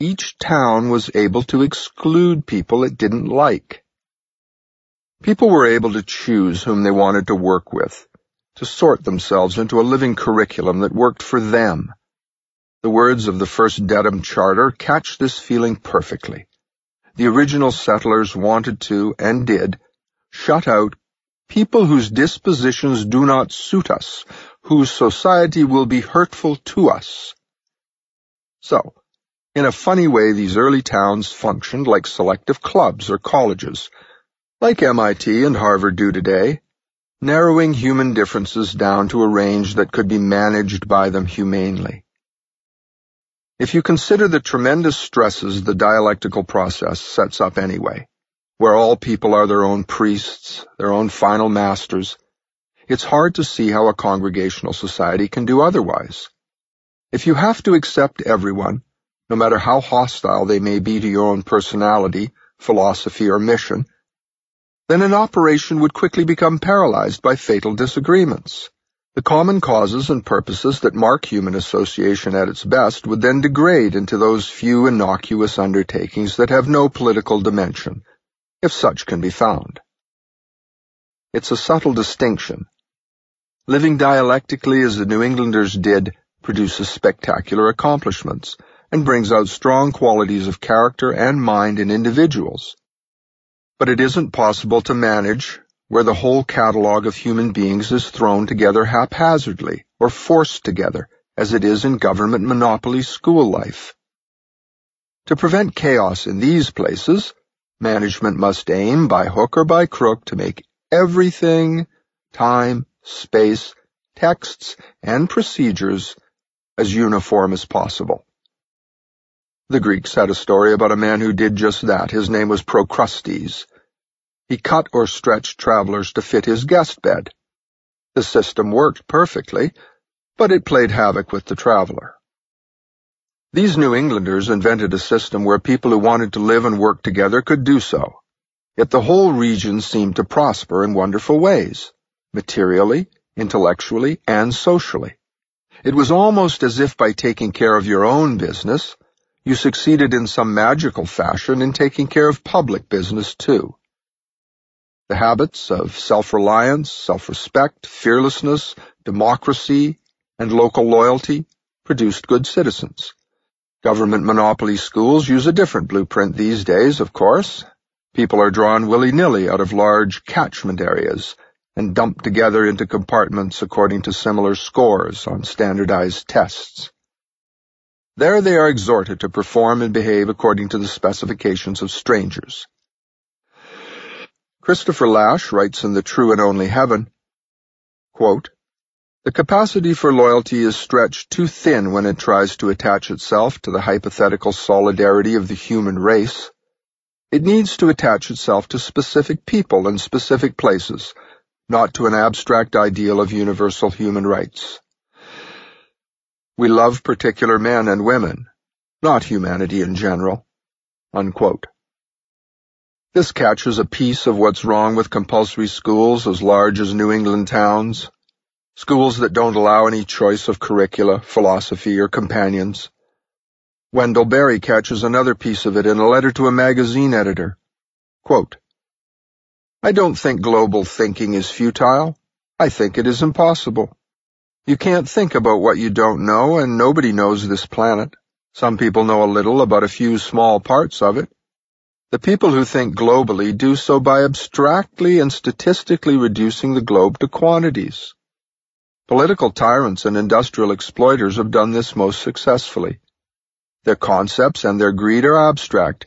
each town was able to exclude people it didn't like. People were able to choose whom they wanted to work with, to sort themselves into a living curriculum that worked for them. The words of the first Dedham Charter catch this feeling perfectly. The original settlers wanted to, and did, shut out people whose dispositions do not suit us, whose society will be hurtful to us. So, in a funny way, these early towns functioned like selective clubs or colleges, like MIT and Harvard do today, narrowing human differences down to a range that could be managed by them humanely. If you consider the tremendous stresses the dialectical process sets up anyway, where all people are their own priests, their own final masters, it's hard to see how a congregational society can do otherwise. If you have to accept everyone, no matter how hostile they may be to your own personality, philosophy, or mission, then an operation would quickly become paralyzed by fatal disagreements. The common causes and purposes that mark human association at its best would then degrade into those few innocuous undertakings that have no political dimension, if such can be found. It's a subtle distinction. Living dialectically as the New Englanders did produces spectacular accomplishments, and brings out strong qualities of character and mind in individuals. But it isn't possible to manage where the whole catalogue of human beings is thrown together haphazardly or forced together, as it is in government monopoly school life. To prevent chaos in these places, management must aim by hook or by crook to make everything, time, space, texts, and procedures as uniform as possible. The Greeks had a story about a man who did just that. His name was Procrustes. He cut or stretched travelers to fit his guest bed. The system worked perfectly, but it played havoc with the traveler. These New Englanders invented a system where people who wanted to live and work together could do so. Yet the whole region seemed to prosper in wonderful ways, materially, intellectually, and socially. It was almost as if by taking care of your own business, you succeeded in some magical fashion in taking care of public business too. The habits of self-reliance, self-respect, fearlessness, democracy, and local loyalty produced good citizens. Government monopoly schools use a different blueprint these days, of course. People are drawn willy-nilly out of large catchment areas and dumped together into compartments according to similar scores on standardized tests. There they are exhorted to perform and behave according to the specifications of strangers. Christopher Lasch writes in The True and Only Heaven, quote, The capacity for loyalty is stretched too thin when it tries to attach itself to the hypothetical solidarity of the human race. It needs to attach itself to specific people and specific places, not to an abstract ideal of universal human rights. We love particular men and women, not humanity in general. Unquote. This catches a piece of what's wrong with compulsory schools as large as New England towns. schools that don't allow any choice of curricula, philosophy, or companions. Wendell Berry catches another piece of it in a letter to a magazine editor. Quote, I don't think global thinking is futile. I think it is impossible. You can't think about what you don't know, and nobody knows this planet. Some people know a little about a few small parts of it. The people who think globally do so by abstractly and statistically reducing the globe to quantities. Political tyrants and industrial exploiters have done this most successfully. Their concepts and their greed are abstract,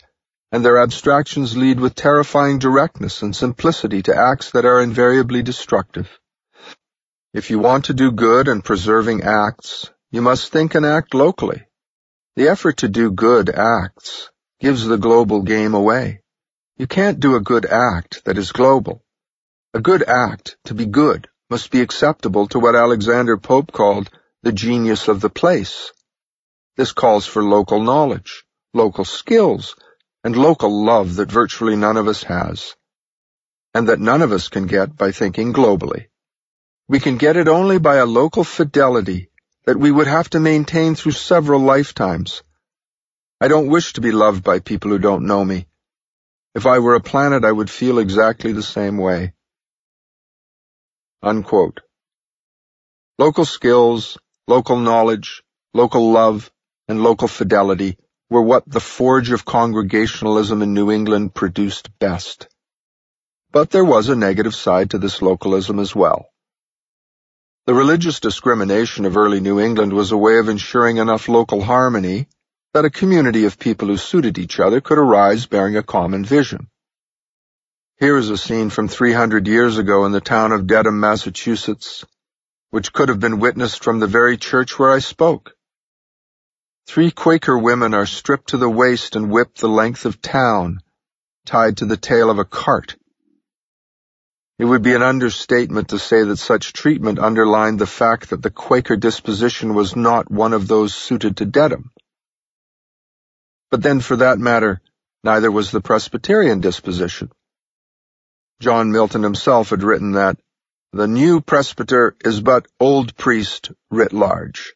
and their abstractions lead with terrifying directness and simplicity to acts that are invariably destructive. If you want to do good and preserving acts, you must think and act locally. The effort to do good acts gives the global game away. You can't do a good act that is global. A good act, to be good, must be acceptable to what Alexander Pope called the genius of the place. This calls for local knowledge, local skills, and local love that virtually none of us has, and that none of us can get by thinking globally. We can get it only by a local fidelity that we would have to maintain through several lifetimes, I don't wish to be loved by people who don't know me. If I were a planet, I would feel exactly the same way. Unquote. Local skills, local knowledge, local love, and local fidelity were what the forge of Congregationalism in New England produced best. But there was a negative side to this localism as well. The religious discrimination of early New England was a way of ensuring enough local harmony that a community of people who suited each other could arise bearing a common vision. Here is a scene from 300 years ago in the town of Dedham, Massachusetts, which could have been witnessed from the very church where I spoke. Three Quaker women are stripped to the waist and whipped the length of town, tied to the tail of a cart. It would be an understatement to say that such treatment underlined the fact that the Quaker disposition was not one of those suited to Dedham. But then, for that matter, neither was the Presbyterian disposition. John Milton himself had written that the new presbyter is but old priest writ large.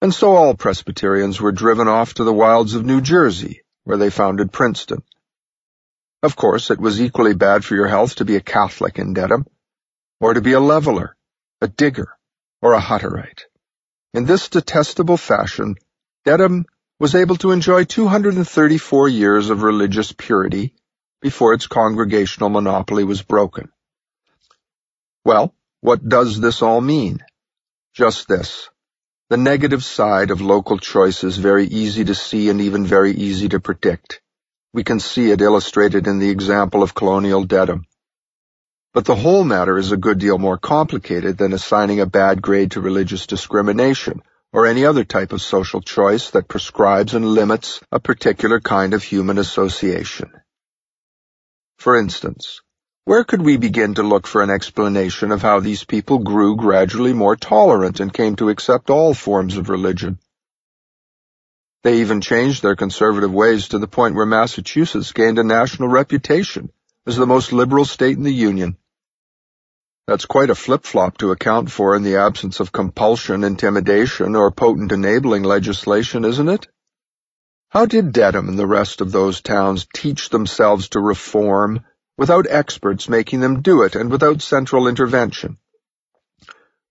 And so all Presbyterians were driven off to the wilds of New Jersey, where they founded Princeton. Of course, it was equally bad for your health to be a Catholic in Dedham, or to be a leveler, a digger, or a Hutterite. In this detestable fashion, Dedham was able to enjoy 234 years of religious purity before its congregational monopoly was broken. Well, what does this all mean? Just this. The negative side of local choice is very easy to see and even very easy to predict. We can see it illustrated in the example of colonial Dedham. But the whole matter is a good deal more complicated than assigning a bad grade to religious discrimination, or any other type of social choice that prescribes and limits a particular kind of human association. For instance, where could we begin to look for an explanation of how these people grew gradually more tolerant and came to accept all forms of religion? They even changed their conservative ways to the point where Massachusetts gained a national reputation as the most liberal state in the Union. That's quite a flip-flop to account for in the absence of compulsion, intimidation, or potent enabling legislation, isn't it? How did Dedham and the rest of those towns teach themselves to reform without experts making them do it and without central intervention?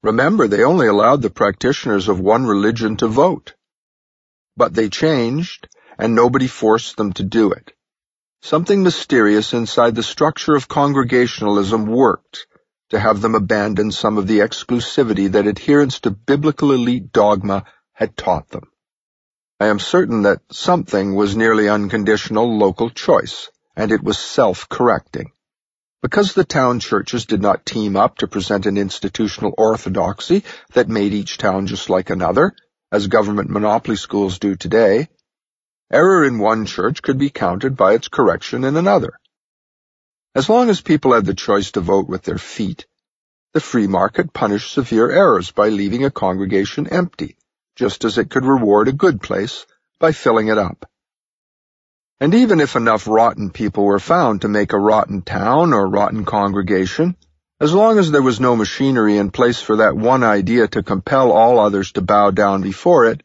Remember, they only allowed the practitioners of one religion to vote. But they changed, and nobody forced them to do it. Something mysterious inside the structure of Congregationalism worked, to have them abandon some of the exclusivity that adherence to biblical elite dogma had taught them. I am certain that something was nearly unconditional local choice, and it was self-correcting. Because the town churches did not team up to present an institutional orthodoxy that made each town just like another, as government monopoly schools do today, error in one church could be countered by its correction in another. As long as people had the choice to vote with their feet, the free market punished severe errors by leaving a congregation empty, just as it could reward a good place by filling it up. And even if enough rotten people were found to make a rotten town or rotten congregation, As long as there was no machinery in place for that one idea to compel all others to bow down before it,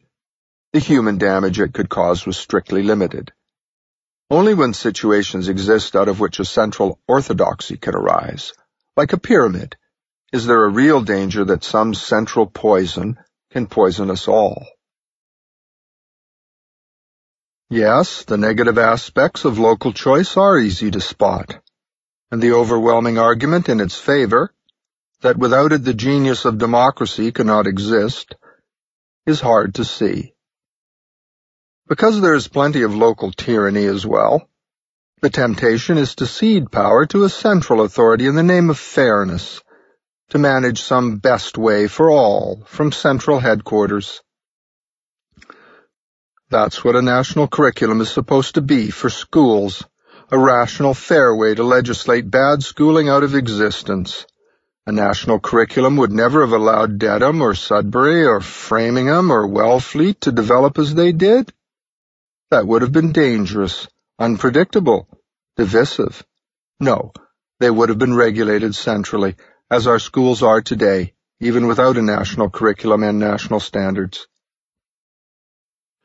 the human damage it could cause was strictly limited. Only when situations exist out of which a central orthodoxy can arise, like a pyramid, is there a real danger that some central poison can poison us all. Yes, the negative aspects of local choice are easy to spot, and the overwhelming argument in its favor, that without it the genius of democracy cannot exist, is hard to see. Because there is plenty of local tyranny as well, the temptation is to cede power to a central authority in the name of fairness, to manage some best way for all from central headquarters. That's what a national curriculum is supposed to be for schools, a rational, fair way to legislate bad schooling out of existence. A national curriculum would never have allowed Dedham or Sudbury or Framingham or Wellfleet to develop as they did. That would have been dangerous, unpredictable, divisive. No, they would have been regulated centrally, as our schools are today, even without a national curriculum and national standards.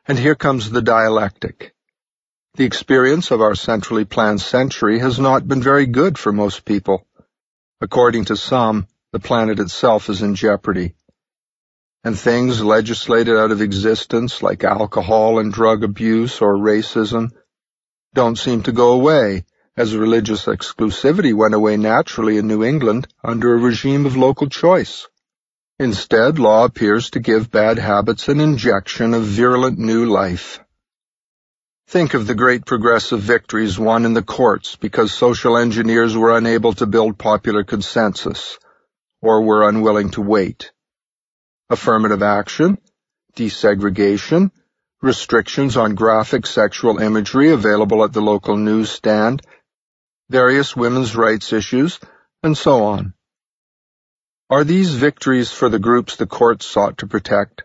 And here comes the dialectic. The experience of our centrally planned century has not been very good for most people. According to some, the planet itself is in jeopardy. And things legislated out of existence, like alcohol and drug abuse or racism, don't seem to go away, as religious exclusivity went away naturally in New England under a regime of local choice. Instead, law appears to give bad habits an injection of virulent new life. Think of the great progressive victories won in the courts because social engineers were unable to build popular consensus, or were unwilling to wait. Affirmative action, desegregation, restrictions on graphic sexual imagery available at the local newsstand, various women's rights issues, and so on. Are these victories for the groups the courts sought to protect?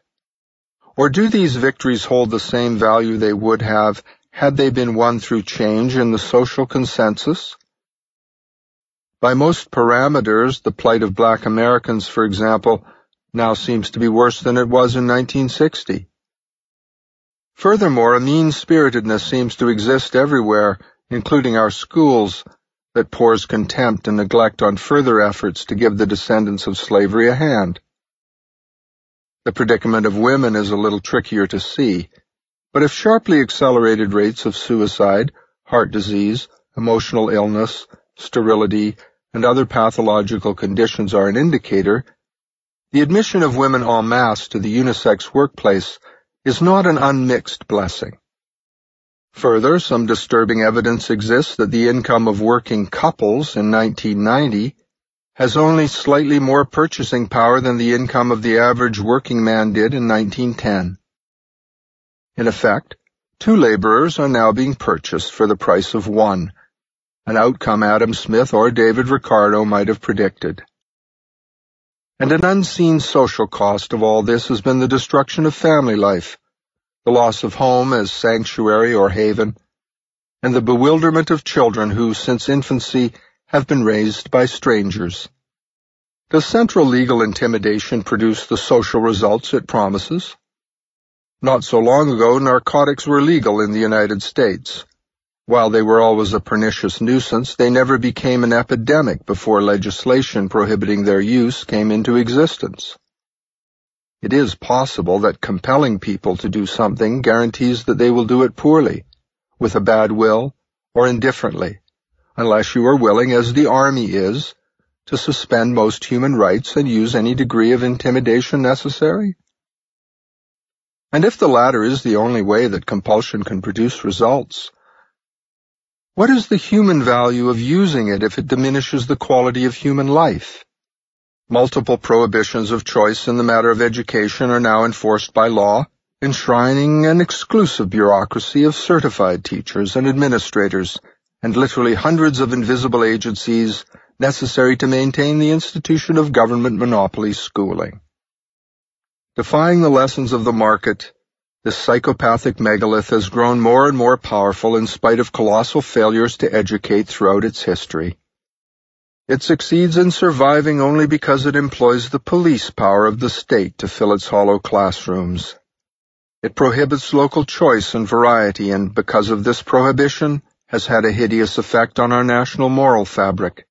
Or do these victories hold the same value they would have had they been won through change in the social consensus? By most parameters, the plight of black Americans, for example, now seems to be worse than it was in 1960. Furthermore, a mean-spiritedness seems to exist everywhere, including our schools, that pours contempt and neglect on further efforts to give the descendants of slavery a hand. The predicament of women is a little trickier to see, but if sharply accelerated rates of suicide, heart disease, emotional illness, sterility, and other pathological conditions are an indicator, the admission of women en masse to the unisex workplace is not an unmixed blessing. Further, some disturbing evidence exists that the income of working couples in 1990 has only slightly more purchasing power than the income of the average working man did in 1910. In effect, two laborers are now being purchased for the price of one, an outcome Adam Smith or David Ricardo might have predicted. And an unseen social cost of all this has been the destruction of family life, the loss of home as sanctuary or haven, and the bewilderment of children who, since infancy, have been raised by strangers. Does central legal intimidation produce the social results it promises? Not so long ago, narcotics were legal in the United States. While they were always a pernicious nuisance, they never became an epidemic before legislation prohibiting their use came into existence. It is possible that compelling people to do something guarantees that they will do it poorly, with a bad will, or indifferently, unless you are willing, as the Army is, to suspend most human rights and use any degree of intimidation necessary? And if the latter is the only way that compulsion can produce results, what is the human value of using it if it diminishes the quality of human life? Multiple prohibitions of choice in the matter of education are now enforced by law, enshrining an exclusive bureaucracy of certified teachers and administrators, and literally hundreds of invisible agencies necessary to maintain the institution of government monopoly schooling. Defying the lessons of the market, this psychopathic megalith has grown more and more powerful in spite of colossal failures to educate throughout its history. It succeeds in surviving only because it employs the police power of the state to fill its hollow classrooms. It prohibits local choice and variety and, because of this prohibition, has had a hideous effect on our national moral fabric.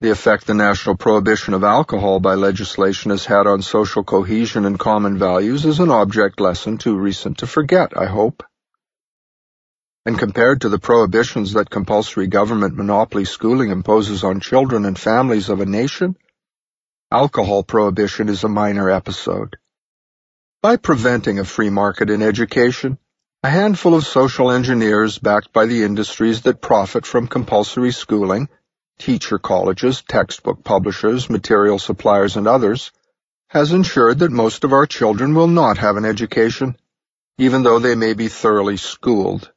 The effect the national prohibition of alcohol by legislation has had on social cohesion and common values is an object lesson too recent to forget, I hope. And compared to the prohibitions that compulsory government monopoly schooling imposes on children and families of a nation, alcohol prohibition is a minor episode. By preventing a free market in education, a handful of social engineers backed by the industries that profit from compulsory schooling, teacher colleges, textbook publishers, material suppliers, and others, has ensured that most of our children will not have an education, even though they may be thoroughly schooled.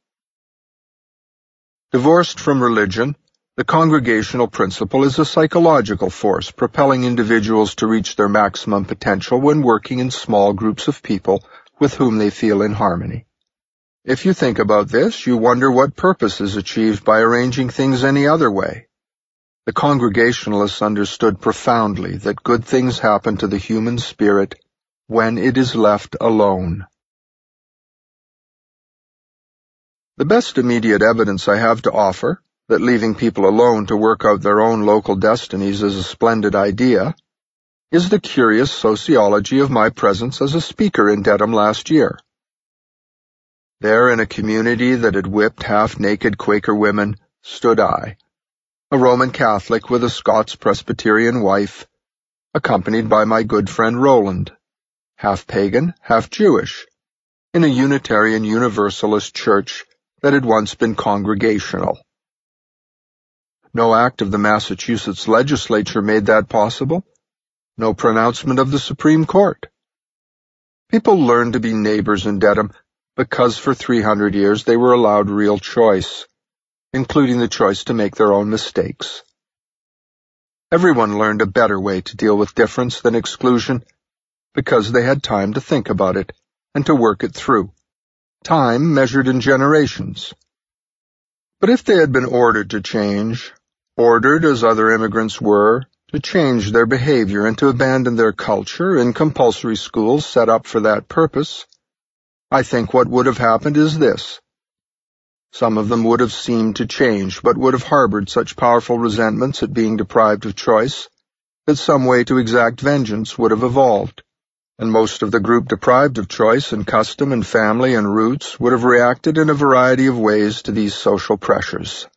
Divorced from religion, the congregational principle is a psychological force propelling individuals to reach their maximum potential when working in small groups of people with whom they feel in harmony. If you think about this, you wonder what purpose is achieved by arranging things any other way. The Congregationalists understood profoundly that good things happen to the human spirit when it is left alone. The best immediate evidence I have to offer that leaving people alone to work out their own local destinies is a splendid idea, is the curious sociology of my presence as a speaker in Dedham last year. There, in a community that had whipped half-naked Quaker women, stood I, a Roman Catholic with a Scots Presbyterian wife, accompanied by my good friend Roland, half pagan, half Jewish, in a Unitarian Universalist church that had once been congregational. No act of the Massachusetts legislature made that possible. No pronouncement of the Supreme Court. People learned to be neighbors in Dedham because for 300 years they were allowed real choice, including the choice to make their own mistakes. Everyone learned a better way to deal with difference than exclusion because they had time to think about it and to work it through. Time measured in generations. But if they had been ordered to change, ordered as other immigrants were, to change their behavior and to abandon their culture in compulsory schools set up for that purpose, I think what would have happened is this. Some of them would have seemed to change, but would have harbored such powerful resentments at being deprived of choice that some way to exact vengeance would have evolved, and most of the group deprived of choice and custom and family and roots would have reacted in a variety of ways to these social pressures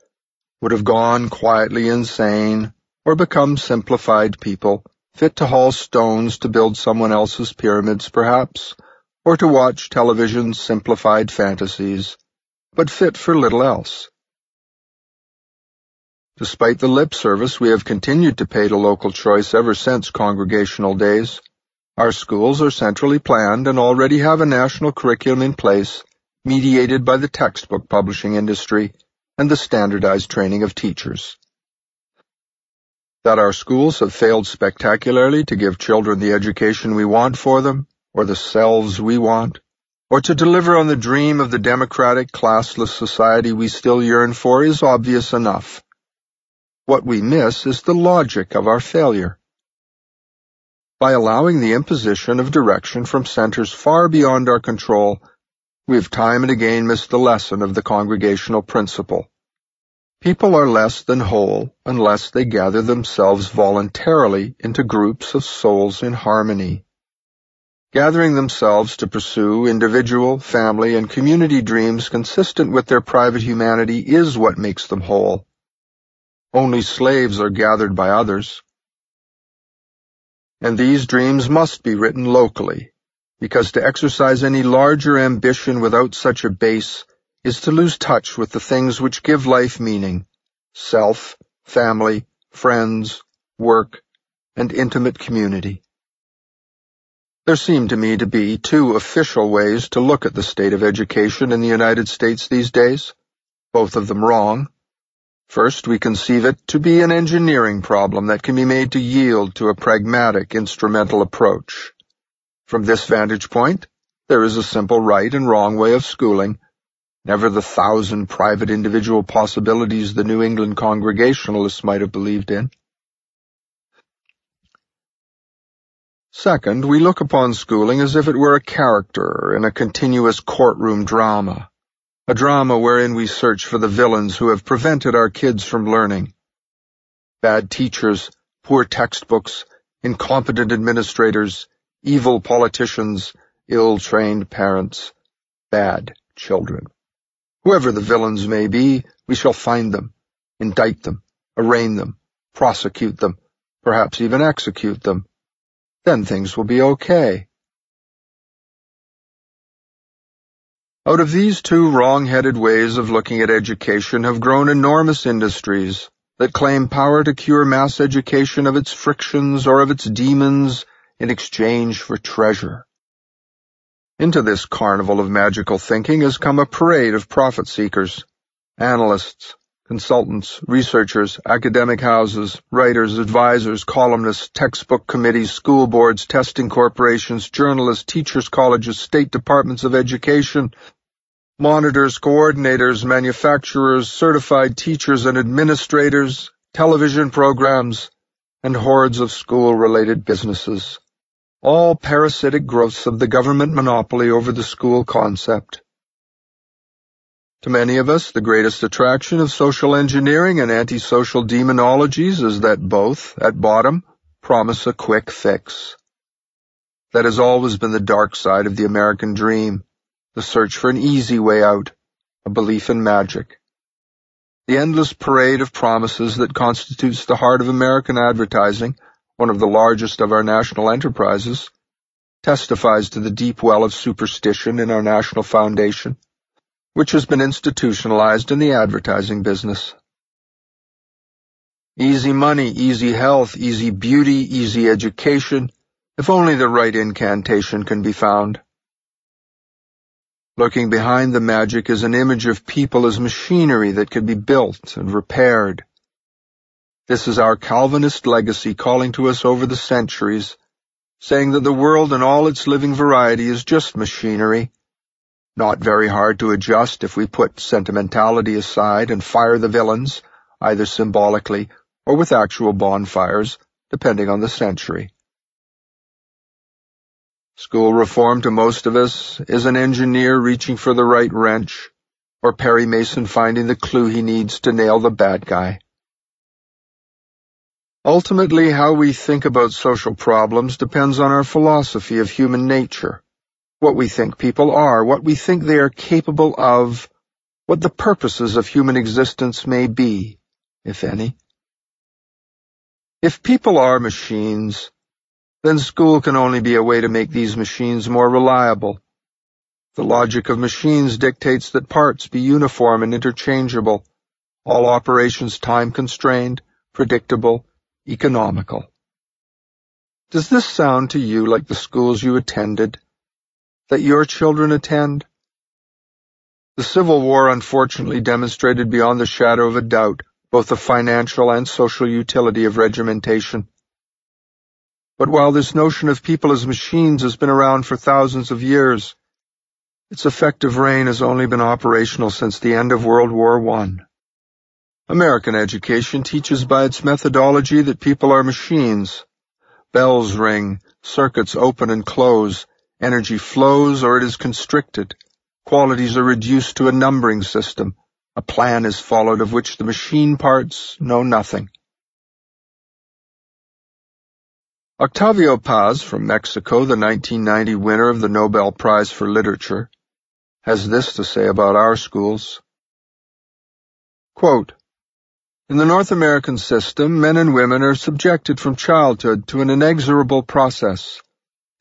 would have gone quietly insane, or become simplified people, fit to haul stones to build someone else's pyramids, perhaps, or to watch television's simplified fantasies, but fit for little else. Despite the lip service we have continued to pay to local choice ever since congregational days, our schools are centrally planned and already have a national curriculum in place, mediated by the textbook publishing industry and the standardized training of teachers. That our schools have failed spectacularly to give children the education we want for them, or the selves we want, or to deliver on the dream of the democratic, classless society we still yearn for is obvious enough. What we miss is the logic of our failure. By allowing the imposition of direction from centers far beyond our control, we have time and again missed the lesson of the congregational principle. People are less than whole unless they gather themselves voluntarily into groups of souls in harmony. Gathering themselves to pursue individual, family, and community dreams consistent with their private humanity is what makes them whole. Only slaves are gathered by others. And these dreams must be written locally, because to exercise any larger ambition without such a base is to lose touch with the things which give life meaning, self, family, friends, work, and intimate community. There seem to me to be two official ways to look at the state of education in the United States these days, both of them wrong. First, we conceive it to be an engineering problem that can be made to yield to a pragmatic instrumental approach. From this vantage point, there is a simple right and wrong way of schooling, never the thousand private individual possibilities the New England Congregationalists might have believed in. Second, we look upon schooling as if it were a character in a continuous courtroom drama, a drama wherein we search for the villains who have prevented our kids from learning. Bad teachers, poor textbooks, incompetent administrators, evil politicians, ill-trained parents, bad children. Whoever the villains may be, we shall find them, indict them, arraign them, prosecute them, perhaps even execute them. Then things will be okay. Out of these two wrong-headed ways of looking at education have grown enormous industries that claim power to cure mass education of its frictions or of its demons in exchange for treasure. Into this carnival of magical thinking has come a parade of profit seekers, analysts, consultants, researchers, academic houses, writers, advisors, columnists, textbook committees, school boards, testing corporations, journalists, teachers, colleges, state departments of education, monitors, coordinators, manufacturers, certified teachers and administrators, television programs, and hordes of school-related businesses, all parasitic growths of the government monopoly over the school concept. To many of us, the greatest attraction of social engineering and antisocial demonologies is that both, at bottom, promise a quick fix. That has always been the dark side of the American dream, the search for an easy way out, a belief in magic. The endless parade of promises that constitutes the heart of American advertising, one of the largest of our national enterprises, testifies to the deep well of superstition in our national foundation which has been institutionalized in the advertising business. Easy money, easy health, easy beauty, easy education, if only the right incantation can be found. Lurking behind the magic is an image of people as machinery that can be built and repaired. This is our Calvinist legacy calling to us over the centuries, saying that the world and all its living variety is just machinery, not very hard to adjust if we put sentimentality aside and fire the villains, either symbolically or with actual bonfires, depending on the century. School reform to most of us is an engineer reaching for the right wrench, or Perry Mason finding the clue he needs to nail the bad guy. Ultimately, how we think about social problems depends on our philosophy of human nature what we think people are, what we think they are capable of, what the purposes of human existence may be, if any. If people are machines, then school can only be a way to make these machines more reliable. The logic of machines dictates that parts be uniform and interchangeable, all operations time-constrained, predictable, economical. Does this sound to you like the schools you attended? That your children attend? The Civil War unfortunately demonstrated beyond the shadow of a doubt both the financial and social utility of regimentation. But while this notion of people as machines has been around for thousands of years, its effective reign has only been operational since the end of World War I. American education teaches by its methodology that people are machines. Bells ring, circuits open and close, Energy flows or it is constricted. Qualities are reduced to a numbering system. A plan is followed of which the machine parts know nothing. Octavio Paz from Mexico, the 1990 winner of the Nobel Prize for Literature, has this to say about our schools. Quote, in the North American system, men and women are subjected from childhood to an inexorable process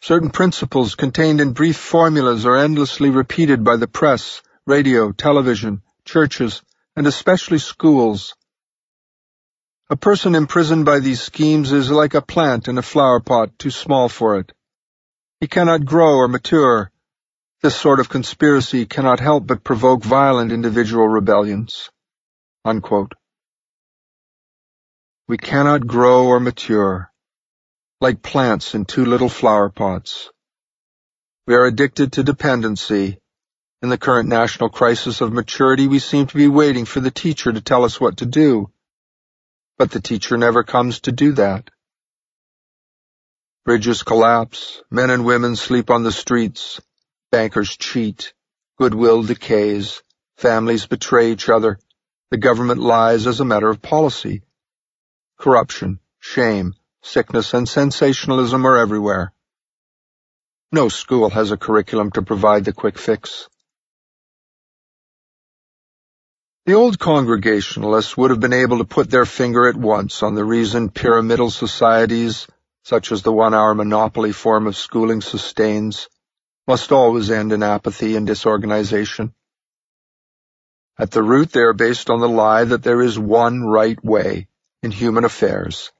Certain principles contained in brief formulas are endlessly repeated by the press, radio, television, churches, and especially schools. A person imprisoned by these schemes is like a plant in a flower pot too small for it. He cannot grow or mature. This sort of conspiracy cannot help but provoke violent individual rebellions. Unquote. We cannot grow or mature like plants in two little flower pots. We are addicted to dependency, In the current national crisis of maturity, we seem to be waiting for the teacher to tell us what to do. But the teacher never comes to do that. Bridges collapse, men and women sleep on the streets, bankers cheat, goodwill decays, families betray each other, the government lies as a matter of policy. Corruption, shame, sickness, and sensationalism are everywhere. No school has a curriculum to provide the quick fix. The old Congregationalists would have been able to put their finger at once on the reason pyramidal societies, such as the one our monopoly form of schooling sustains, must always end in apathy and disorganization. At the root they are based on the lie that there is one right way in human affairs,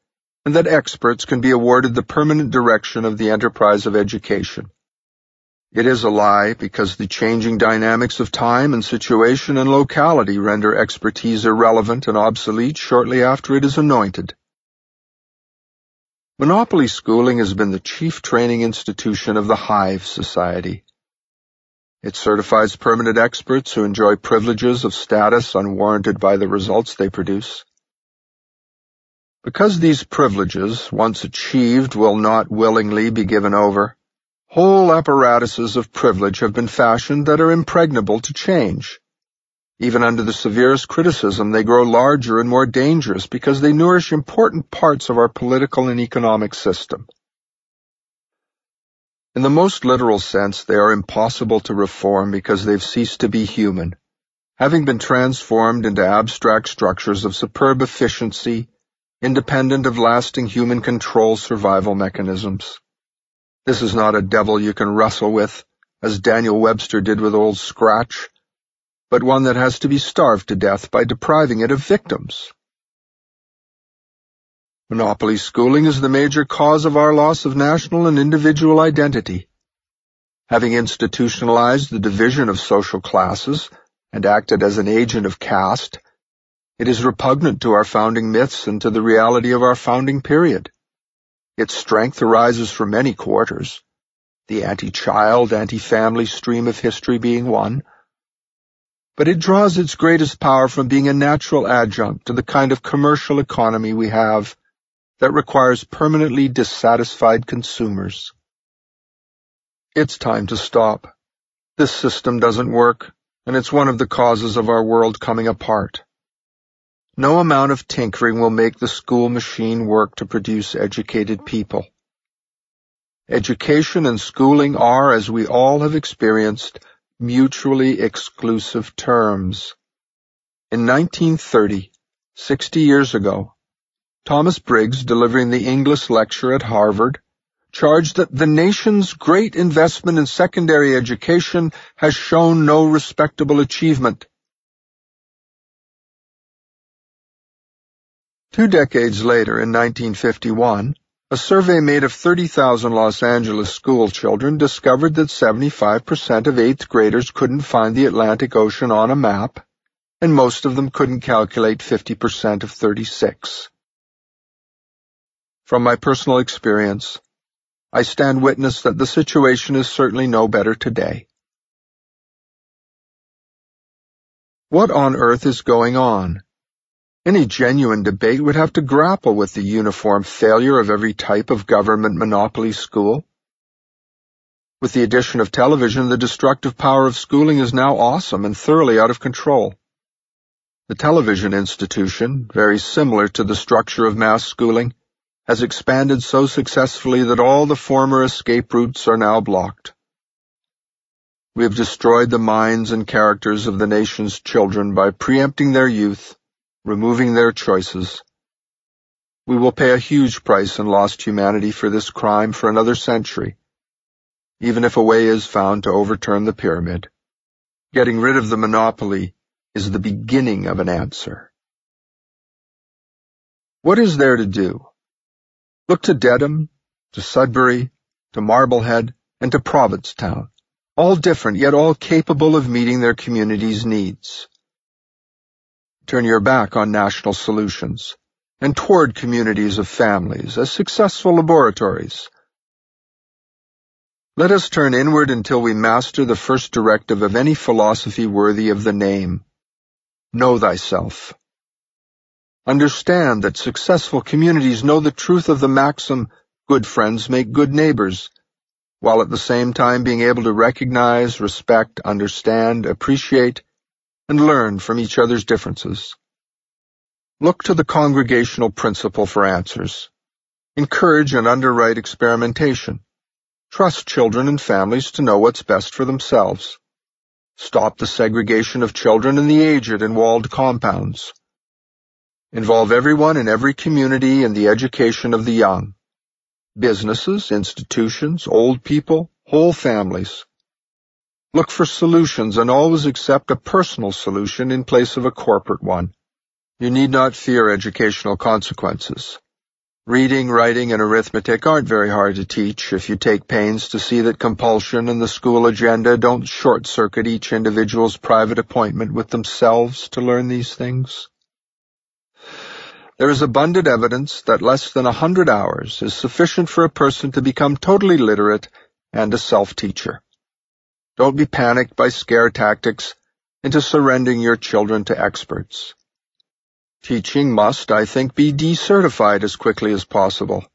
and that experts can be awarded the permanent direction of the enterprise of education. It is a lie because the changing dynamics of time and situation and locality render expertise irrelevant and obsolete shortly after it is anointed. Monopoly schooling has been the chief training institution of the Hive Society. It certifies permanent experts who enjoy privileges of status unwarranted by the results they produce. Because these privileges, once achieved, will not willingly be given over, Whole apparatuses of privilege have been fashioned that are impregnable to change. Even under the severest criticism, they grow larger and more dangerous because they nourish important parts of our political and economic system. In the most literal sense, they are impossible to reform because they've ceased to be human, having been transformed into abstract structures of superb efficiency, independent of lasting human control survival mechanisms. This is not a devil you can wrestle with, as Daniel Webster did with Old Scratch, but one that has to be starved to death by depriving it of victims. Monopoly schooling is the major cause of our loss of national and individual identity. Having institutionalized the division of social classes and acted as an agent of caste, it is repugnant to our founding myths and to the reality of our founding period. Its strength arises from many quarters, the anti-child, anti-family stream of history being one, but it draws its greatest power from being a natural adjunct to the kind of commercial economy we have that requires permanently dissatisfied consumers. It's time to stop. This system doesn't work, and it's one of the causes of our world coming apart. No amount of tinkering will make the school machine work to produce educated people. Education and schooling are, as we all have experienced, mutually exclusive terms. In 1930, 60 years ago, Thomas Briggs, delivering the Inglis lecture at Harvard, charged that the nation's great investment in secondary education has shown no respectable achievement. Two decades later, in 1951, a survey made of 30,000 Los Angeles school children discovered that 75% of eighth graders couldn't find the Atlantic Ocean on a map, and most of them couldn't calculate 50% of 36. From my personal experience, I stand witness that the situation is certainly no better today. What on earth is going on? Any genuine debate would have to grapple with the uniform failure of every type of government monopoly school. With the addition of television, the destructive power of schooling is now awesome and thoroughly out of control. The television institution, very similar to the structure of mass schooling, has expanded so successfully that all the former escape routes are now blocked. We have destroyed the minds and characters of the nation's children by preempting their youth removing their choices. We will pay a huge price in lost humanity for this crime for another century, even if a way is found to overturn the pyramid. Getting rid of the monopoly is the beginning of an answer. What is there to do? Look to Dedham, to Sudbury, to Marblehead, and to Provincetown, all different yet all capable of meeting their community's needs. Turn your back on national solutions and toward communities of families as successful laboratories. Let us turn inward until we master the first directive of any philosophy worthy of the name. Know thyself. Understand that successful communities know the truth of the maxim, good friends make good neighbors, while at the same time being able to recognize, respect, understand, appreciate, and learn from each other's differences. Look to the congregational principle for answers. Encourage and underwrite experimentation. Trust children and families to know what's best for themselves. Stop the segregation of children and the aged in walled compounds. Involve everyone in every community in the education of the young. Businesses, institutions, old people, whole families. Look for solutions and always accept a personal solution in place of a corporate one. You need not fear educational consequences. Reading, writing, and arithmetic aren't very hard to teach if you take pains to see that compulsion and the school agenda don't short-circuit each individual's private appointment with themselves to learn these things. There is abundant evidence that less than a hundred hours is sufficient for a person to become totally literate and a self-teacher. Don't be panicked by scare tactics into surrendering your children to experts. Teaching must, I think, be decertified as quickly as possible.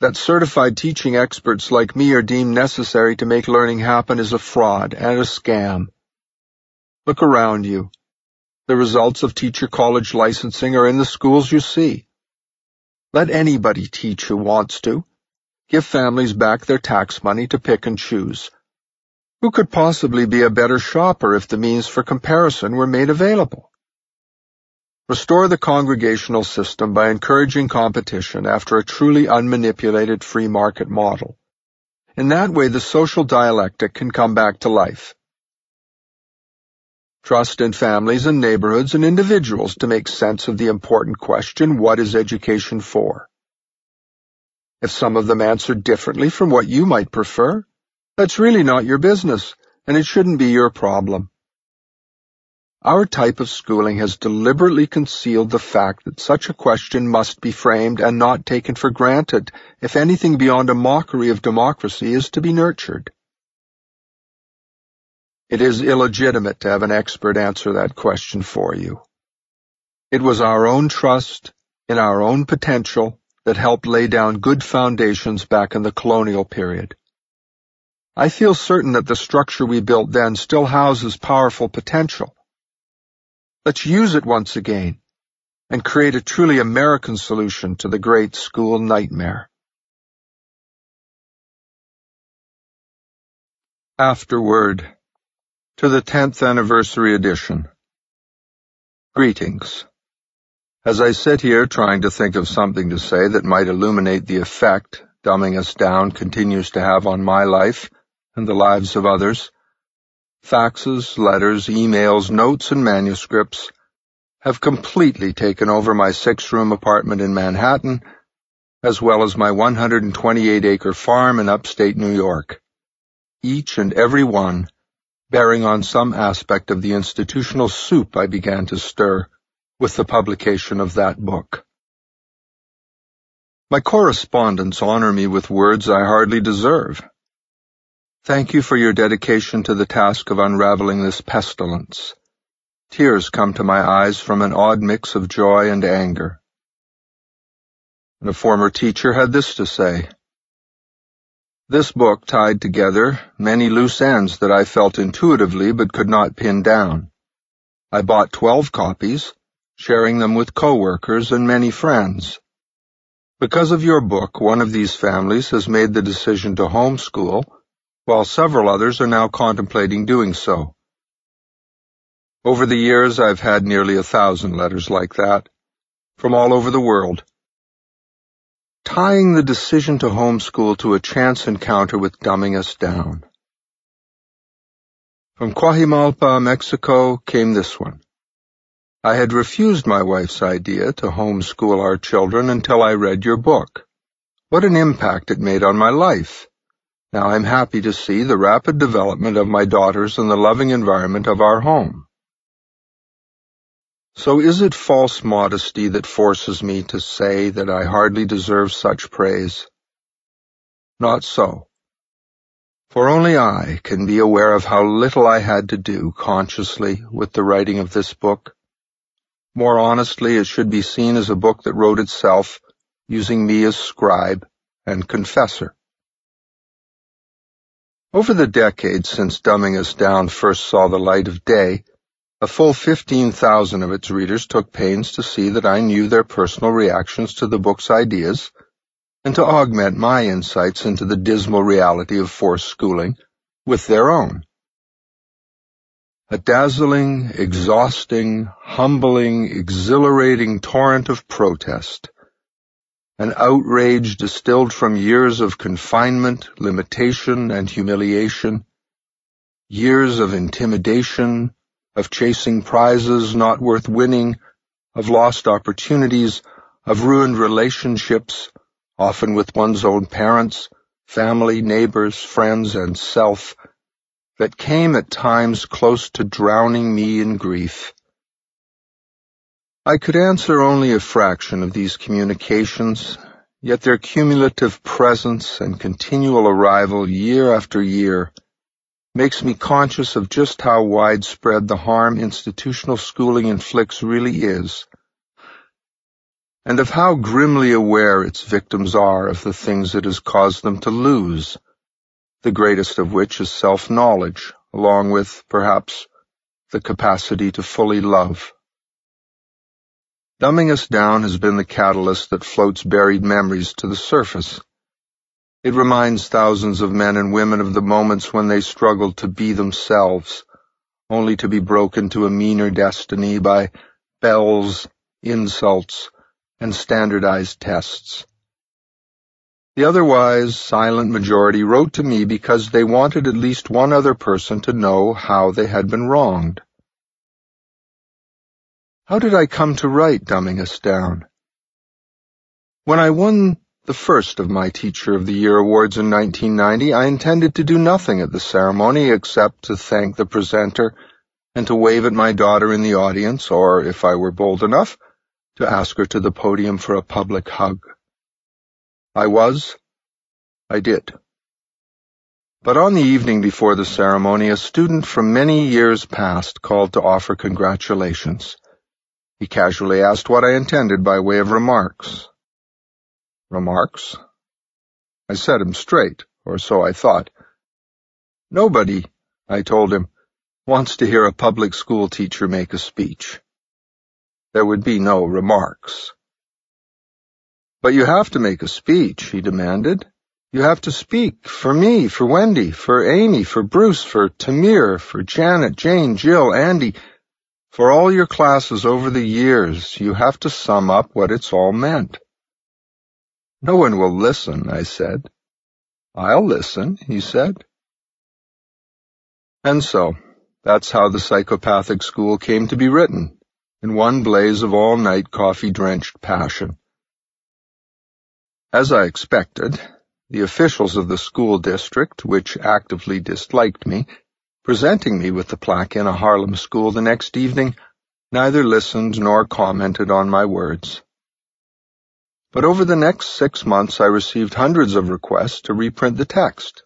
That certified teaching experts like me are deemed necessary to make learning happen is a fraud and a scam. Look around you. The results of teacher college licensing are in the schools you see. Let anybody teach who wants to. Give families back their tax money to pick and choose. Who could possibly be a better shopper if the means for comparison were made available? Restore the congregational system by encouraging competition after a truly unmanipulated free market model. In that way, the social dialectic can come back to life. Trust in families and neighborhoods and individuals to make sense of the important question, what is education for? If some of them answer differently from what you might prefer, that's really not your business, and it shouldn't be your problem. Our type of schooling has deliberately concealed the fact that such a question must be framed and not taken for granted if anything beyond a mockery of democracy is to be nurtured. It is illegitimate to have an expert answer that question for you. It was our own trust in our own potential that helped lay down good foundations back in the colonial period. I feel certain that the structure we built then still houses powerful potential Let's use it once again and create a truly American solution to the great school nightmare. Afterword to the 10th anniversary edition. Greetings. As I sit here trying to think of something to say that might illuminate the effect dumbing us down continues to have on my life and the lives of others, faxes, letters, emails, notes, and manuscripts have completely taken over my six-room apartment in Manhattan, as well as my 128-acre farm in upstate New York, each and every one bearing on some aspect of the institutional soup I began to stir with the publication of that book. My correspondents honor me with words I hardly deserve. Thank you for your dedication to the task of unraveling this pestilence. Tears come to my eyes from an odd mix of joy and anger. And a former teacher had this to say. This book tied together many loose ends that I felt intuitively but could not pin down. I bought twelve copies, sharing them with coworkers and many friends. Because of your book, one of these families has made the decision to homeschool while several others are now contemplating doing so. Over the years, I've had nearly a thousand letters like that, from all over the world. Tying the decision to homeschool to a chance encounter with dumbing us down. From Cuajimalpa, Mexico, came this one. I had refused my wife's idea to homeschool our children until I read your book. What an impact it made on my life. Now I'm happy to see the rapid development of my daughters and the loving environment of our home. So is it false modesty that forces me to say that I hardly deserve such praise? Not so. For only I can be aware of how little I had to do consciously with the writing of this book. More honestly, it should be seen as a book that wrote itself, using me as scribe and confessor. Over the decades since Dumbing Us Down first saw the light of day, a full 15,000 of its readers took pains to see that I knew their personal reactions to the book's ideas and to augment my insights into the dismal reality of forced schooling with their own. A dazzling, exhausting, humbling, exhilarating torrent of protest. An outrage distilled from years of confinement, limitation, and humiliation. Years of intimidation, of chasing prizes not worth winning, of lost opportunities, of ruined relationships, often with one's own parents, family, neighbors, friends, and self, that came at times close to drowning me in grief. I could answer only a fraction of these communications, yet their cumulative presence and continual arrival year after year makes me conscious of just how widespread the harm institutional schooling inflicts really is, and of how grimly aware its victims are of the things it has caused them to lose, the greatest of which is self-knowledge, along with, perhaps, the capacity to fully love. Dumbing Us Down has been the catalyst that floats buried memories to the surface it reminds thousands of men and women of the moments when they struggled to be themselves, only to be broken to a meaner destiny by bells, insults, and standardized tests. The otherwise silent majority wrote to me because they wanted at least one other person to know how they had been wronged. How did I come to write Dumbing Us Down? When I won the first of my Teacher of the Year awards in 1990, I intended to do nothing at the ceremony except to thank the presenter and to wave at my daughter in the audience, or, if I were bold enough, to ask her to the podium for a public hug. I was. I did. But on the evening before the ceremony, a student from many years past called to offer congratulations. He casually asked what I intended by way of remarks. Remarks? I set him straight, or so I thought. Nobody, I told him, wants to hear a public school teacher make a speech. There would be no remarks. But you have to make a speech, he demanded. You have to speak for me, for Wendy, for Amy, for Bruce, for Tamir, for Janet, Jane, Jill, Andy, for all your classes over the years. You have to sum up what it's all meant. No one will listen, I said. I'll listen, he said. And so, that's how the psychopathic school came to be written, in one blaze of all-night coffee-drenched passion. As I expected, the officials of the school district, which actively disliked me, presenting me with the plaque in a Harlem school the next evening, neither listened nor commented on my words. But over the next six months I received hundreds of requests to reprint the text.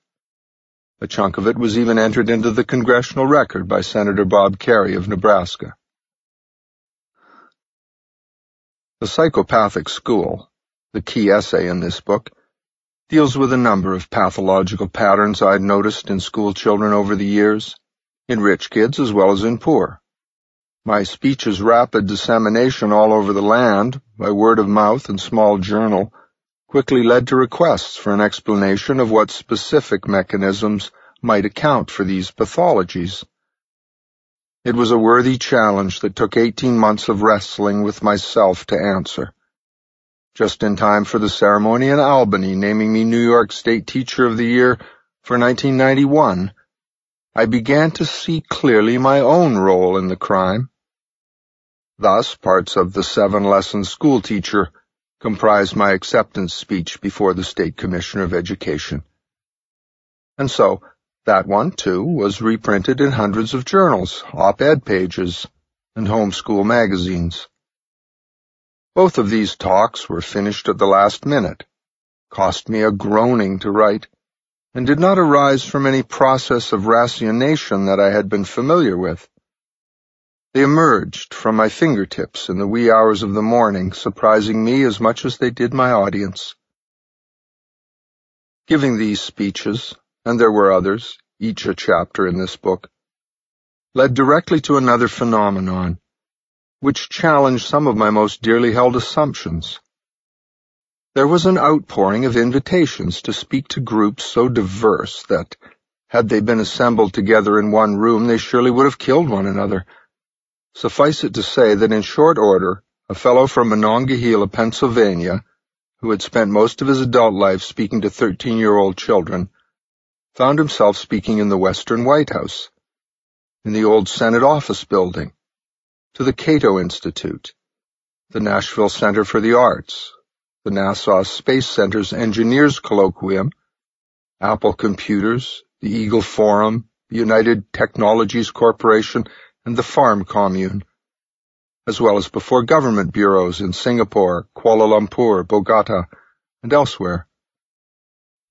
A chunk of it was even entered into the congressional record by Senator Bob Kerrey of Nebraska. The Psychopathic School, the key essay in this book, deals with a number of pathological patterns I'd noticed in school children over the years, in rich kids as well as in poor. My speech's rapid dissemination all over the land, by word of mouth and small journal, quickly led to requests for an explanation of what specific mechanisms might account for these pathologies. It was a worthy challenge that took 18 months of wrestling with myself to answer. Just in time for the ceremony in Albany naming me New York State Teacher of the Year for 1991, I began to see clearly my own role in the crime. Thus, parts of the seven-lesson school teacher comprised my acceptance speech before the State Commissioner of Education. And so, that one, too, was reprinted in hundreds of journals, op-ed pages, and homeschool magazines. Both of these talks were finished at the last minute, cost me a groaning to write, and did not arise from any process of ratiocination that I had been familiar with. They emerged from my fingertips in the wee hours of the morning, surprising me as much as they did my audience. Giving these speeches, and there were others, each a chapter in this book, led directly to another phenomenon, which challenged some of my most dearly held assumptions. There was an outpouring of invitations to speak to groups so diverse that, had they been assembled together in one room, they surely would have killed one another Suffice it to say that in short order, a fellow from Monongahela, Pennsylvania, who had spent most of his adult life speaking to 13-year-old children, found himself speaking in the Western White House, in the old Senate office building, to the Cato Institute, the Nashville Center for the Arts, the NASA Space Center's Engineers Colloquium, Apple Computers, the Eagle Forum, the United Technologies Corporation, and the farm commune, as well as before government bureaus in Singapore, Kuala Lumpur, Bogota, and elsewhere.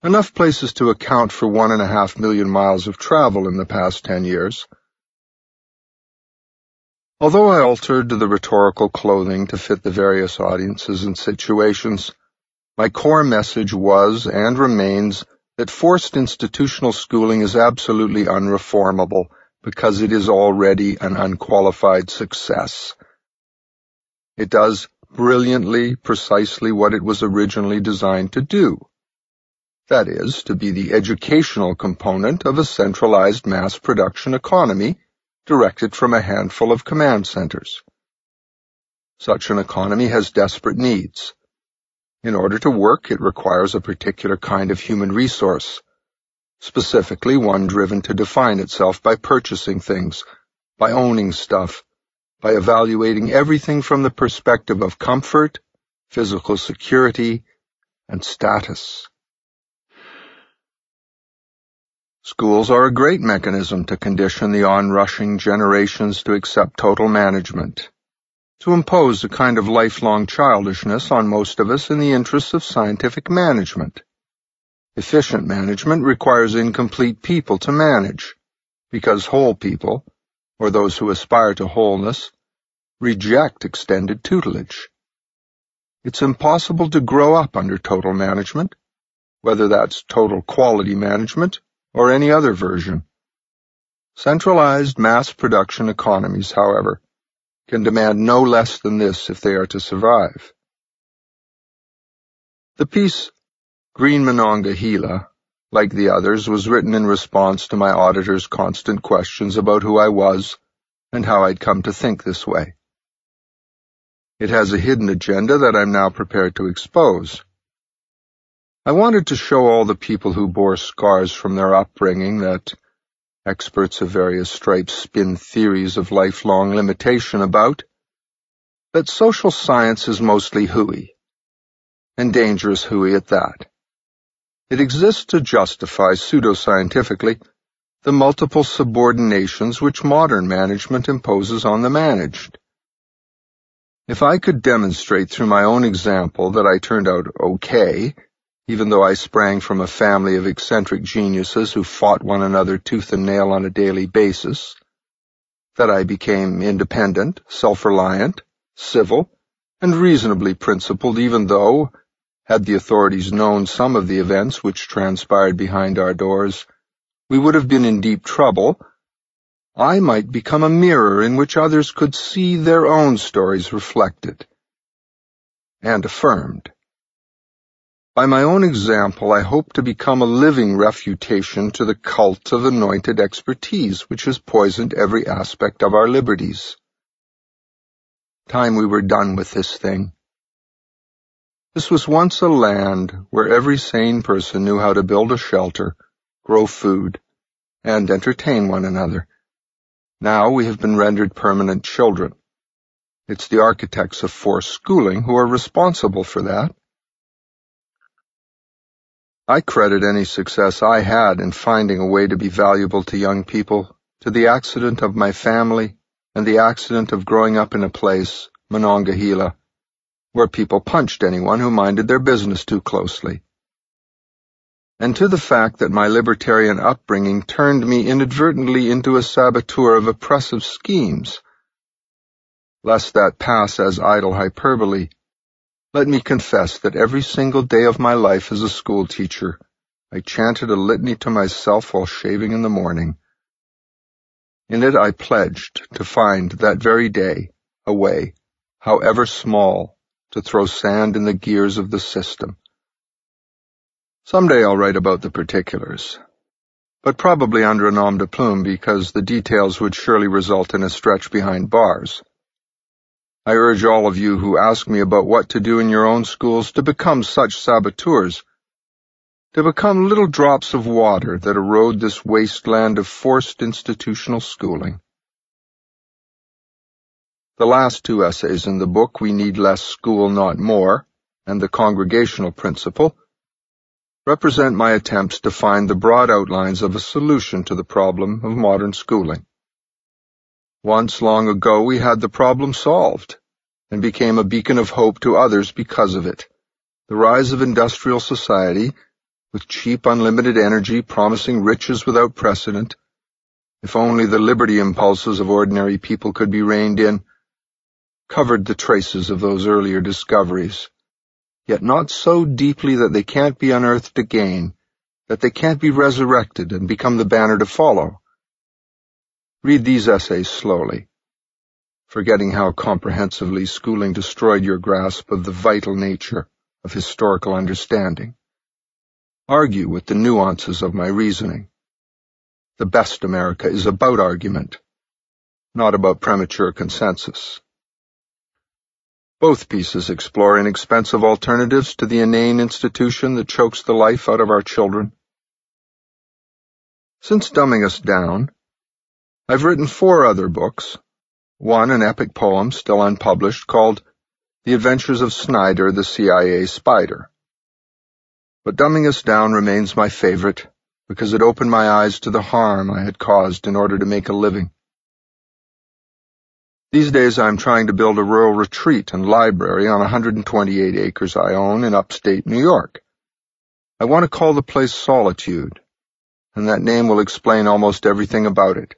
Enough places to account for one and a half million miles of travel in the past ten years. Although I altered the rhetorical clothing to fit the various audiences and situations, my core message was and remains that forced institutional schooling is absolutely unreformable because it is already an unqualified success. It does brilliantly precisely what it was originally designed to do. That is, to be the educational component of a centralized mass production economy directed from a handful of command centers. Such an economy has desperate needs. In order to work, it requires a particular kind of human resource, specifically one driven to define itself by purchasing things, by owning stuff, by evaluating everything from the perspective of comfort, physical security, and status. Schools are a great mechanism to condition the onrushing generations to accept total management, to impose a kind of lifelong childishness on most of us in the interests of scientific management. Efficient management requires incomplete people to manage, because whole people, or those who aspire to wholeness, reject extended tutelage. It's impossible to grow up under total management, whether that's total quality management or any other version. Centralized mass production economies, however, can demand no less than this if they are to survive. The piece Green Monongahela, like the others, was written in response to my auditor's constant questions about who I was and how I'd come to think this way. It has a hidden agenda that I'm now prepared to expose. I wanted to show all the people who bore scars from their upbringing that experts of various stripes spin theories of lifelong limitation about, that social science is mostly hooey, and dangerous hooey at that. It exists to justify pseudoscientifically the multiple subordinations which modern management imposes on the managed. If I could demonstrate through my own example that I turned out okay, even though I sprang from a family of eccentric geniuses who fought one another tooth and nail on a daily basis, that I became independent, self-reliant, civil, and reasonably principled even though, had the authorities known some of the events which transpired behind our doors, we would have been in deep trouble. I might become a mirror in which others could see their own stories reflected and affirmed. By my own example, I hope to become a living refutation to the cult of anointed expertise which has poisoned every aspect of our liberties. Time we were done with this thing. This was once a land where every sane person knew how to build a shelter, grow food, and entertain one another. Now we have been rendered permanent children. It's the architects of forced schooling who are responsible for that. I credit any success I had in finding a way to be valuable to young people to the accident of my family and the accident of growing up in a place, Monongahela, where people punched anyone who minded their business too closely. and to the fact that my libertarian upbringing turned me inadvertently into a saboteur of oppressive schemes. Lest that pass as idle hyperbole, let me confess that every single day of my life as a schoolteacher, I chanted a litany to myself while shaving in the morning. In it I pledged to find that very day a way, however small, to throw sand in the gears of the system. Someday I'll write about the particulars, but probably under a nom de plume because the details would surely result in a stretch behind bars. I urge all of you who ask me about what to do in your own schools to become such saboteurs, to become little drops of water that erode this wasteland of forced institutional schooling. The last two essays in the book, We Need Less School, Not More, and The Congregational Principle, represent my attempts to find the broad outlines of a solution to the problem of modern schooling. Once long ago we had the problem solved, and became a beacon of hope to others because of it. The rise of industrial society, with cheap unlimited energy promising riches without precedent, if only the liberty impulses of ordinary people could be reined in, covered the traces of those earlier discoveries, yet not so deeply that they can't be unearthed again, that they can't be resurrected and become the banner to follow. Read these essays slowly, forgetting how comprehensively schooling destroyed your grasp of the vital nature of historical understanding. Argue with the nuances of my reasoning. The best America is about argument, not about premature consensus. Both pieces explore inexpensive alternatives to the inane institution that chokes the life out of our children. Since dumbing us down, I've written four other books, one an epic poem still unpublished called The Adventures of Snyder, the CIA Spider. But Dumbing Us Down remains my favorite because it opened my eyes to the harm I had caused in order to make a living. These days I'm trying to build a rural retreat and library on 128 acres I own in upstate New York. I want to call the place Solitude, and that name will explain almost everything about it.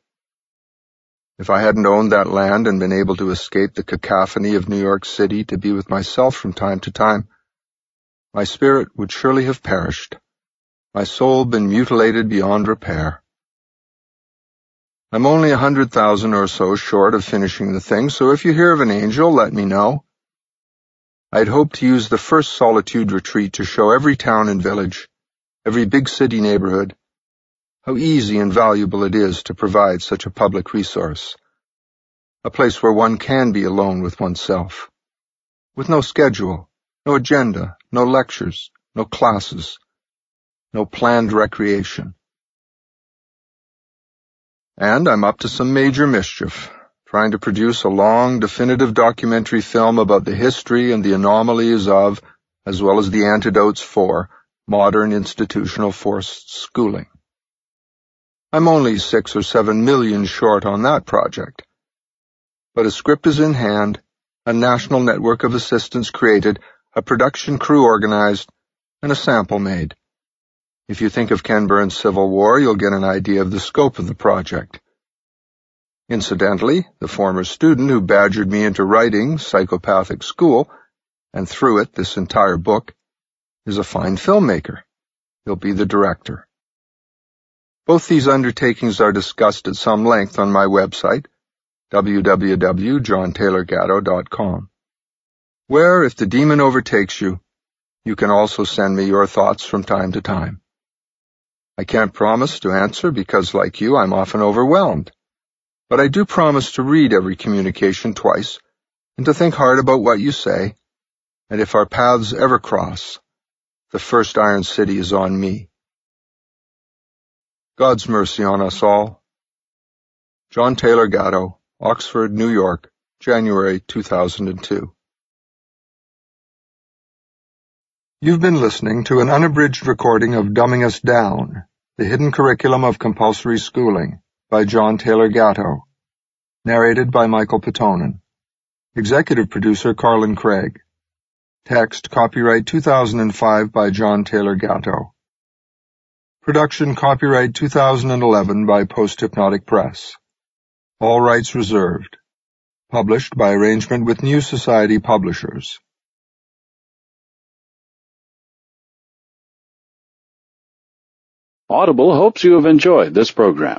If I hadn't owned that land and been able to escape the cacophony of New York City to be with myself from time to time, my spirit would surely have perished, my soul been mutilated beyond repair. I'm only a hundred thousand or so short of finishing the thing, so if you hear of an angel, let me know. I'd hoped to use the first solitude retreat to show every town and village, every big city neighborhood, how easy and valuable it is to provide such a public resource. A place where one can be alone with oneself, with no schedule, no agenda, no lectures, no classes, no planned recreation. And I'm up to some major mischief, trying to produce a long, definitive documentary film about the history and the anomalies of, as well as the antidotes for, modern institutional forced schooling. I'm only six or seven million short on that project. But a script is in hand, a national network of assistants created, a production crew organized, and a sample made. If you think of Ken Burns' Civil War, you'll get an idea of the scope of the project. Incidentally, the former student who badgered me into writing Psychopathic School, and through it this entire book, is a fine filmmaker. He'll be the director. Both these undertakings are discussed at some length on my website, www.johntaylorgatto.com, where, if the demon overtakes you, you can also send me your thoughts from time to time. I can't promise to answer because, like you, I'm often overwhelmed. But I do promise to read every communication twice and to think hard about what you say, and if our paths ever cross, the first Iron City is on me. God's mercy on us all. John Taylor Gatto, Oxford, New York, January 2002. You've been listening to an unabridged recording of Dumbing Us Down, The Hidden Curriculum of Compulsory Schooling by John Taylor Gatto. Narrated by Michael Puttonen. Executive producer Carlin Craig. Text copyright 2005 by John Taylor Gatto. Production copyright 2011 by Post Hypnotic Press. All rights reserved. Published by arrangement with New Society Publishers. Audible hopes you have enjoyed this program.